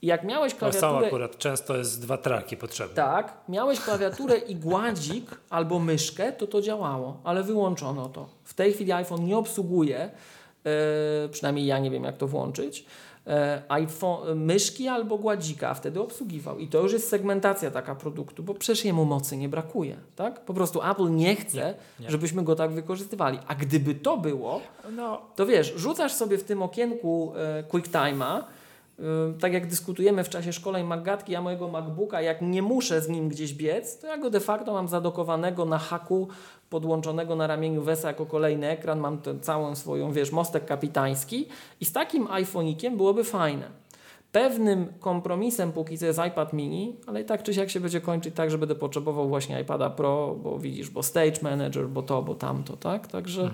Jak miałeś No klawiaturę... akurat często jest dwa traki potrzebne. Tak, miałeś klawiaturę i gładzik albo myszkę, to to działało, ale wyłączono to. W tej chwili iPhone nie obsługuje, e, przynajmniej ja nie wiem jak to włączyć, iPhone, myszki albo gładzika, a wtedy obsługiwał. I to już jest segmentacja taka produktu, bo przecież jemu mocy nie brakuje. Tak? Po prostu Apple nie chce, Nie, nie. żebyśmy go tak wykorzystywali. A gdyby to było, No, to wiesz, rzucasz sobie w tym okienku e, QuickTime'a, e, tak jak dyskutujemy w czasie szkoleń Maggatki, ja mojego MacBooka, jak nie muszę z nim gdzieś biec, to ja go de facto mam zadokowanego na haku, podłączonego na ramieniu Wesa jako kolejny ekran, mam tę całą swoją, wiesz, mostek kapitański i z takim iPhonikiem byłoby fajne. Pewnym kompromisem póki co jest iPad mini, ale i tak czy siak się będzie kończyć tak, że będę potrzebował właśnie iPada Pro, bo widzisz, bo Stage Manager, bo to, bo tamto, tak? Także e,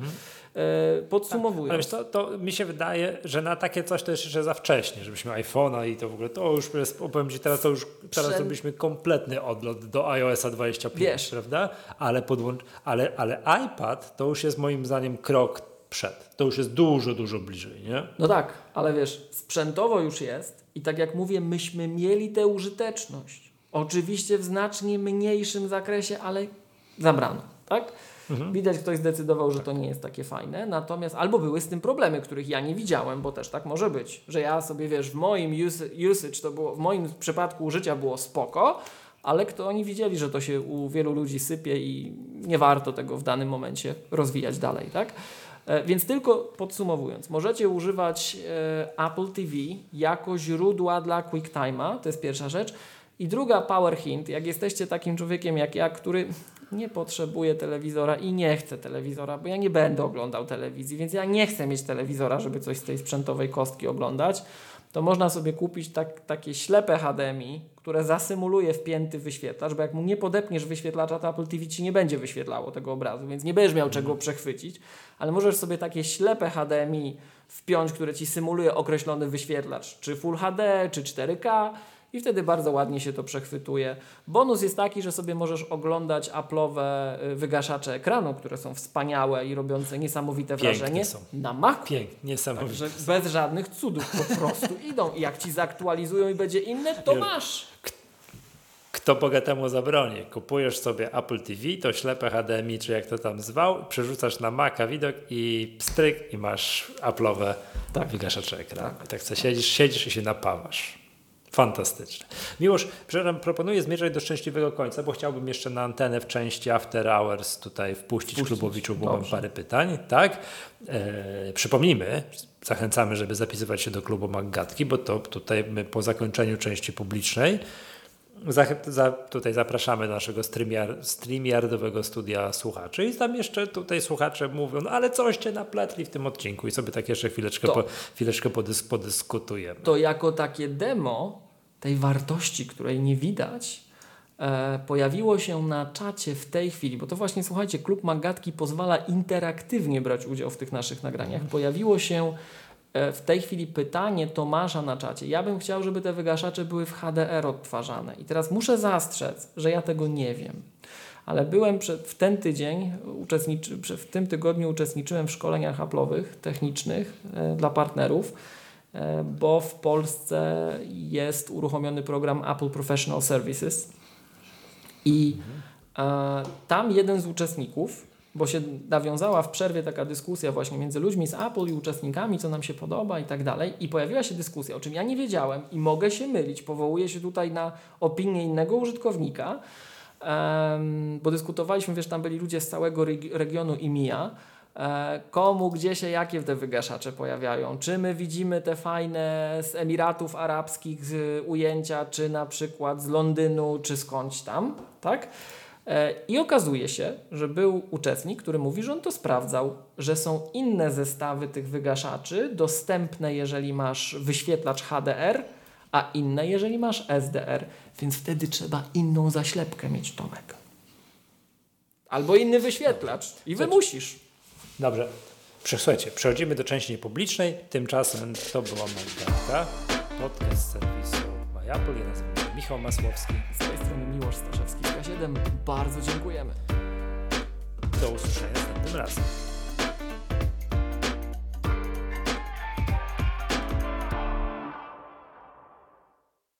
podsumowując. ale wiesz co, to mi się wydaje, że na takie coś to jest jeszcze za wcześnie, żebyśmy iPhone'a i to w ogóle, to już jest, powiem Ci teraz, to już teraz Przed- zrobiliśmy kompletny odlot do iOSa 25, Wiesz. prawda? Ale, podłącz, ale, ale iPad to już jest moim zdaniem krok przed. To już jest dużo, dużo bliżej, nie? No tak, ale wiesz, sprzętowo już jest i tak jak mówię, myśmy mieli tę użyteczność. Oczywiście w znacznie mniejszym zakresie, ale zabrano, tak? Widać, ktoś zdecydował, że to nie jest takie fajne, natomiast albo były z tym problemy, których ja nie widziałem, bo też tak może być, że ja sobie, wiesz, w moim us- usage to było, w moim przypadku użycia było spoko, ale kto oni widzieli, że to się u wielu ludzi sypie i nie warto tego w danym momencie rozwijać dalej, tak? E, Więc tylko podsumowując, możecie używać e, Apple TV jako źródła dla QuickTime'a, to jest pierwsza rzecz. I druga power hint, jak jesteście takim człowiekiem jak ja, który nie potrzebuje telewizora i nie chce telewizora, bo ja nie będę oglądał telewizji, więc ja nie chcę mieć telewizora, żeby coś z tej sprzętowej kostki oglądać, to można sobie kupić tak, takie ślepe HDMI, które zasymuluje wpięty wyświetlacz, bo jak mu nie podepniesz wyświetlacza, to Apple TV ci nie będzie wyświetlało tego obrazu, więc nie będziesz miał czego przechwycić, ale możesz sobie takie ślepe HDMI wpiąć, które ci symuluje określony wyświetlacz, czy Full HD, czy 4K i wtedy bardzo ładnie się to przechwytuje. Bonus jest taki, że sobie możesz oglądać Apple'owe y, wygaszacze ekranu, które są wspaniałe i robiące niesamowite Piękne wrażenie są. na Macu. Pięknie, niesamowite. Także bez żadnych cudów po prostu idą. I jak ci zaktualizują i będzie inne, to masz. Kto bogatemu zabroni? Kupujesz sobie Apple TV, to ślepe HDMI, czy jak to tam zwał, przerzucasz na Maca widok i pstryk i masz Apple'owe Tak. wygaszacze ekranu. I tak co siedzisz, siedzisz i się napawasz. Fantastycznie. Miłosz, przepraszam, proponuję zmierzać do szczęśliwego końca, bo chciałbym jeszcze na antenę w części After Hours tutaj wpuścić, Wpuścić. klubowiczów, bo mam parę pytań. Tak? E, przypomnijmy, zachęcamy, żeby zapisywać się do klubu Maggatki, bo to tutaj my po zakończeniu części publicznej Zach- za, tutaj zapraszamy do naszego streamiar, streamiardowego studia słuchaczy i tam jeszcze tutaj słuchacze mówią, no ale coście napletli w tym odcinku i sobie tak jeszcze chwileczkę, To. po, chwileczkę podys, podyskutujemy. To jako takie demo tej wartości, której nie widać, e, pojawiło się na czacie w tej chwili, bo to właśnie, słuchajcie, Klub Magatki pozwala interaktywnie brać udział w tych naszych nagraniach. Pojawiło się w tej chwili pytanie Tomasza na czacie. Ja bym chciał, żeby te wygaszacze były w HDR odtwarzane. I teraz muszę zastrzec, że ja tego nie wiem. Ale byłem przed, w ten tydzień, uczestniczy, w tym tygodniu uczestniczyłem w szkoleniach Apple'owych, technicznych e, dla partnerów, e, bo w Polsce jest uruchomiony program Apple Professional Services i e, tam jeden z uczestników, bo się nawiązała w przerwie taka dyskusja właśnie między ludźmi z Apple i uczestnikami, co nam się podoba i tak dalej. I pojawiła się dyskusja, o czym ja nie wiedziałem i mogę się mylić. Powołuję się tutaj na opinię innego użytkownika, em, bo dyskutowaliśmy, wiesz, tam byli ludzie z całego regi- regionu IMIA, e, komu, gdzie się, jakie te wygaszacze pojawiają. Czy my widzimy te fajne z Emiratów Arabskich ujęcia, czy na przykład z Londynu, czy skądś tam, tak? E, I okazuje się, że był uczestnik, który mówi, że on to sprawdzał, że są inne zestawy tych wygaszaczy dostępne, jeżeli masz wyświetlacz HDR, a inne, jeżeli masz SDR. Więc wtedy trzeba inną zaślepkę mieć, Tomek. Albo inny wyświetlacz. I wymusisz. Dobrze. Słuchajcie, przechodzimy do części niepublicznej. Tymczasem to była Magdalka, podcast serwisu MyApple. Ja nazywam Michał Masłowski. Z tej strony Miłosz Staszewski z K7. Bardzo dziękujemy. Do usłyszenia następnym razem.